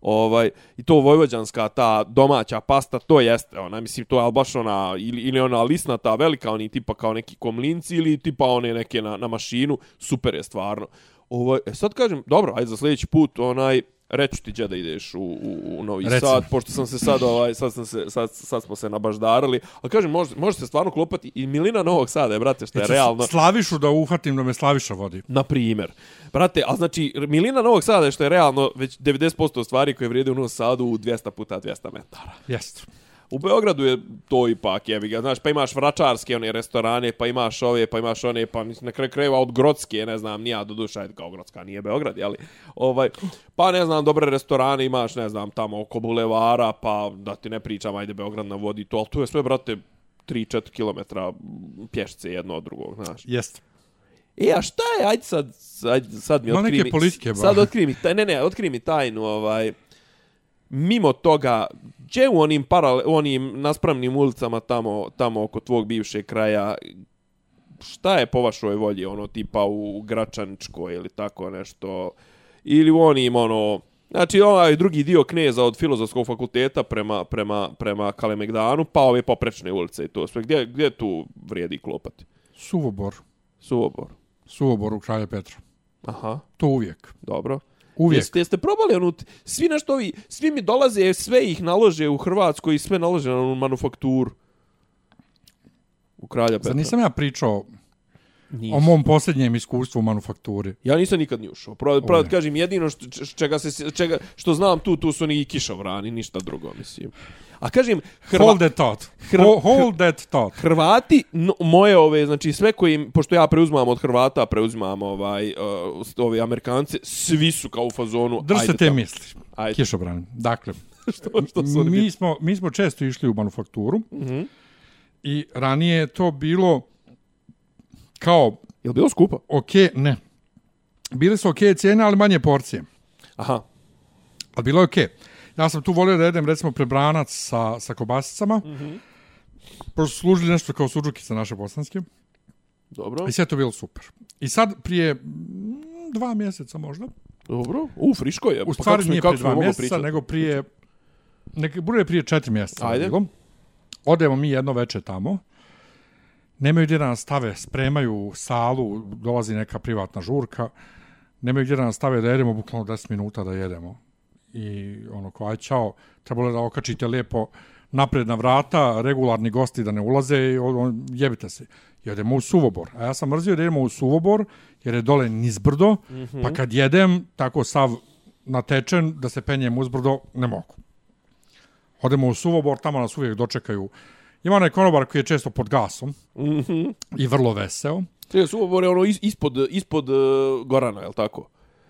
ovaj, i to vojvođanska, ta domaća pasta, to jeste, ona, mislim, to je al baš ona, ili, ili ona lisnata, velika, oni tipa kao neki komlinci, ili tipa one neke na, na mašinu, super je stvarno. Ovaj, e, sad kažem, dobro, ajde za sljedeći put, onaj, reću ti gdje da ideš u, u, u Novi Reci. Sad, pošto sam se sad, ovaj, sad, sam se, sad, sad smo se nabaždarili, ali kažem, može, može se stvarno klopati i Milina Novog Sada, je, brate, što je Hoću realno, Slavišu da uhvatim da me Slaviša vodi. na primjer. Brate, a znači, Milina Novog Sada je što je realno već 90% stvari koje vrijede u Novom Sadu u 200 puta 200 metara. Jest. U Beogradu je to ipak, jebi ga, znaš, pa imaš vračarske one restorane, pa imaš ove, pa imaš one, pa na kraju krajeva od Grocke, ne znam, nija do duša, kao Grocka nije Beograd, jeli, ovaj, pa ne znam, dobre restorane imaš, ne znam, tamo oko bulevara, pa da ti ne pričam, ajde Beograd na vodi to, ali tu je sve, brate, 3-4 km pješce jedno od drugog, znaš. Jest. E, a šta je, ajde sad, ajde, sad mi Ima otkri neke mi, politike, ba. sad otkri mi, taj, ne, ne, otkri mi tajnu, ovaj, mimo toga, gdje u onim, parale, u onim naspravnim ulicama tamo, tamo oko tvog bivšeg kraja, šta je po vašoj volji, ono, tipa u Gračaničkoj ili tako nešto, ili u onim, ono, Znači, ovaj drugi dio kneza od filozofskog fakulteta prema, prema, prema Kalemegdanu, pa ove poprečne ulice i to sve. Gdje, gdje tu vrijedi klopati? Suvobor. Suvobor. Suvobor u Kralja Petra. Aha, To uvijek. dobro. Uvijek. Jeste, jeste probali onu, t- svi nešto ovi, svi mi dolaze, sve ih nalože u Hrvatskoj i sve nalože na onu manufakturu. U Kralja Petra. Zar nisam ja pričao Nisi. o mom posljednjem iskustvu u manufakturi? Ja nisam nikad ni ušao. Pravo, da kažem, jedino što, čega se, čega, što znam tu, tu su oni kišovrani, ništa drugo, mislim. A kažem, Hrva, Hold that thought. Ho- Hold that thought. Hrvati, no, moje ove, znači sve koji, pošto ja preuzimam od Hrvata, preuzimam ovaj, uh, ovi Amerikance, svi su kao u fazonu, Drž se te tamo. misli. Ajde. Kišobran. Dakle, što, što su mi smo, mi smo često išli u manufakturu Mhm. i ranije je to bilo kao, Jel bilo skupo? ok, ne. Bile su ok cijene, ali manje porcije. Aha. Ali bilo je ok. Ja sam tu volio da jedem recimo prebranac sa, sa kobasicama. Mm -hmm. Pošto služili nešto kao suđukice naše bosanske. Dobro. I sve to bilo super. I sad prije mm, dva mjeseca možda. Dobro. U, friško je. U stvari pa kako nije prije dva mjeseca, pričati? nego prije... Nek, bude prije četiri mjeseca. Ajde. Bilo. Odemo mi jedno veče tamo. Nemaju gdje da nas stave, spremaju salu, dolazi neka privatna žurka. Nemaju gdje da nas stave da jedemo, bukvalno 10 minuta da jedemo. I ono, ko aj čao, trebalo da okačite lijepo napred na vrata, regularni gosti da ne ulaze i on, jebite se. Jedemo u Suvobor. A ja sam mrzio da jedemo u Suvobor, jer je dole nizbrdo, mm -hmm. pa kad jedem, tako sav natečen, da se penjem uzbrdo, ne mogu. Odemo u Suvobor, tamo nas uvijek dočekaju. Ima onaj konobar koji je često pod gasom mm -hmm. i vrlo veseo. Suvobor je ono ispod, ispod uh, Gorana, je li tako?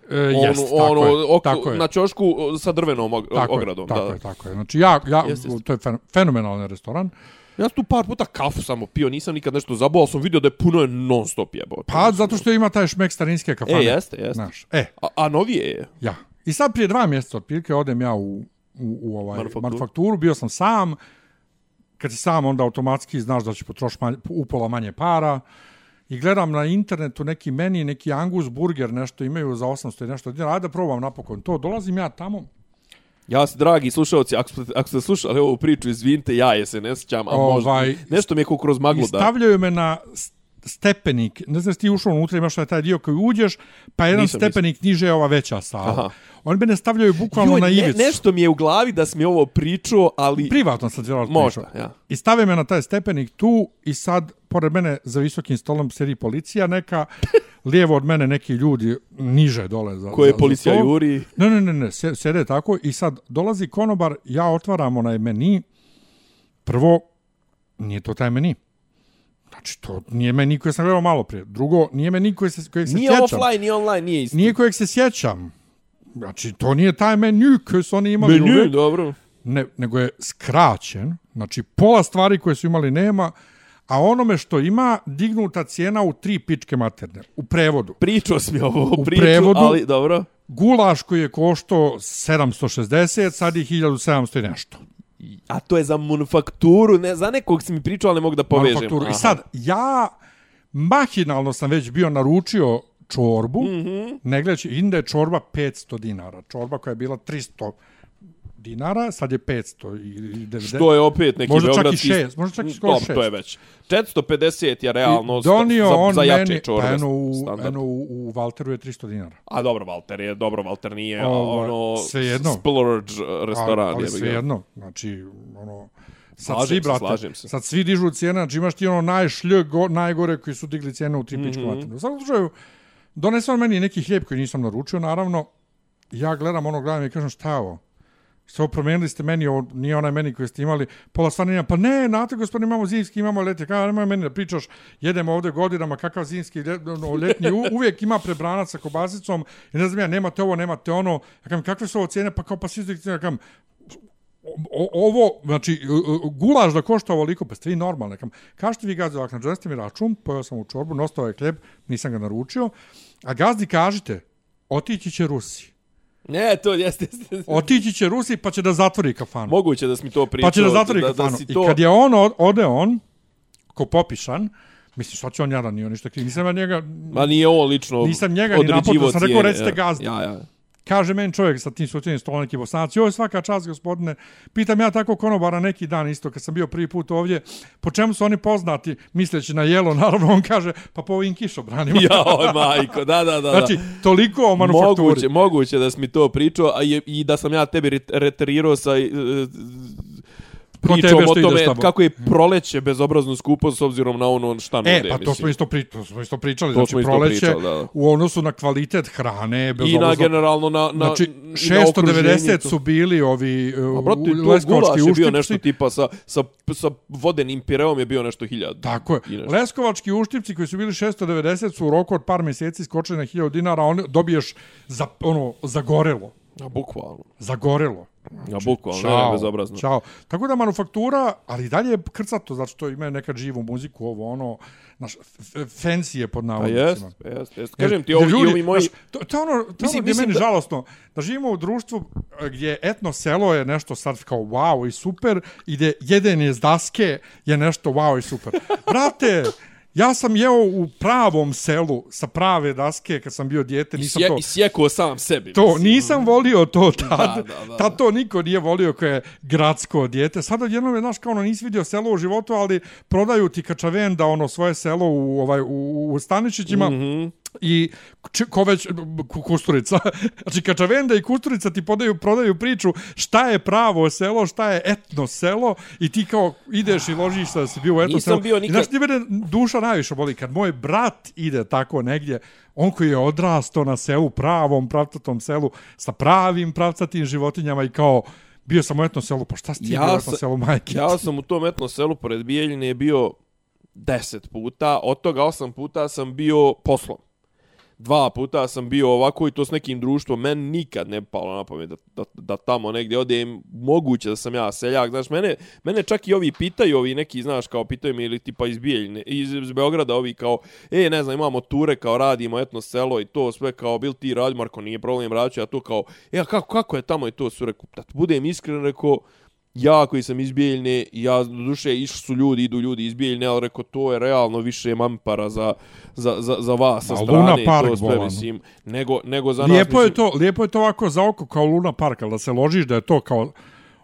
E, jest, ono, tako, ono, je, oko, tako je. Na čošku sa drvenom og tako ogradom. Je, tako da. je, tako je. Znači, ja, ja, jest, jest. to je fenomenalan restoran. Ja sam tu par puta kafu samo pio, nisam nikad nešto zabao, sam vidio da je puno je non stop jebao. Pa, zato što ima taj šmek starinske kafane. E, jeste, jeste. Znaš, e. A, a novije je? Ja. I sad prije dva mjeseca otprilike odem ja u, u, u ovaj manufakturu. manufakturu, bio sam sam, kad si sam onda automatski znaš da će potrošiti manje, upola manje para, i gledam na internetu neki meni, neki Angus burger, nešto imaju za 800 i nešto. Dinara, ajde da probam napokon to, dolazim ja tamo, Ja se, dragi slušalci, ako, ako ste slušali ovu priču, izvinite, ja je se ne sjećam, a ovaj, možda, nešto mi je kroz maglu da... stavljaju me na stepenik, ne znaš ti ušao unutra, imaš taj dio koji uđeš, pa jedan nisam, stepenik nisam. niže je ova veća sala. Aha. Oni me ne stavljaju bukvalno Joj, na ivicu. Ne, nešto mi je u glavi da sam je ovo pričao, ali... Privatno sam vjerojatno Možda, pričao. ja. I stave me na taj stepenik tu i sad, pored mene, za visokim stolom sedi policija neka, lijevo od mene neki ljudi niže dole. Za, Koje za, policija za juri? Ne, ne, ne, ne, sede tako i sad dolazi konobar, ja otvaram onaj meni, prvo, nije to taj meni. Znači, to nije meni koje sam gledao malo prije. Drugo, nije meni koje se, kojeg se nije sjećam. Nije offline, nije online, nije isti. Nije kojeg se sjećam. Znači, to nije taj menu koji su oni imali menu, uvek. dobro. Ne, nego je skraćen. Znači, pola stvari koje su imali nema, a onome što ima dignuta cijena u tri pičke materne. U prevodu. Pričao si mi ovo u priču, prevodu, ali dobro. Gulaš koji je košto 760, sad je 1700 i nešto. A to je za manufakturu, ne, za nekog si mi pričao, ali ne mogu da povežem. Manufakturu. I sad, ja mahinalno sam već bio naručio čorbu, mm -hmm. ne gledajući, inda je čorba 500 dinara. Čorba koja je bila 300 dinara, sad je 500 i 90. Što je opet neki možda beogradski... Možda čak i 6, možda čak i skoro 6. To je već. 450 je realno I donio za, on za jače meni, čorbe. Pa eno u, eno u, u Valteru je 300 dinara. A dobro, Valter je, dobro, Valter nije Ovo, ono sve jedno. splurge restoran. Ali, ali sve jedno, znači, ono, Sad slažem svi, se, brate, slažem se. sad svi dižu cijene, znači imaš ti ono najšlj, go, najgore koji su digli cijene u tripičku mm -hmm. U svakom slučaju, donesao meni neki hljeb koji nisam naručio, naravno, ja gledam ono, gledam i kažem šta je ovo? Što promijenili ste meni, ovo nije onaj meni koji ste imali, pola stvarno nema, pa ne, znate gospodine, imamo zimski, imamo letnji, kada nemoj meni da pričaš, jedemo ovdje godinama, kakav zimski, no, letnji, u, uvijek ima prebranac sa kobasicom, i ne znam ja, nemate ovo, nemate ono, ja kažem, kakve su ovo cijene, pa kao pa svi ja kažem, o, ovo, znači, e, e, gulaš da košta ovoliko, pa ste vi normalni. Kam, kažete vi gazdu, ovak, nađeste mi račun, pojao sam u čorbu, nostao je kljeb, nisam ga naručio, a gazdi kažete, otići će Rusi. Ne, to jeste, jeste. Otići će Rusi pa će da zatvori kafanu. Moguće da mi to pričao. Pa će da zatvori da, kafanu. Da, da to... I kad je on, ode on, ko popišan, Mislim, što će on jadan, nije on ništa kriv. Nisam ja njega... Ma nije ovo lično Nisam njega ni napotio, sam rekao, recite gazdi. Ja, ja. Kaže meni čovjek sa tim slučajnim stolom neki bosanac, joj svaka čast gospodine, pitam ja tako konobara neki dan isto kad sam bio prvi put ovdje, po čemu su oni poznati, misleći na jelo, naravno on kaže, pa po ovim kišobranima. ja, oj majko, da, da, da. Znači, toliko o manufakturi. Moguće, moguće da si mi to pričao, a je, i da sam ja tebi reterirao sa pričom o tome kako je proleće bezobrazno skupo s obzirom na ono šta nude. E, pa to smo isto, pri, to smo isto pričali. To znači, proleće pričali, da. u odnosu na kvalitet hrane. I na generalno na, na, znači, 690 su bili ovi uh, brate, leskovački uštipci. bio nešto tipa sa, sa, sa vodenim pireom je bio nešto hiljad. Tako je. Leskovački uštipci koji su bili 690 su u roku od par mjeseci skočili na 1000 dinara, on dobiješ za, ono, zagorelo. A, bukvalno. Zagorelo. Ja, bukvalno, ne, Ćao, bezobrazno. Ćao. Tako da manufaktura, ali dalje je krcato, zato što ima nekad živu muziku, ovo ono, naš, fancy je pod Pa navodnicima. jest, jest, jest. Kažem ti, ovi, ljudi, ovi moji... znaš, to, to je ono, to Mislim- ono gdje mislim meni da- žalostno, da živimo u društvu e, gdje etno selo je nešto sad kao wow i super, i gdje jedenje s daske je nešto wow i super. Brate, ja sam jeo u pravom selu sa prave daske kad sam bio dijete, nisam Sje, to... I sjekao sam sebi. To, mislim. nisam volio to tad. Da, da, da. Tad to niko nije volio koje je gradsko dijete. Sad odjednom je, znaš, kao ono, nisi vidio selo u životu, ali prodaju ti kačavenda, ono, svoje selo u, ovaj, u, u Staničićima. Mm. -hmm. I ko već, ku- Kusturica, znači Kačavenda i Kusturica ti podaju, prodaju priču šta je pravo selo, šta je etno selo i ti kao ideš i ložiš se da si bio u etno Nisam selo. bio I nikad- znaš ti mene duša najviše boli kad moj brat ide tako negdje, on koji je odrastao na selu, pravom pravcatom selu, sa pravim pravcatim životinjama i kao bio sam u etnom selu, pa šta si ti Ja bio u etnom sam- selu, majke? Ja sam u tom etnom selu pored Bijeljine bio deset puta, od toga osam puta sam bio poslom. Dva puta sam bio ovako i to s nekim društvom. men nikad ne palo na pamet da, da, da tamo negdje odem. Moguće da sam ja seljak. Znaš, mene, mene čak i ovi pitaju, ovi neki, znaš, kao pitaju mi ili tipa iz Bijeljine, iz, iz Beograda, ovi kao, e, ne znam, imamo ture, kao radimo etno selo i to sve, kao, bil ti radi, Marko, nije problem, radit ću ja to kao, e, a kako, kako je tamo i to su, rekao, da pa, budem iskren, rekao, ja koji sam iz Bijeljne, ja do duše išli su ljudi, idu ljudi iz Bijeljne, ali rekao to je realno više mampara za, za, za, za vas sa strane, Luna Park, to sve, mislim, nego, nego za Lijepo nas, je mislim, to, lijepo je to ovako za oko kao Luna Park, ali da se ložiš da je to kao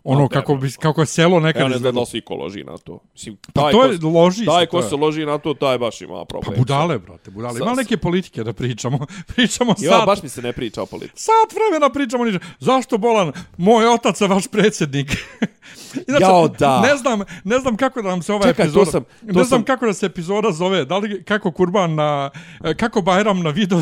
ono Ma, kako bi kako je selo nekad Ja ne znam da izgledalo. li svi ko loži na to. Mislim, Pa to ko, je loži taj se, ko to se loži na to, taj baš ima Pa problem. budale, brate, budale. Ima neke politike da pričamo. Pričamo Ja, sad. baš mi se ne priča o politici. Sat vremena pričamo niže. Zašto bolan? Moj otac je vaš predsjednik. Inače, Jao, da. Ne znam, ne znam kako da nam se ova Čekaj, to epizoda... sam- to ne znam sam- kako da se epizoda zove. Da li kako Kurban na... e, Kako Bajram na video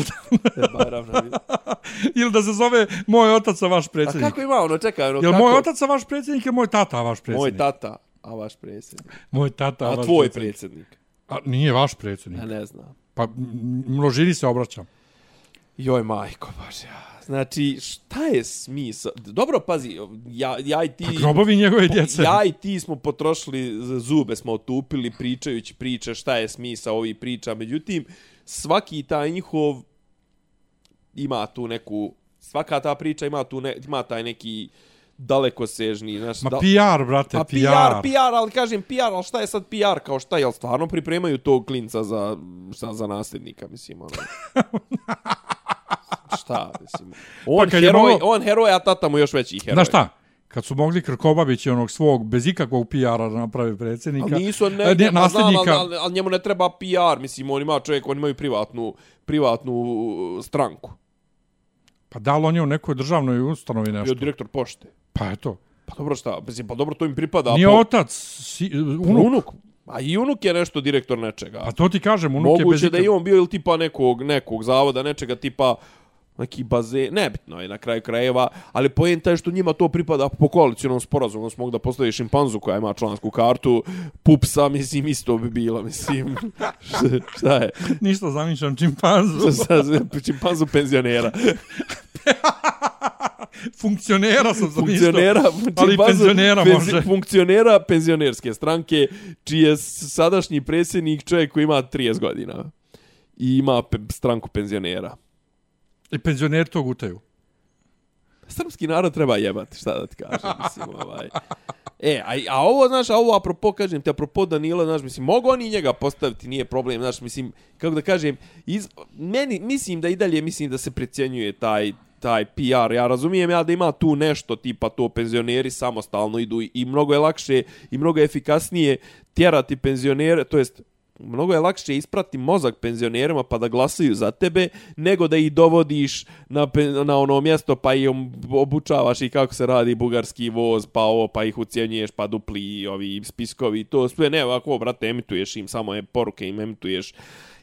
ili da se zove Moj otac je vaš A predsjednik. kako ima ono, čekaj, ono, Jel kako? moj otac je vaš predsjednik ili moj tata vaš predsjednik? Moj tata, a vaš predsjednik. Moj tata A vaš tvoj predsjednik. predsjednik. A, nije vaš predsjednik. Ja ne znam. Pa množini se obraćam. Joj, majko, baš ja. Znači, šta je smisao? Dobro, pazi, ja, ja i ti... Pa grobovi njegove djece. Ja i ti smo potrošili, zube smo otupili pričajući priče šta je smisao ovih priča. Međutim, svaki taj njihov ima tu neku... Svaka ta priča ima tu ne, ima taj neki dalekosežni, znaš, Ma da- PR, brate, Pa PR. PR, PR, ali kažem PR, ali šta je sad PR, kao šta, jel stvarno pripremaju tog klinca za, za, za nasljednika, mislim, ono. šta, mislim. On, Pa kad je heroj, moglo- on heroj, a tata mu još veći heroj. Znaš šta? Kad su mogli Krkobabić i onog svog, bez ikakvog PR-a da napravi predsjednika. Ali nisu, ne, e, ne, ne, pa znam, ali, ali, ali, njemu ne treba PR, mislim, on ima čovjek, on imaju privatnu, privatnu stranku. Pa da li on je u nekoj državnoj ustanovi Bio nešto? direktor pošte. Pa eto. Pa dobro šta, mislim, pa dobro to im pripada. Nije po, otac, si, unuk. unuk. A i unuk je nešto direktor nečega. Pa to ti kažem, unuk je bez Moguće da je on bio ili tipa nekog, nekog zavoda, nečega tipa neki bazen, nebitno je na kraju krajeva, ali poenta je što njima to pripada po koalicijnom sporazumu, smo mogu da postavi šimpanzu koja ima člansku kartu, pupsa, mislim, isto bi bilo, mislim, šta, je, Ništa zamišljam čimpanzu. Šimpanzu penzionera, Funkcionera sam zamišljao. funkcionera, Ali šimpanzu penzionera penzi- može. funkcionera penzionerske stranke, čiji je sadašnji predsjednik čovjek koji ima 30 godina i ima pe stranku penzionera. I penzioneri to gutaju. Srpski narod treba jebati, šta da ti kažem, mislim, ovaj. E, a, a ovo, znaš, a ovo apropo, kažem ti, apropo Danila, znaš, mislim, mogu oni njega postaviti, nije problem, znaš, mislim, kako da kažem, iz, meni, mislim da i dalje, mislim da se precjenjuje taj, taj PR, ja razumijem ja da ima tu nešto tipa to penzioneri samostalno idu i mnogo je lakše i mnogo je efikasnije tjerati penzionere, to jest mnogo je lakše isprati mozak penzionerima pa da glasaju za tebe nego da ih dovodiš na, na ono mjesto pa ih obučavaš i kako se radi bugarski voz pa ovo pa ih ucijenjuješ pa dupli ovi spiskovi to sve ne ovako brate emituješ im samo je poruke im emituješ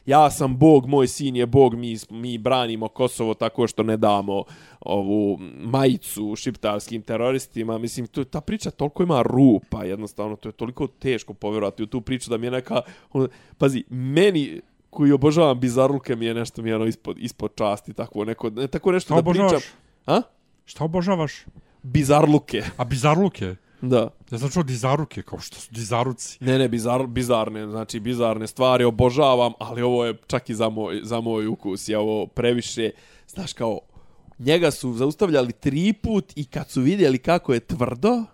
ja sam bog, moj sin je bog, mi, mi branimo Kosovo tako što ne damo ovu majicu šiptarskim teroristima. Mislim, to, ta priča toliko ima rupa, jednostavno, to je toliko teško povjerovati u tu priču da mi je neka... Ono, pazi, meni koji obožavam bizarluke mi je nešto mi je ono ispod, ispod časti, tako, neko, ne, tako nešto Šta da obožavaš? pričam. A? Šta obožavaš? bizarluke. A bizarluke? Da. Ja sam čuo dizaruke, kao što su dizaruci. Ne, ne, bizar, bizarne, znači bizarne stvari obožavam, ali ovo je čak i za moj, za moj ukus. Ja ovo previše, znaš kao, njega su zaustavljali tri put i kad su vidjeli kako je tvrdo,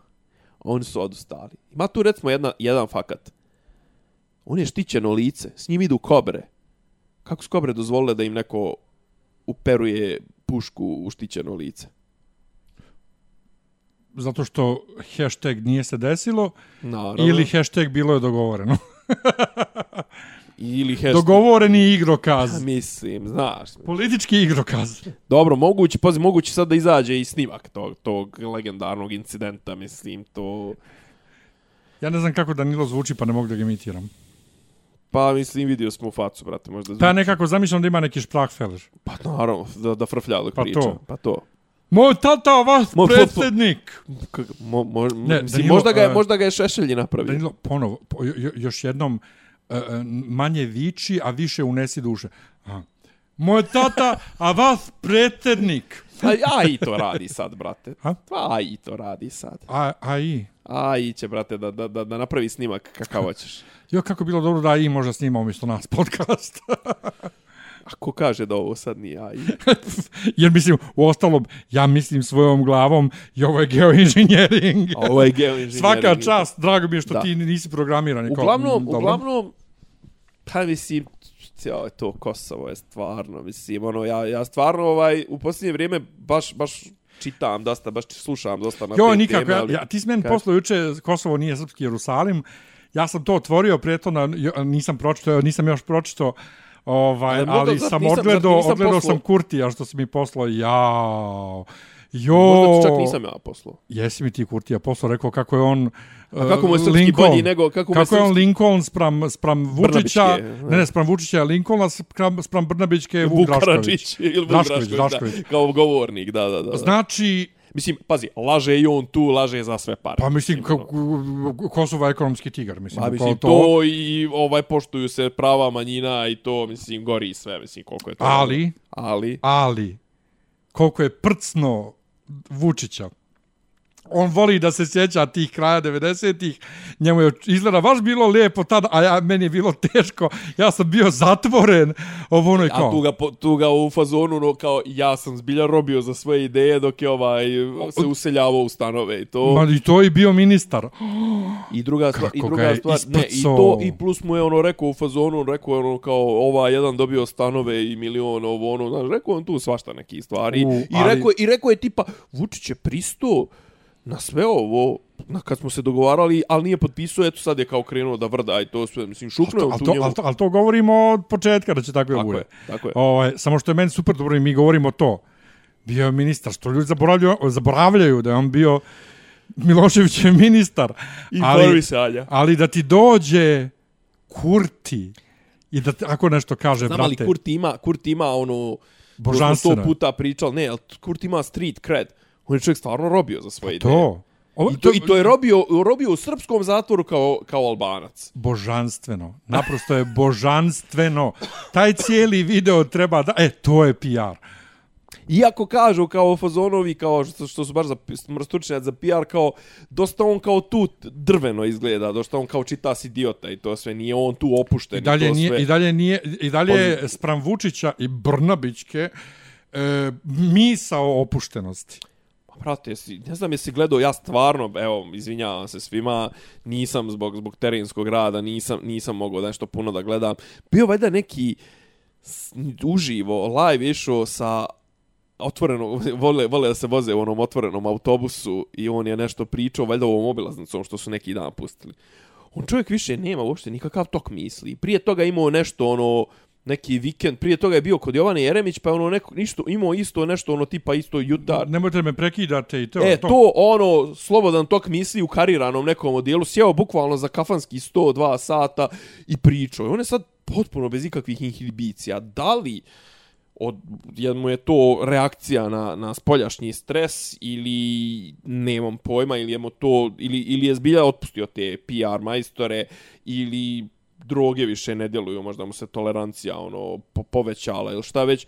oni su odustali. Ima tu recimo jedna, jedan fakat. On je štićeno lice, s njim idu kobre. Kako su kobre dozvolile da im neko uperuje pušku u štićeno lice? Zato što hashtag nije se desilo Naravno. ili hashtag bilo je dogovoreno. Ili hashtag... Dogovoreni igrokaz. Pa Mislim, znaš. Politički igrokaz. Dobro, moguće, pazi, moguće sad da izađe i snimak tog, tog legendarnog incidenta, mislim, to... Ja ne znam kako Danilo zvuči, pa ne mogu da ga imitiram. Pa, mislim, vidio smo u facu, brate, možda... Pa nekako zamišljam da ima neki šprachfeler. Pa, naravno, da, da frflja dok Pa priča. to. Pa to. Moj tata, vas Moj predsjednik. K mo, mo, Ne, mislim, Danilo, možda, ga je, e, možda ga je Šešelji napravio. Danilo, ponovo, po, jo, jo- još jednom, e, manje viči, a više unesi duše. Aha. Moj tata, a vas predsjednik. A, a i to radi sad, brate. Ha? A i to radi sad. A, a i? A i će, brate, da, da, da, da napravi snimak kakav hoćeš. Jo, kako bilo dobro da i možda snima umjesto nas podcast. A ko kaže da ovo sad nije AI? Jer mislim, u ostalom, ja mislim svojom glavom i ovo je geoinženjering. A ovo je geoinženjering. Svaka čast, drago mi je što Da. ti nisi programiran. i kao, Uglavnom, uglavnom, pa mislim, ja, to Kosovo je stvarno, mislim, ono, ja, ja stvarno, ovaj, u posljednje vrijeme baš, baš čitam dosta, baš slušam dosta na Jo, te nikako. teme, ali- ja, ti si meni poslao juče Kosovo nije srpski Jerusalim. Ja sam to otvorio prethodno, jo- nisam pročitao, nisam još pročitao, ovaj, Ali ali sam nisam- odgledao, nisam odgledao poslao- sam Kurtija što si mi poslao. Jao. Jo. Možda čak nisam ja poslao. Jesi mi ti Kurtija poslao, rekao kako je on... A kako mu je uh, srpski Lincoln. bolji nego- kako je kako je on Lincoln spram, spram Vučića, Brnabićke, ne, ne, spram Vučića je Lincoln, a spram, spram Brnabićke Vuk Drašković. Ili Vuk Drašković, Drašković, Drašković. Da, kao govornik, da, da. da. Znači, Mislim, pazi, laže i on tu, laže za sve pare. pa mislim, kao, Kosovo je ekonomski tigar, mislim. Pa mislim, to... i ovaj poštuju se prava manjina i to, mislim, gori sve, mislim, koliko je to. Ali, Ali, ali, koliko je prcno Vučića, on voli da se sjeća tih kraja 90-ih, njemu je izgleda baš bilo lijepo tada, a ja, meni je bilo teško, ja sam bio zatvoren, ovo ono a kao, tu ga, tu ga u fazonu, no, kao, ja sam zbilja robio za svoje ideje dok je ovaj se useljavao u stanove i to. ma i to je bio ministar. I druga stvar, i druga stvar, ne, i to, i plus mu je ono rekao u fazonu, rekao je ono kao, ova jedan dobio stanove i milion, ovo ono, znaš, rekao on tu svašta neki stvari. U, I, ali- rekao, I rekao je tipa, Vučić je pristo na sve ovo, na kad smo se dogovarali, ali nije potpisao, eto sad je kao krenuo da vrda i to sve, mislim, je Ali tu to, njemu. ali, to, ali to govorimo od početka da će tako, Tako bude. je, tako je. Ovaj, samo što je meni super dobro i mi govorimo to. Bio je ministar, što ljudi zaboravljaju, zaboravljaju da je on bio Miloševićev ministar. Informi Ali, se, Alja. ali da ti dođe Kurti i da te, ako nešto kaže, Znam, ali brate, Kurt ima, Kurt ima ono... Božanstveno. To sto puta pričal, ne, ali Kurt ima street cred. On je čovjek stvarno robio za svoje ideje. to. Ovo, I to, I to je robio, robio u srpskom zatvoru kao, kao albanac. božanstveno. Naprosto je božanstveno. Taj cijeli video treba da... E, to je PR. Iako kažu kao fazonovi, kao što, što su baš za, stručnjaci za PR, kao dosta on kao tu drveno izgleda, dosta on kao čita s idiota i to sve, nije on tu opušten. I dalje to nije, sve. i dalje nije, i dalje je spram Vučića i Brnabićke e, misao opuštenosti prate, si, ne znam jesi gledao, ja stvarno, evo, izvinjavam se svima, nisam zbog, zbog terenskog rada, nisam, nisam mogao nešto puno da gledam. Bio valjda neki uživo, live išao sa otvoreno, vole, vole da se voze u onom otvorenom autobusu i on je nešto pričao, valjda ovom obilaznicom što su neki dan pustili. On čovjek više nema uopšte nikakav tok misli. Prije toga imao nešto ono neki vikend, prije toga je bio kod Jovane Jeremić, pa je ono neko, ništo, imao isto nešto ono tipa isto jutar, Nemojte me prekidate i to. E, to. ono, slobodan tok misli u kariranom nekom odijelu, sjeo bukvalno za kafanski 102 sata i pričao. I on je sad potpuno bez ikakvih inhibicija. Da li od, jel mu je to reakcija na, na spoljašnji stres ili nemam pojma ili je mu to ili, ili je zbilja otpustio te PR majstore ili droge više ne djeluju, možda mu se tolerancija ono po, povećala ili šta već.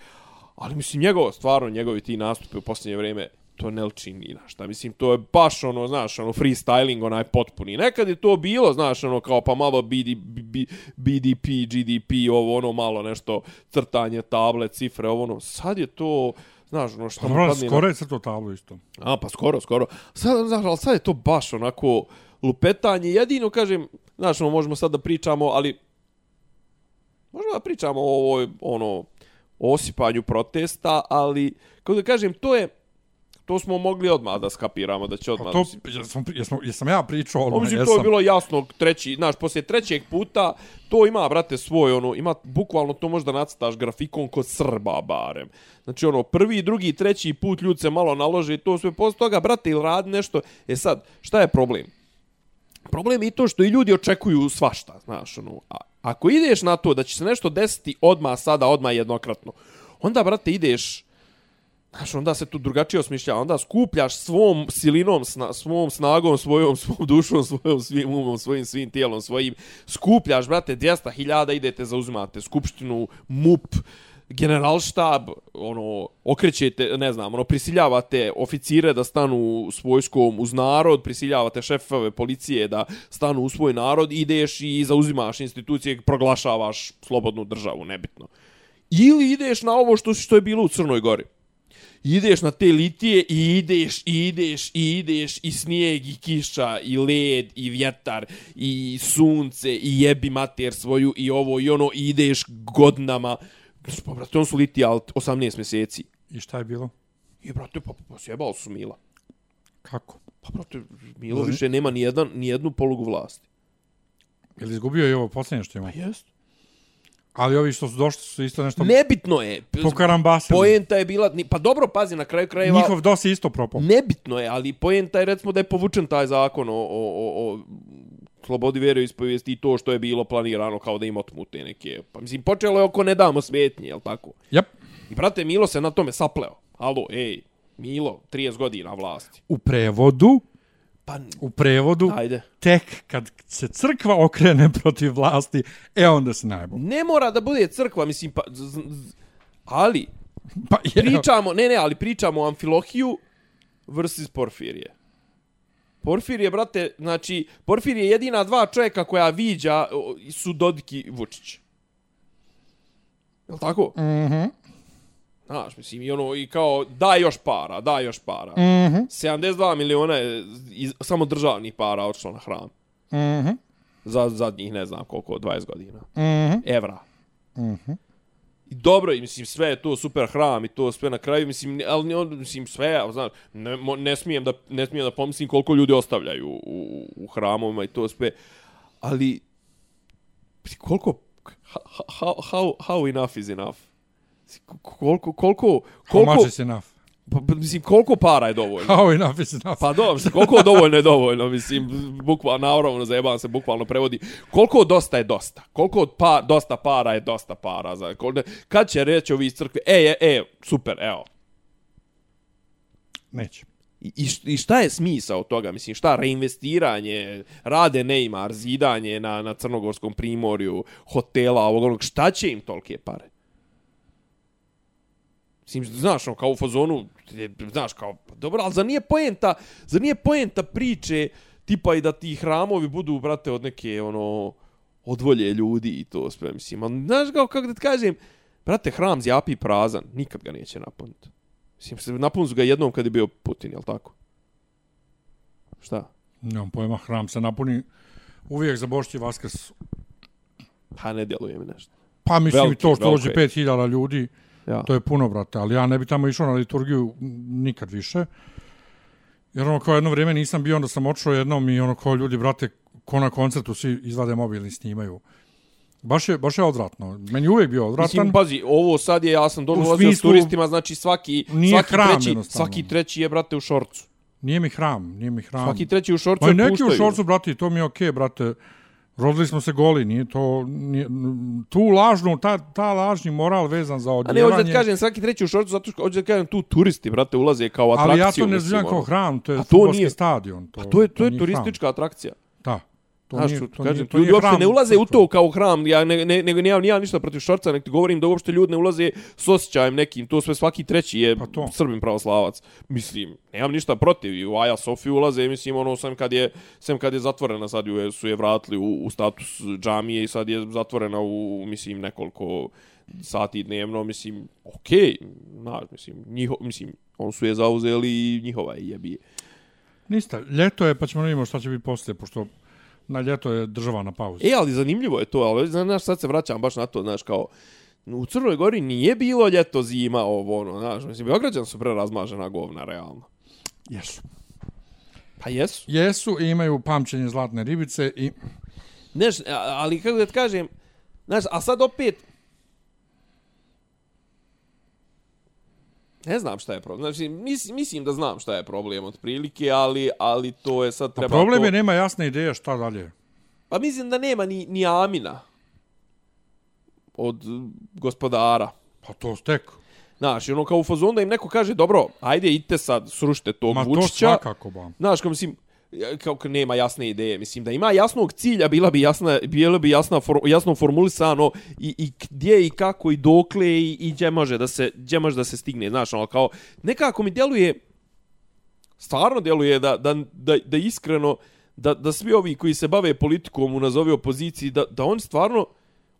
Ali mislim njegov stvarno njegovi ti nastupi u posljednje vrijeme to ne liči ni na šta. Mislim, to je baš ono, znaš, ono freestyling, onaj potpuni. Nekad je to bilo, znaš, ono kao pa malo BD, BDP, GDP, ovo ono malo nešto, crtanje, table, cifre, ovo ono. Sad je to, znaš, ono što... Pa, skoro je crto tablo isto. A, pa skoro, skoro. Sad, znaš, ali sad je to baš onako lupetanje. Jedino, kažem, znaš, ono, možemo sad da pričamo, ali... Možemo da pričamo o ovoj, ono, osipanju protesta, ali, kako da kažem, to je to smo mogli odmah da skapiramo da će odmah. Pa to jesam jesam jesam ja pričao ono jesam. to je bilo jasno treći, znaš, posle trećeg puta to ima brate svoj ono, ima bukvalno to možda nacrtaš grafikon kod Srba barem. Znači ono prvi, drugi, treći put ljudi se malo nalože i to sve posle toga brate ili radi nešto. E sad, šta je problem? Problem je to što i ljudi očekuju svašta, znaš, ono, a, ako ideš na to da će se nešto desiti odma sada, odma jednokratno, onda, brate, ideš, Znaš, onda se tu drugačije osmišlja, onda skupljaš svom silinom, sna, svom snagom, svojom, svom dušom, svojom svim umom, svojim svim tijelom, svojim, skupljaš, brate, 200.000, idete, zauzimate skupštinu, MUP, generalštab, ono, okrećete, ne znam, ono, prisiljavate oficire da stanu s vojskom uz narod, prisiljavate šefove policije da stanu u svoj narod, ideš i zauzimaš institucije, proglašavaš slobodnu državu, nebitno. Ili ideš na ovo što, što je bilo u Crnoj Gori ideš na te litije i ideš, i ideš, i ideš, i snijeg, i kiša, i led, i vjetar, i sunce, i jebi mater svoju, i ovo, i ono, i ideš godinama. Pa, brate, on su litije, ali 18 mjeseci. I šta je bilo? I, brate, pa, pa sjebao su Mila. Kako? Pa, brate, Milo više nema ni, jedan, ni jednu polugu vlasti. Je li izgubio i ovo posljednje što ima? Pa jest. Ali ovi što su došli su isto nešto... Nebitno je. Po karambasili. Poenta je bila... Pa dobro, pazi, na kraju krajeva... Njihov dos je isto propao. Nebitno je, ali poenta je recimo da je povučen taj zakon o, o, o, o slobodi vjere ispovijesti i to što je bilo planirano kao da im otmute neke... Pa mislim, počelo je oko ne damo smetnje, jel tako? Jep. I brate, Milo se na tome sapleo. Alo, ej, Milo, 30 godina vlasti. U prevodu, Pa, u prevodu, ajde. tek kad se crkva okrene protiv vlasti, e onda se najbolj. Ne mora da bude crkva, mislim, pa, z, z, ali, Pa, je, pričamo, ne, ne, ali pričamo o Amfilohiju versus Porfirije. Porfirije, brate, znači, Porfirije je jedina dva čovjeka koja viđa su Dodiki Vučić. Je tako? Mhm. Mm Znaš, mislim, i ono, i kao, daj još para, daj još para. Mhm. 72 miliona je iz, samo državnih para odšlo na hram. Mhm. Mm Za zadnjih, ne znam koliko, 20 godina. Mhm. Evra. Mhm. I dobro, i mislim, sve je to super hram i to sve na kraju, mislim, ali ne, on, mislim, sve, znaš, ne, ne, smijem da, ne smijem da pomislim koliko ljudi ostavljaju u, u hramovima i to sve, ali, koliko, how, how, how enough is enough? Koliko, koliko, How koliko, much is enough? Pa, pa, mislim, koliko para je dovoljno? How enough is enough? Pa dobro, mislim, koliko dovoljno je dovoljno, mislim, bukvalno, naravno, zajebavam se, bukvalno prevodi. Koliko dosta je dosta? Koliko od pa, dosta para je dosta para? Za, koliko, kad će reći ovi iz crkve, e, e, e, super, evo. Neće. I, i šta je smisao toga? Mislim, šta, reinvestiranje, rade Neymar, zidanje na, na Crnogorskom primorju, hotela, ovog onog, šta će im tolike pare? Mislim, znaš, ono, kao u fazonu, znaš, kao, pa dobro, ali za nije poenta, za nije poenta priče, tipa i da ti hramovi budu, brate, od neke, ono, odvolje ljudi i to sve, mislim, ali, znaš, kao, kako da ti kažem, brate, hram zjapi prazan, nikad ga neće napuniti. Mislim, se napun su ga jednom kad je bio Putin, jel tako? Šta? Nemam pojma, hram se napuni uvijek za Bošći Vaskrs. Pa ne djeluje mi nešto. Pa mislim Veliki, i to što dođe je. 5000 ljudi, Ja. to je puno, brate, ali ja ne bi tamo išao na liturgiju nikad više. Jer ono kao jedno vrijeme nisam bio, onda sam očeo jednom i ono kao ljudi, brate, ko na koncertu svi izvade mobil i snimaju. Baš je, baš je odvratno. Meni je uvijek bio odvratan. Mislim, pazi, ovo sad je, ja sam dolazio s turistima, znači svaki, svaki, hram, treći, svaki treći je, brate, u šorcu. Nije mi hram, nije mi hram. Svaki treći u šorcu Ma neki puštaju. u šorcu, brate, to mi je okej, okay, brate. Rodili smo se goli, nije to... Nije, tu lažnu, ta, ta lažni moral vezan za A odjevanje... ne, hoću da kažem, svaki treći u šorcu, zato što hoću da kažem, tu turisti, brate, ulaze kao atrakciju. Ali ja to ne znam kao ono. hram, to je to nije- stadion. To, A to je, to je nije turistička atrakcija. Hram. Da, To Znaš, nije, to, kažem, nije, to ljudi uopšte ne ulaze u to kao hram, ja ne, ne, nego nemam, nemam ništa protiv Šorca, nek ti govorim da uopšte ljudi ne ulaze s osjećajem nekim, to sve svaki treći je Pa to. Srbin pravoslavac. Mislim, nemam ništa protiv, i u Aja Sofiju ulaze, mislim, ono, sem kad je, sem kad je zatvorena, sad ju je, su je vratili u, u status džamije i sad je zatvorena u, mislim, nekoliko sati dnevno, mislim, okej, okay, mislim, njiho, mislim, on su je zauzeli i njihova je jebi. Ništa, ljeto je, pa ćemo vidimo šta će biti poslije, pošto na ljeto je država na pauzi. E, ali zanimljivo je to, ali znaš, sad se vraćam baš na to, znaš, kao, u Crnoj Gori nije bilo ljeto, zima, ovo, ono, znaš, mislim, Beograđan su prerazmažena govna, realno. Jesu. Pa jesu. Jesu i imaju pamćenje zlatne ribice i a- ali kako da ti kažem, znaš, a sad opet, ne znam šta je problem. Znači, mislim, mislim da znam šta je problem otprilike, ali, ali to je sad A treba... problem to... je nema jasne ideje šta dalje. Pa mislim da nema ni, ni Amina od gospodara. Pa to stek. Znaš, ono kao u fazonu da im neko kaže, dobro, ajde, idite sad, srušite tog Ma to Vučića. svakako ba. Znaš, kao mislim, kao nema jasne ideje. Mislim, da ima jasnog cilja, bila bi jasna, bila bi jasna, for, jasno formulisano i, i gdje i kako i dokle i, i gdje može da se, gdje može da se stigne. Znaš, ono, kao, nekako mi djeluje, stvarno djeluje da, da, da, da iskreno, da, da svi ovi koji se bave politikom u nazovi opoziciji, da, da on stvarno,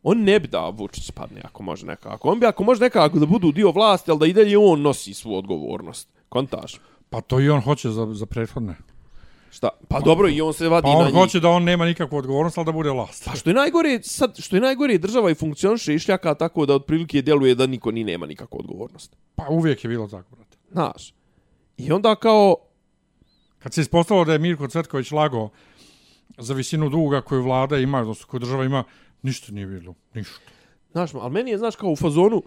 on ne bi da Vučić padne ako može nekako. On bi ako može nekako da budu dio vlasti, ali da i dalje on nosi svu odgovornost. Kontaš? Pa to i on hoće za, za prethodne. Šta? Pa dobro, i on se vadi Pa na on njih. hoće da on nema nikakvu odgovornost, ali da bude vlast. Pa što je najgore, sad, što je najgore, država i funkcioniše i šljaka tako da otprilike djeluje da niko ni nema nikakvu odgovornost. Pa uvijek je bilo tako, brate. Znaš. I onda kao, Kad se ispostavilo da je Mirko Cvetković lago za visinu duga koju vlada ima, odnosno koju država ima, ništa nije bilo. Ništa. znaš, ali meni je, znaš, kao u fazonu,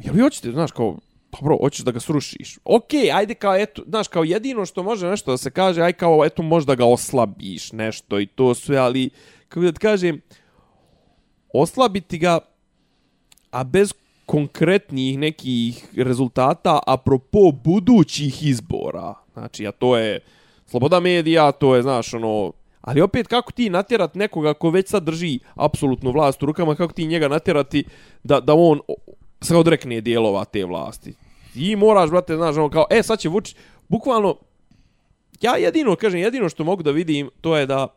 jel vi hoćete, znaš, kao, Pa dobro, hoćeš da ga srušiš. Okej, okay, ajde kao, eto, znaš, kao jedino što može nešto da se kaže, aj kao, eto, možda ga oslabiš nešto i to sve, ali, kako da ti kažem, oslabiti ga, a bez konkretnih nekih rezultata apropo budućih izbora. Znači, a to je sloboda medija, to je, znaš, ono, ali opet kako ti natjerat nekoga ko već sad drži apsolutnu vlast u rukama, kako ti njega natjerati da, da on se odrekne dijelova te vlasti. I moraš, brate, znaš, ono kao, e, sad će Vučić, bukvalno, ja jedino, kažem, jedino što mogu da vidim, to je da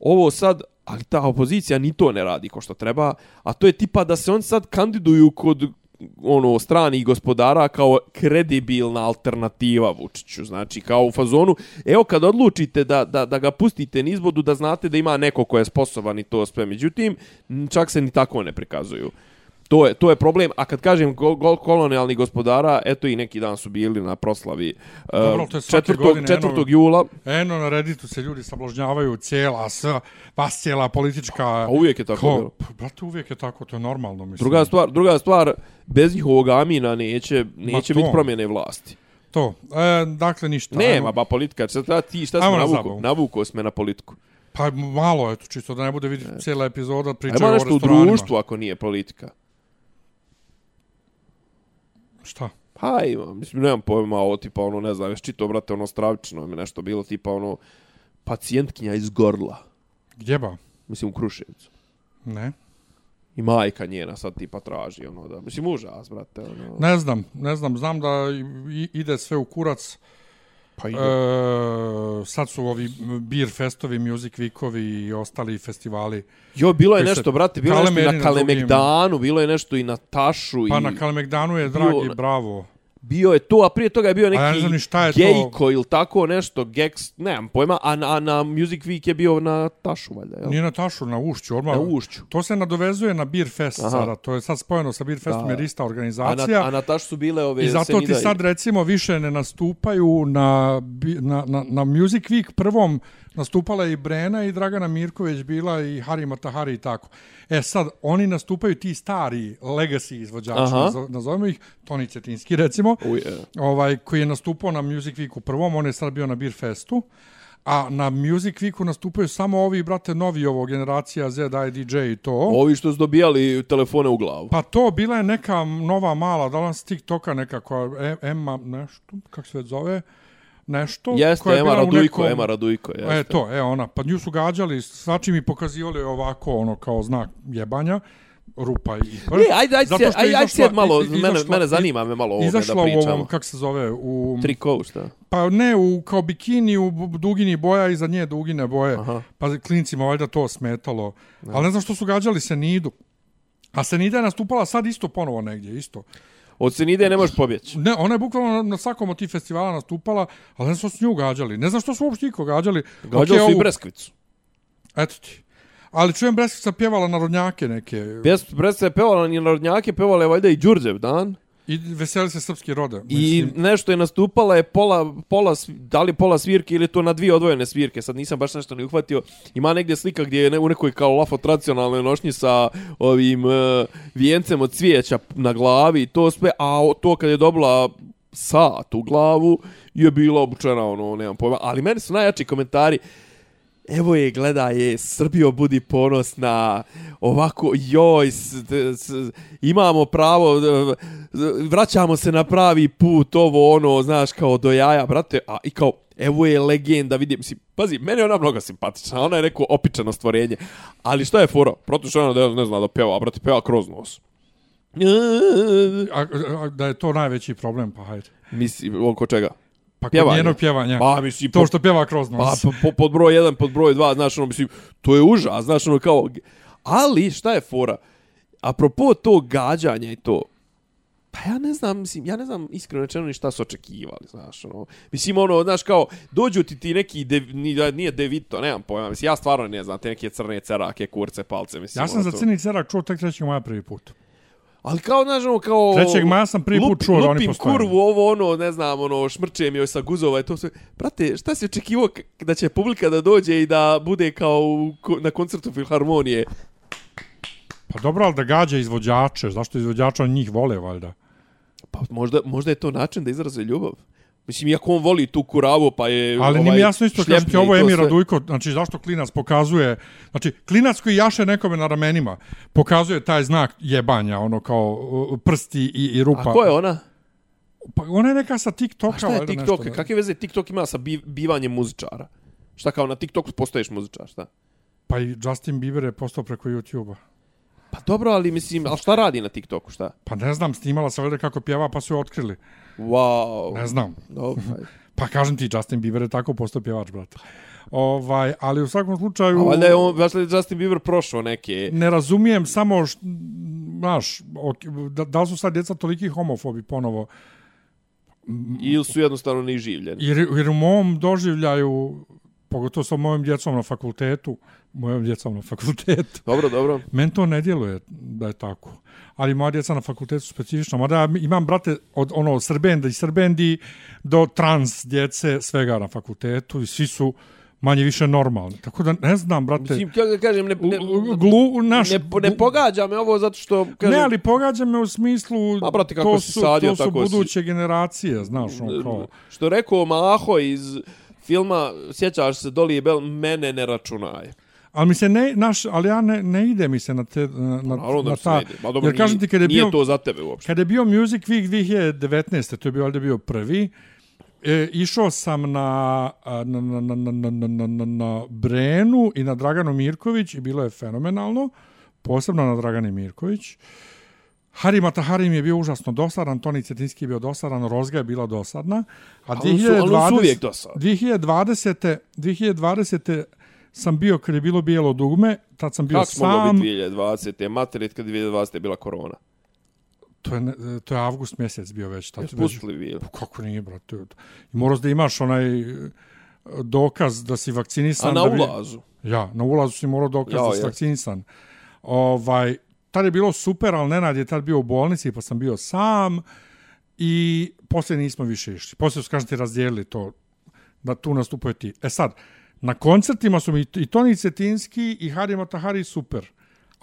ovo sad, ali ta opozicija ni to ne radi ko što treba, a to je tipa da se on sad kandiduju kod ono strani gospodara kao kredibilna alternativa Vučiću. Znači, kao u fazonu, evo kad odlučite da, da, da ga pustite nizbodu, da znate da ima neko ko je sposoban i to sve. Međutim, čak se ni tako ne prikazuju. To je, to je problem. A kad kažem go, go, kolonijalni gospodara, eto i neki dan su bili na proslavi Dobro, uh, to je svake 4. godine, 4. eno- jula. Eno, na Redditu se ljudi sablažnjavaju cijela, sva, vas cijela politička... A uvijek je tako. Ko, brate, uvijek je tako, to je normalno, mislim. Druga stvar, druga stvar, bez njihovog amina neće, neće biti promjene vlasti. To, e, dakle, ništa. Nema, Ajmo- ba politika, šta ti, šta Ajmo smo na navuko, navuko sme na politiku. Pa malo, eto, čisto da ne bude vidjeti cijela epizoda, pričaju Ajmo o nešto u restoranima. društvu ako nije politika. Šta? Pa ima, mislim, nemam pojma, ovo tipa ono, ne znam, još čito, brate, ono stravično mi nešto bilo, tipa ono, pacijentkinja iz Gorla, Gdje ba? mislim u Kruševcu. Ne. I majka njena sad tipa traži, ono, da, mislim, užas, brate, ono. Ne znam, ne znam, znam da ide sve u kurac. Pa ide. E, sad su ovi beer festovi, music weekovi i ostali festivali. Jo, bilo je nešto, brate, bilo je nešto na Kalemegdanu, bilo je nešto i na Tašu. Pa i... na Kalemegdanu je, bio- dragi, bravo. Bio je to, a prije toga je bio neki ja ne znam ni šta je to. gejko ili tako nešto, Gex, nemam pojma, a, na- a na Music Week je bio na Tašu, valjda, jel? Nije na Tašu, na Ušću, odmah. Na Ušću. To se nadovezuje na Beer Fest Aha. sada. To je sad spojeno sa Beer Festom jer ista A organizacija. na, a na Tašu su bile ove I zato ti sad recimo više ne nastupaju na, na, na, na Music Week prvom nastupala je i Brena i Dragana Mirković bila i Hari Matahari i tako. E sad, oni nastupaju ti stari legacy izvođači, Aha. nazovemo ih, Toni Cetinski recimo, Uj, e. ovaj, koji je nastupao na Music Weeku prvom, on je sad bio na Beer Festu, a na Music Weeku nastupaju samo ovi, brate, novi ovo, generacija Z, DJ i to. Ovi što su dobijali telefone u glavu. Pa to bila je neka nova mala, da li s TikToka nekako, E- Emma, nešto, kako se već zove, nešto. Jeste, koja je Ema Radujko, nekom- Ema Radujko, jeste. E, to, e, ona, pa nju su gađali, svačim i pokazivali ovako, ono, kao znak jebanja, rupa i pr. E, ajde, ajde, ajde, ajde, izašla- sjed malo, i- mene, izašla- mene zanima me malo ovo da Izašla u pričamo. ovom, kako se zove, u... Triko, šta? Pa ne, u, kao bikini, u dugini boja, iza nje dugine boje. Aha. Pa klincima valjda to smetalo. Ali ne znam što su gađali Senidu. A Senida je nastupala sad isto ponovo negdje, isto. Od Senide ne možeš pobjeći. Ne, ona je bukvalno na, na svakom od tih festivala nastupala, ali ne znam što su nju gađali. Ne znam što su uopšte iko gađali. Gađao Okej, su i ovu- Breskvicu. Eto ti. Ali čujem Breskvica pjevala narodnjake neke. Pjes, Breskvica je pevala ni narodnjake, pevala je valjda i Đurđev dan. I veseli se srpski rode. I nešto je nastupala je pola, pola, da li pola svirke ili to na dvije odvojene svirke, sad nisam baš nešto ni uhvatio. Ima negdje slika gdje je ne, u nekoj kao lafo tradicionalnoj nošnji sa ovim uh, vijencem od cvijeća na glavi i to sve, a to kad je dobila sat u glavu je bila obučena, ono, nemam pojma. Ali meni su najjači komentari, Evo je, gleda je, Srbijo budi ponosna, ovako, joj, s, s, imamo pravo, d- vraćamo se na pravi put, ovo, ono, znaš, kao do jaja, brate, a i kao, evo je legenda, vidim, mislim, pazi, meni je ona mnogo simpatična, ona je neko opičano stvorenje, ali šta je fora? Proto što ona ne, ne zna da pjeva, brate, pjeva kroz nos. A, a, da je to najveći problem, pa hajde. Mislim, oko čega? Pa kod Pjevanje. njenog pjevanja. Pa, mislim, to što pjeva kroz Pa, nos. po, po, pod broj 1, pod broj 2, znaš, ono, mislim, to je užas, znaš, ono, kao, ali, šta je fora? Apropo tog gađanja i to, pa ja ne znam, mislim, ja ne znam iskreno rečeno ni šta su očekivali, znaš, ono, mislim, ono, znaš, kao, dođu ti ti neki, ni- nije devito, nemam pojma, mislim, ja stvarno ne znam, te neke crne cerake, kurce, palce, mislim, Ja sam ono, za to. crni cerak čuo tek 3. maja prvi put. Ali kao, znaš, ono, kao... 3. maja sam prvi put čuo da oni postoje. kurvu, ovo, ono, ne znam, ono, šmrčem joj sa guzova i to sve. Brate, šta si očekivao da će publika da dođe i da bude kao u na koncertu Filharmonije? Pa dobro, ali da gađa izvođače. Zašto izvođača njih vole, valjda? Pa možda, možda je to način da izraze ljubav. Mislim, iako on voli tu kuravu, pa je... Ali nije mi jasno isto kažem ti ovo to Emir sve. Radujko, znači zašto klinac pokazuje, znači klinac koji jaše nekome na ramenima, pokazuje taj znak jebanja, ono kao prsti i, i rupa. A ko je ona? Pa ona je neka sa TikToka. A šta je TikTok? nešto. Kakve veze TikTok ima sa bi, bivanjem muzičara? Šta kao na TikToku postaješ muzičar, šta? Pa i Justin Bieber je postao preko YouTube-a. Pa dobro, ali mislim, ali šta radi na TikToku, šta? Pa ne znam, snimala se valjda kako pjeva, pa su je otkrili. Wow. Ne znam. Dobro, ajde. Pa kažem ti, Justin Bieber je tako postao pjevač, brate. Ovaj, ali u svakom slučaju... A valjda je on, valjda je Justin Bieber prošao neke... ne razumijem samo, š, znaš, ok, da, da li su sad djeca toliki homofobi ponovo? Ili su jednostavno neživljeni. Jer, jer u mom doživljaju, pogotovo sa mojom djecom na fakultetu, mojom djecom na fakultetu, Dobro, dobro. men to ne djeluje da je tako. Ali moja djeca na fakultetu su specifična. Mada ja imam, brate, od ono srbendi i srbendi do trans djece, svega na fakultetu i svi su manje više normalni. Tako da ne znam, brate, Mislim, kako da kažem, ne, ne, glu, naš, ne, ne pogađa me ovo zato što... Kažem, Ne, ali pogađa me u smislu Ma, brate, kako to si su, sadio, to su tako si- buduće generacije, znaš, ono kao. Što rekao Maho iz filma, sjećaš se Dolly Bell, mene ne računaj. Ali mi se ne, naš, ali ja ne, ne ide mi se na te, na, na, da na se ta. Ma dobro, jer kažem ti, kad je bio, to za tebe uopšte. kad je bio Music Week 2019. to je bio, bio prvi, e, išao sam na, a, na, na, na, na, na, na, na, na Brenu i na Draganu Mirković i bilo je fenomenalno, posebno na Dragani Mirković. Hari Matahari mi je bio užasno dosadan, Toni Cetinski je bio dosadan, Rozga je bila dosadna. A Ali su- ali su uvijek 2020, dosadni. 2020. 2020. sam bio kad je bilo bijelo dugme, tad sam bio Kako smo sam. biti 2020. Materit kad 2020. je bila korona. To je, to je avgust mjesec bio već. Tad Jesu već pustili bili. Pa kako nije, brate? I moraš da imaš onaj e, dokaz da si vakcinisan. A na da bi, ulazu? Ja, na ulazu si morao dokaz Ja, da si jes. vakcinisan. Ovaj, tad je bilo super, ali Nenad je tad bio u bolnici, pa sam bio sam i poslije nismo više išli. Poslije su, kažem ti, razdijelili to, da tu nastupuje ti. E sad, na koncertima su mi i Toni Cetinski i Hari Matahari super.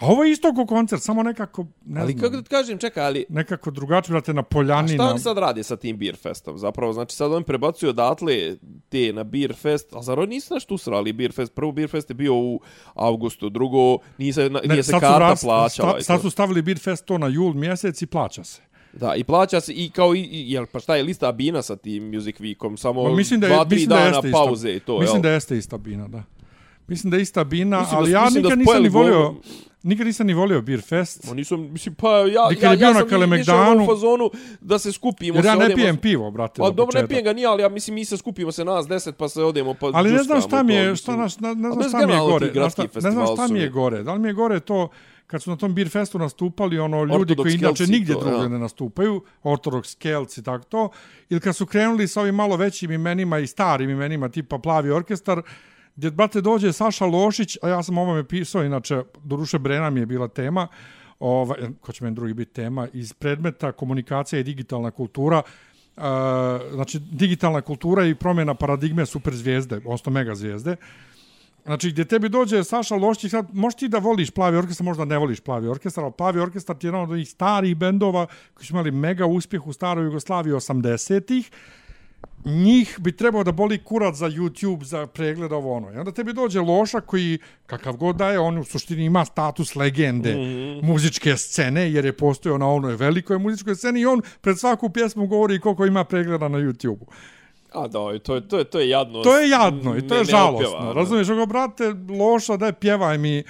A ovo je isto ko koncert, samo nekako, ne Ali znam, kako da ti kažem, čekaj, ali... nekako drugačije, brate, na A poljani. šta na- oni sad radi sa tim Beer Festom? Zapravo, znači sad oni prebacuju odatle te na Beer Fest, a zar oni nisu nešto usrali Beer Fest? Prvo Beer Fest je bio u avgustu, drugo nije na, nije se karta rast- plaćala. sta- Sad su stavili Beer Fest to na jul mjesec i plaća se. Da, i plaća se i kao i, i jel pa šta je lista Bina sa tim Music Weekom, samo Ma, mislim da je, dva, tri mislim da dana jeste ista. pauze i to, Mislim jel? da jeste ista bina, da. Mislim da je ista bina, Mislim da- ali ja mislim da nikad nisam ni volio, gol- nikad nisam ni volio Beer Fest. Ma nisam, mislim, pa ja, Di kad ja, je bio ja na sam ono u fazonu da se skupimo. Jer ja ne odemo- pijem pivo, brate, Pa dobro, ne pijem ga nije, ali ja mislim mi se skupimo se nas deset pa se odemo pa Ali ne znam šta mi je, šta, naš, ne, ne znam šta mi je gore. šta- Ne znam šta mi je gore. Da li mi je gore to kad su na tom Beer Festu nastupali ono ljudi koji inače nigdje to, drugdje ja. ne nastupaju, Ortodox Kelci i tako to, ili kad su krenuli sa ovim malo većim imenima i starim imenima tipa Plavi orkestar, gdje, brate, dođe Saša Lošić, a ja sam o ovome pisao, inače, Doruše Brena mi je bila tema, ovaj, ko će meni drugi biti tema, iz predmeta komunikacija i digitalna kultura, Uh, znači digitalna kultura i promjena paradigme superzvijezde, odnosno mega zvijezde. Znači, gdje tebi dođe Saša Lošić, sad, možeš ti da voliš plavi orkestar, možda ne voliš plavi orkestar, ali plavi orkestar ti je jedan od onih starih bendova koji su imali mega uspjeh u staroj Jugoslaviji 80-ih. Njih bi trebao da boli kurac za YouTube, za pregled ovo ono. I onda tebi dođe Loša koji, kakav god da je, on u suštini ima status legende mm -hmm. muzičke scene, jer je postojao na onoj velikoj muzičkoj sceni i on pred svaku pjesmu govori koliko ima pregleda na YouTube-u. A da, i to je, to je, to je jadno. To je jadno i to je Ne- ne opjeva, da. Razumiješ, ako brate loša, daj pjevaj mi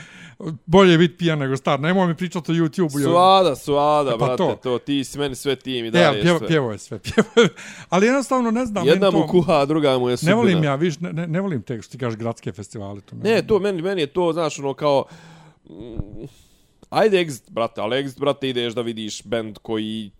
bolje biti pijan nego star. Nemoj mi pričati o YouTube-u. Suada, suada, Pa brate, to. to. ti si meni sve ti E, daješ ali pjeva, sve. pjevo je sve. Pjevo je. Ali jednostavno ne znam. Jedna mu to- kuha, a druga mu je Ne sudbina. volim ja, viš, ne, ne, ne volim te što ti kažeš gradske festivale. To Ne, to meni, meni je to, znaš, ono kao... mm, Ajde Exit, brate, ali Exit, brate, ideš da vidiš band koji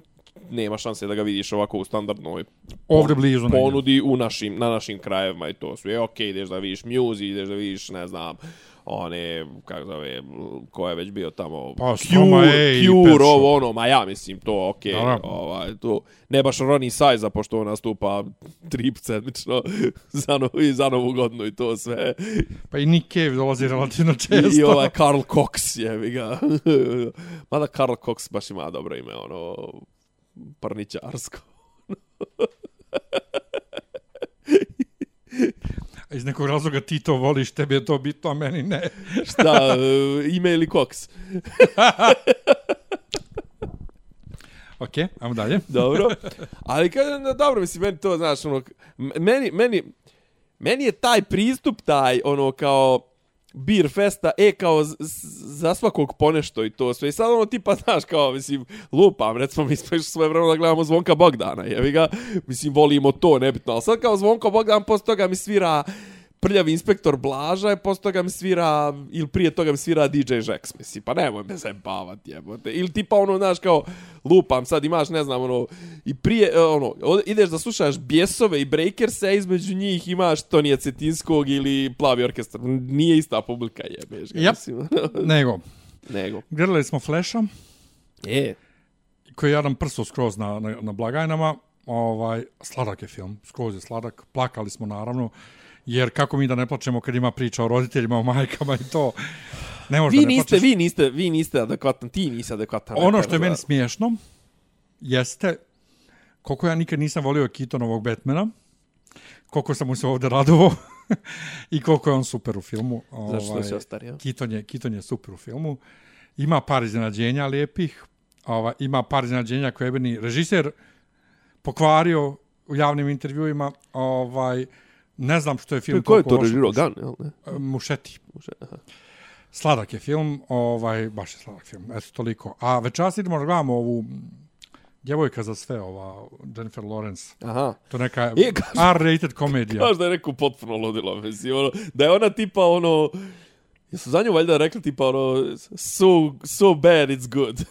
nema šanse da ga vidiš ovako u standardnoj Ovdje blizu. negdje. ponudi u našim, na našim krajevima i to sve. Ok, ideš da vidiš Muse, ideš da vidiš, ne znam, one, kako zove, ko je već bio tamo, Pa, Cure, Shop. ovo, ono, ma ja mislim to, ok, Naravno. ovaj, to, ne baš Ronnie Sajza, pošto on nastupa trip sedmično za, no, i za novu godinu i to sve. Pa i Nick Cave dolazi relativno često. I, ovaj Karl Cox je, ga. Mada Karl Cox baš ima dobro ime, ono, parničarsko. Iz nekog razloga ti to voliš, tebi je to bitno, a meni ne. Šta, e, ime ili Cox? Ok, ajmo dalje. Dobro. Ali kažem, da, dobro, mislim, meni to, znaš, ono, meni, meni, meni je taj pristup, taj, ono, kao, beer festa, e, kao, za svakog ponešto i to sve. I sad ono, tipa, znaš, kao, mislim, lupam, recimo, mi smo svoje vremena da gledamo Zvonka Bogdana, jevi ga, mislim, volimo to, nebitno, ali sad kao Zvonko Bogdan, posle toga mi svira prljavi inspektor Blaža, posle toga mi svira, ili prije toga mi svira DJ Jax, mislim, pa nemoj me zajebavat, jebote. Ili tipa ono, znaš, kao, lupam, sad imaš, ne znam, ono, i prije, e, ono, ideš da slušaš Bjesove i Breakers, a između njih imaš Tonija Cetinskog ili Plavi orkestar. Nije ista publika, jebeš ga, Yep. mislim. Nego, Nego. gledali smo Flasha, E, koji je jedan prso skroz na, na, na blagajnama. Ovaj, sladak je film, skroz je sladak. Plakali smo naravno, jer kako mi da ne plačemo kad ima priča o roditeljima, o majkama i to. Ne možda vi ne niste, plačeš. vi niste, vi niste adekvatan, ti nisi adekvatan. Ono što je meni smiješno jeste koliko ja nikad nisam volio Keatonovog Batmana, koliko sam mu se ovdje radovao i koliko je on super u filmu. Ovaj, Zašto si ostario? Keaton je, Keaton je super u filmu. Ima par iznenađenja lijepih, ovaj, ima par iznenađenja koje je meni režiser pokvario u javnim intervjuima. Ovaj, ne znam što je film Ko je to režirao? Gun, jel ne? Mušeti. Može, aha. Sladak je film, ovaj, baš je sladak film, eto toliko. A večeras idemo da gledamo ovu djevojka za sve, ova Jennifer Lawrence. Aha. To je neka E, kaže- R-rated komedija. Znaš da je rekao potpuno ludilo, mislim, ono, da je ona tipa, ono, jesu za nju valjda rekli tipa, ono, so, so bad it's good.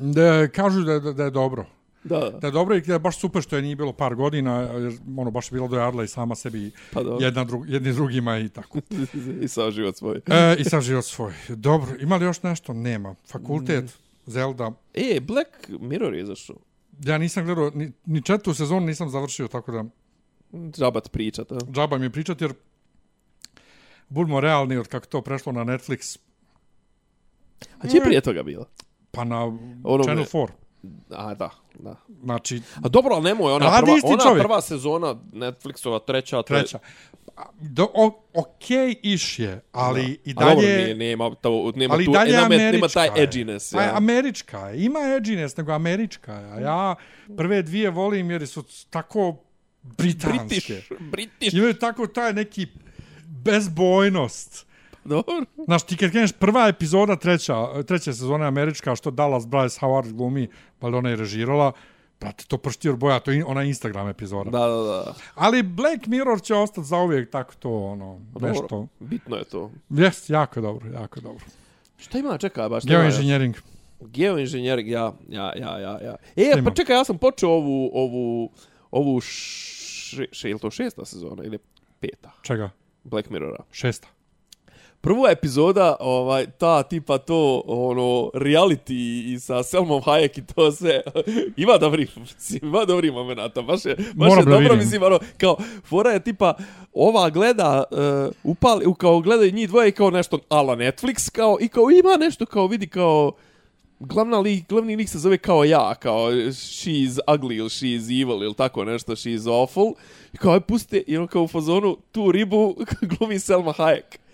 Da, kažu da, da, da je dobro. Da, Da dobro i da je baš super što je nije bilo par godina, jer ono baš je bilo dojadla i sama sebi pa dobro. jedna dru, jedni drugima i tako. I sao život svoj. E, I sad život svoj. Dobro, ima li još nešto? Nema. Fakultet, Zelda. E, Black Mirror je izašao. Ja nisam gledao, ni, ni četvrtu sezonu nisam završio, tako da Džabat pričat, a? džaba mi je pričati, jer budimo realni od kako to prešlo na Netflix, A čije prije toga bilo? pa na Ono Channel me- 4. A, da, da. Znači, A dobro, ali nemoj, ona, prva, ona čovjek. prva sezona Netflixova, treća, to je- treća. do, o, okej iš je, ali i A dobro, dalje... nije, nema, to, nema ali tu, dalje nema, nema taj je. edginess. A, Ja. američka je. Ima edginess, nego američka je. A ja prve dvije volim jer su tako britanske. British, British. Imaju tako taj neki bezbojnost. Dobro. Znaš, ti kad kreneš prva epizoda treća, treće sezone američka, što Dallas Bryce Howard glumi, pa ona je režirala, brate, to pršti od boja, to je ona Instagram epizoda. Da, da, da. Ali Black Mirror će ostati za uvijek tako to, ono, Dobro. nešto. Bitno je to. Jes, jako dobro, jako dobro. Šta ima, čekaj, baš. ima? Geoengineering. Geoengineering, ja, ja, ja, ja, ja. E, Šta pa čekaj, ja sam počeo ovu, ovu, ovu še, še, je li to šesta sezona ili peta Čega? Black Mirrora? Šesta. Prva epizoda, ovaj, ta tipa to, ono, reality i sa Selmom Hayek i to sve, ima dobri, ima dobri momenata, baš je, baš Moram je dobro, vidim. mislim, ono, kao, fora je tipa, ova gleda, uh, upali, kao gledaju njih dvoje i kao nešto ala Netflix, kao, i kao ima nešto, kao vidi, kao, glavna lik, glavni lik se zove kao ja, kao she's ugly ili she's evil ili tako nešto, she's awful. I kao, aj puste, i ono kao u fazonu, tu ribu glumi Selma Hayek.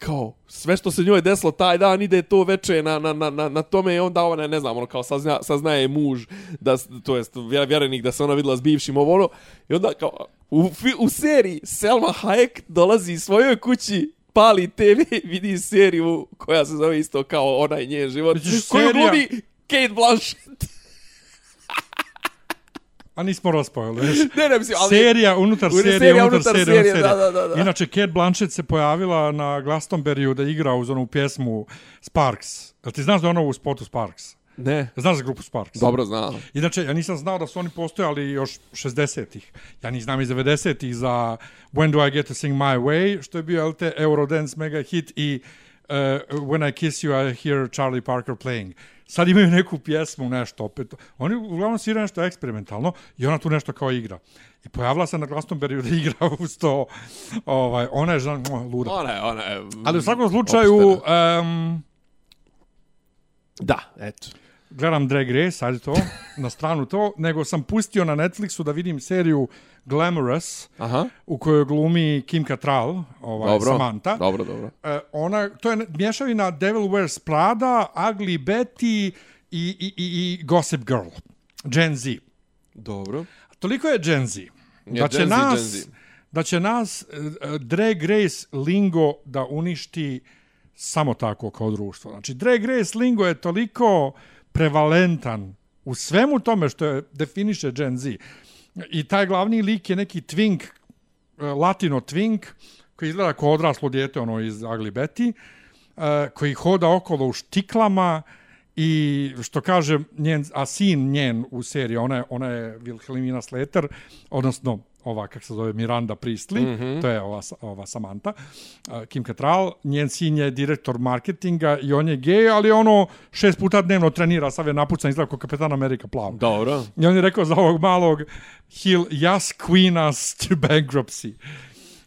Kao, sve što se njoj desilo taj dan ide to veče na, na, na, na, na tome i onda ona, ne znam, ono kao sazna, saznaje muž, da, to jest vje- vjerenik da se ona videla s bivšim ovo ono. I onda kao, u, u seriji Selma Hayek dolazi svojoj kući pali TV, vidi seriju koja se zove isto kao onaj njen život, koju glumi Kate Blanchett. A nismo raspojili, viš? ne, ne, mislim, ali... Serija unutar serije, serija unutar, unutar serije, serije, unutar serije. da, da, da. Inače, Kate Blanchett se pojavila na Glastonberryu da igra uz onu pjesmu Sparks. Jel ti znaš da je ona u spotu Sparks? Ne. Znaš za grupu Sparks? Dobro znam. Inače, ja nisam znao da su oni postojali još 60-ih. Ja ni znam iz 90-ih za When do I get to sing my way, što je bio LT Eurodance mega hit i uh, When I kiss you I hear Charlie Parker playing. Sad imaju neku pjesmu, nešto opet. Oni uglavnom sviraju nešto eksperimentalno i ona tu nešto kao igra. I pojavila se na Glastonberry da igra uz to. Ovaj, ona je žan, luda. Ona je, ona je... Ali u svakom slučaju, opštena. um, Da, eto. Gledam Drag Race, ajde to, na stranu to, nego sam pustio na Netflixu da vidim seriju Glamorous, Aha. u kojoj glumi Kim Cattrall, ovaj, Dobro. Samantha. Dobro, dobro. E, ona, to je mješavina Devil Wears Prada, Ugly Betty i, i, i, i Gossip Girl, Gen Z. Dobro. Toliko je Gen Z. Da će Gen Z, nas, Gen Z. da će nas e, Drag Race lingo da uništi samo tako kao društvo. Znači, Drag Race lingo je toliko prevalentan u svemu tome što je definiše Gen Z. I taj glavni lik je neki twink, e, latino twink, koji izgleda kao odraslo dijete ono iz Ugly Betty, e, koji hoda okolo u štiklama i što kaže njen, a sin njen u seriji, ona je, ona je Wilhelmina Slater, odnosno ova, kak se zove, Miranda Priestley, mm -hmm. to je ova, ova Samantha, uh, Kim Cattrall, njen sin je direktor marketinga i on je gej, ali ono šest puta dnevno trenira, sav je napucan, izgleda kao kapetan Amerika plav. Dobro. I on je rekao za ovog malog, he'll yes queen us to bankruptcy.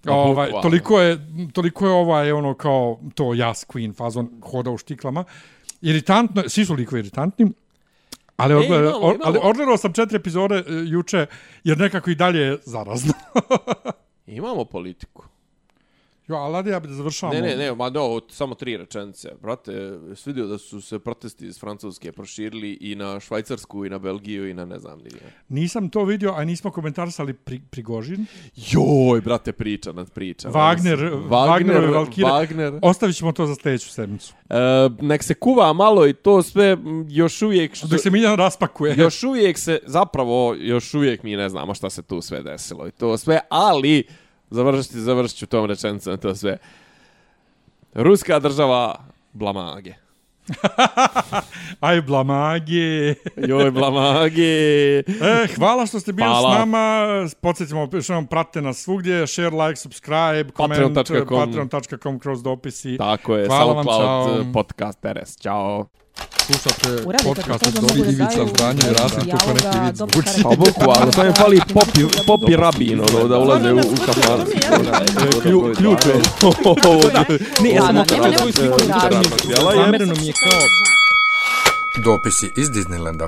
Ovaj, toliko je, toliko je ovaj, ono, kao to yes queen fazon hoda u štiklama. Iritantno, svi su likovi iritantni, ali, E, imamo, imamo. ali odgledao sam četiri epizode e, juče, jer nekako i dalje je zarazno. Imamo politiku. Jo, ali ajde ja bi da završavamo. Ne, ne, ne, ma no, samo tri rečenice. Brate, svidio da su se protesti iz Francuske proširili i na Švajcarsku, i na Belgiju, i na ne znam nije. Nisam to vidio, a nismo komentarisali pri, Prigožin. Joj, brate, priča nad priča. Wagner, Wagner, Wagnerove Valkire. Wagner. Ostavit ćemo to za sljedeću sedmicu. E, nek se kuva malo i to sve još uvijek... Što, Dok se Miljan raspakuje. još uvijek se, zapravo, još uvijek mi ne znamo šta se tu sve desilo i to sve, ali, završiti, završit ću tom rečenicom to sve. Ruska država blamage. Aj, blamage. Joj, blamage. E, hvala što ste bili Hvala. s nama. Podsjetimo, što vam pratite nas svugdje. Share, like, subscribe, comment, Patreon.com. patreon.com kroz dopisi. Tako je, Hvala vam, SoundCloud čao. eh, podcast RS. Ćao. Slušate podcast od Dobri Ivica Zdanje i Rasim kako neki zvuči. karakter. Pa bukvalno, samo mi fali popi, popi rabin, ono, da ulaze u, u kafan. Klju- Ključ je. Ne, ja sam svoju nekog sliku. Zamereno mi je kao Dopisi iz Disneylanda.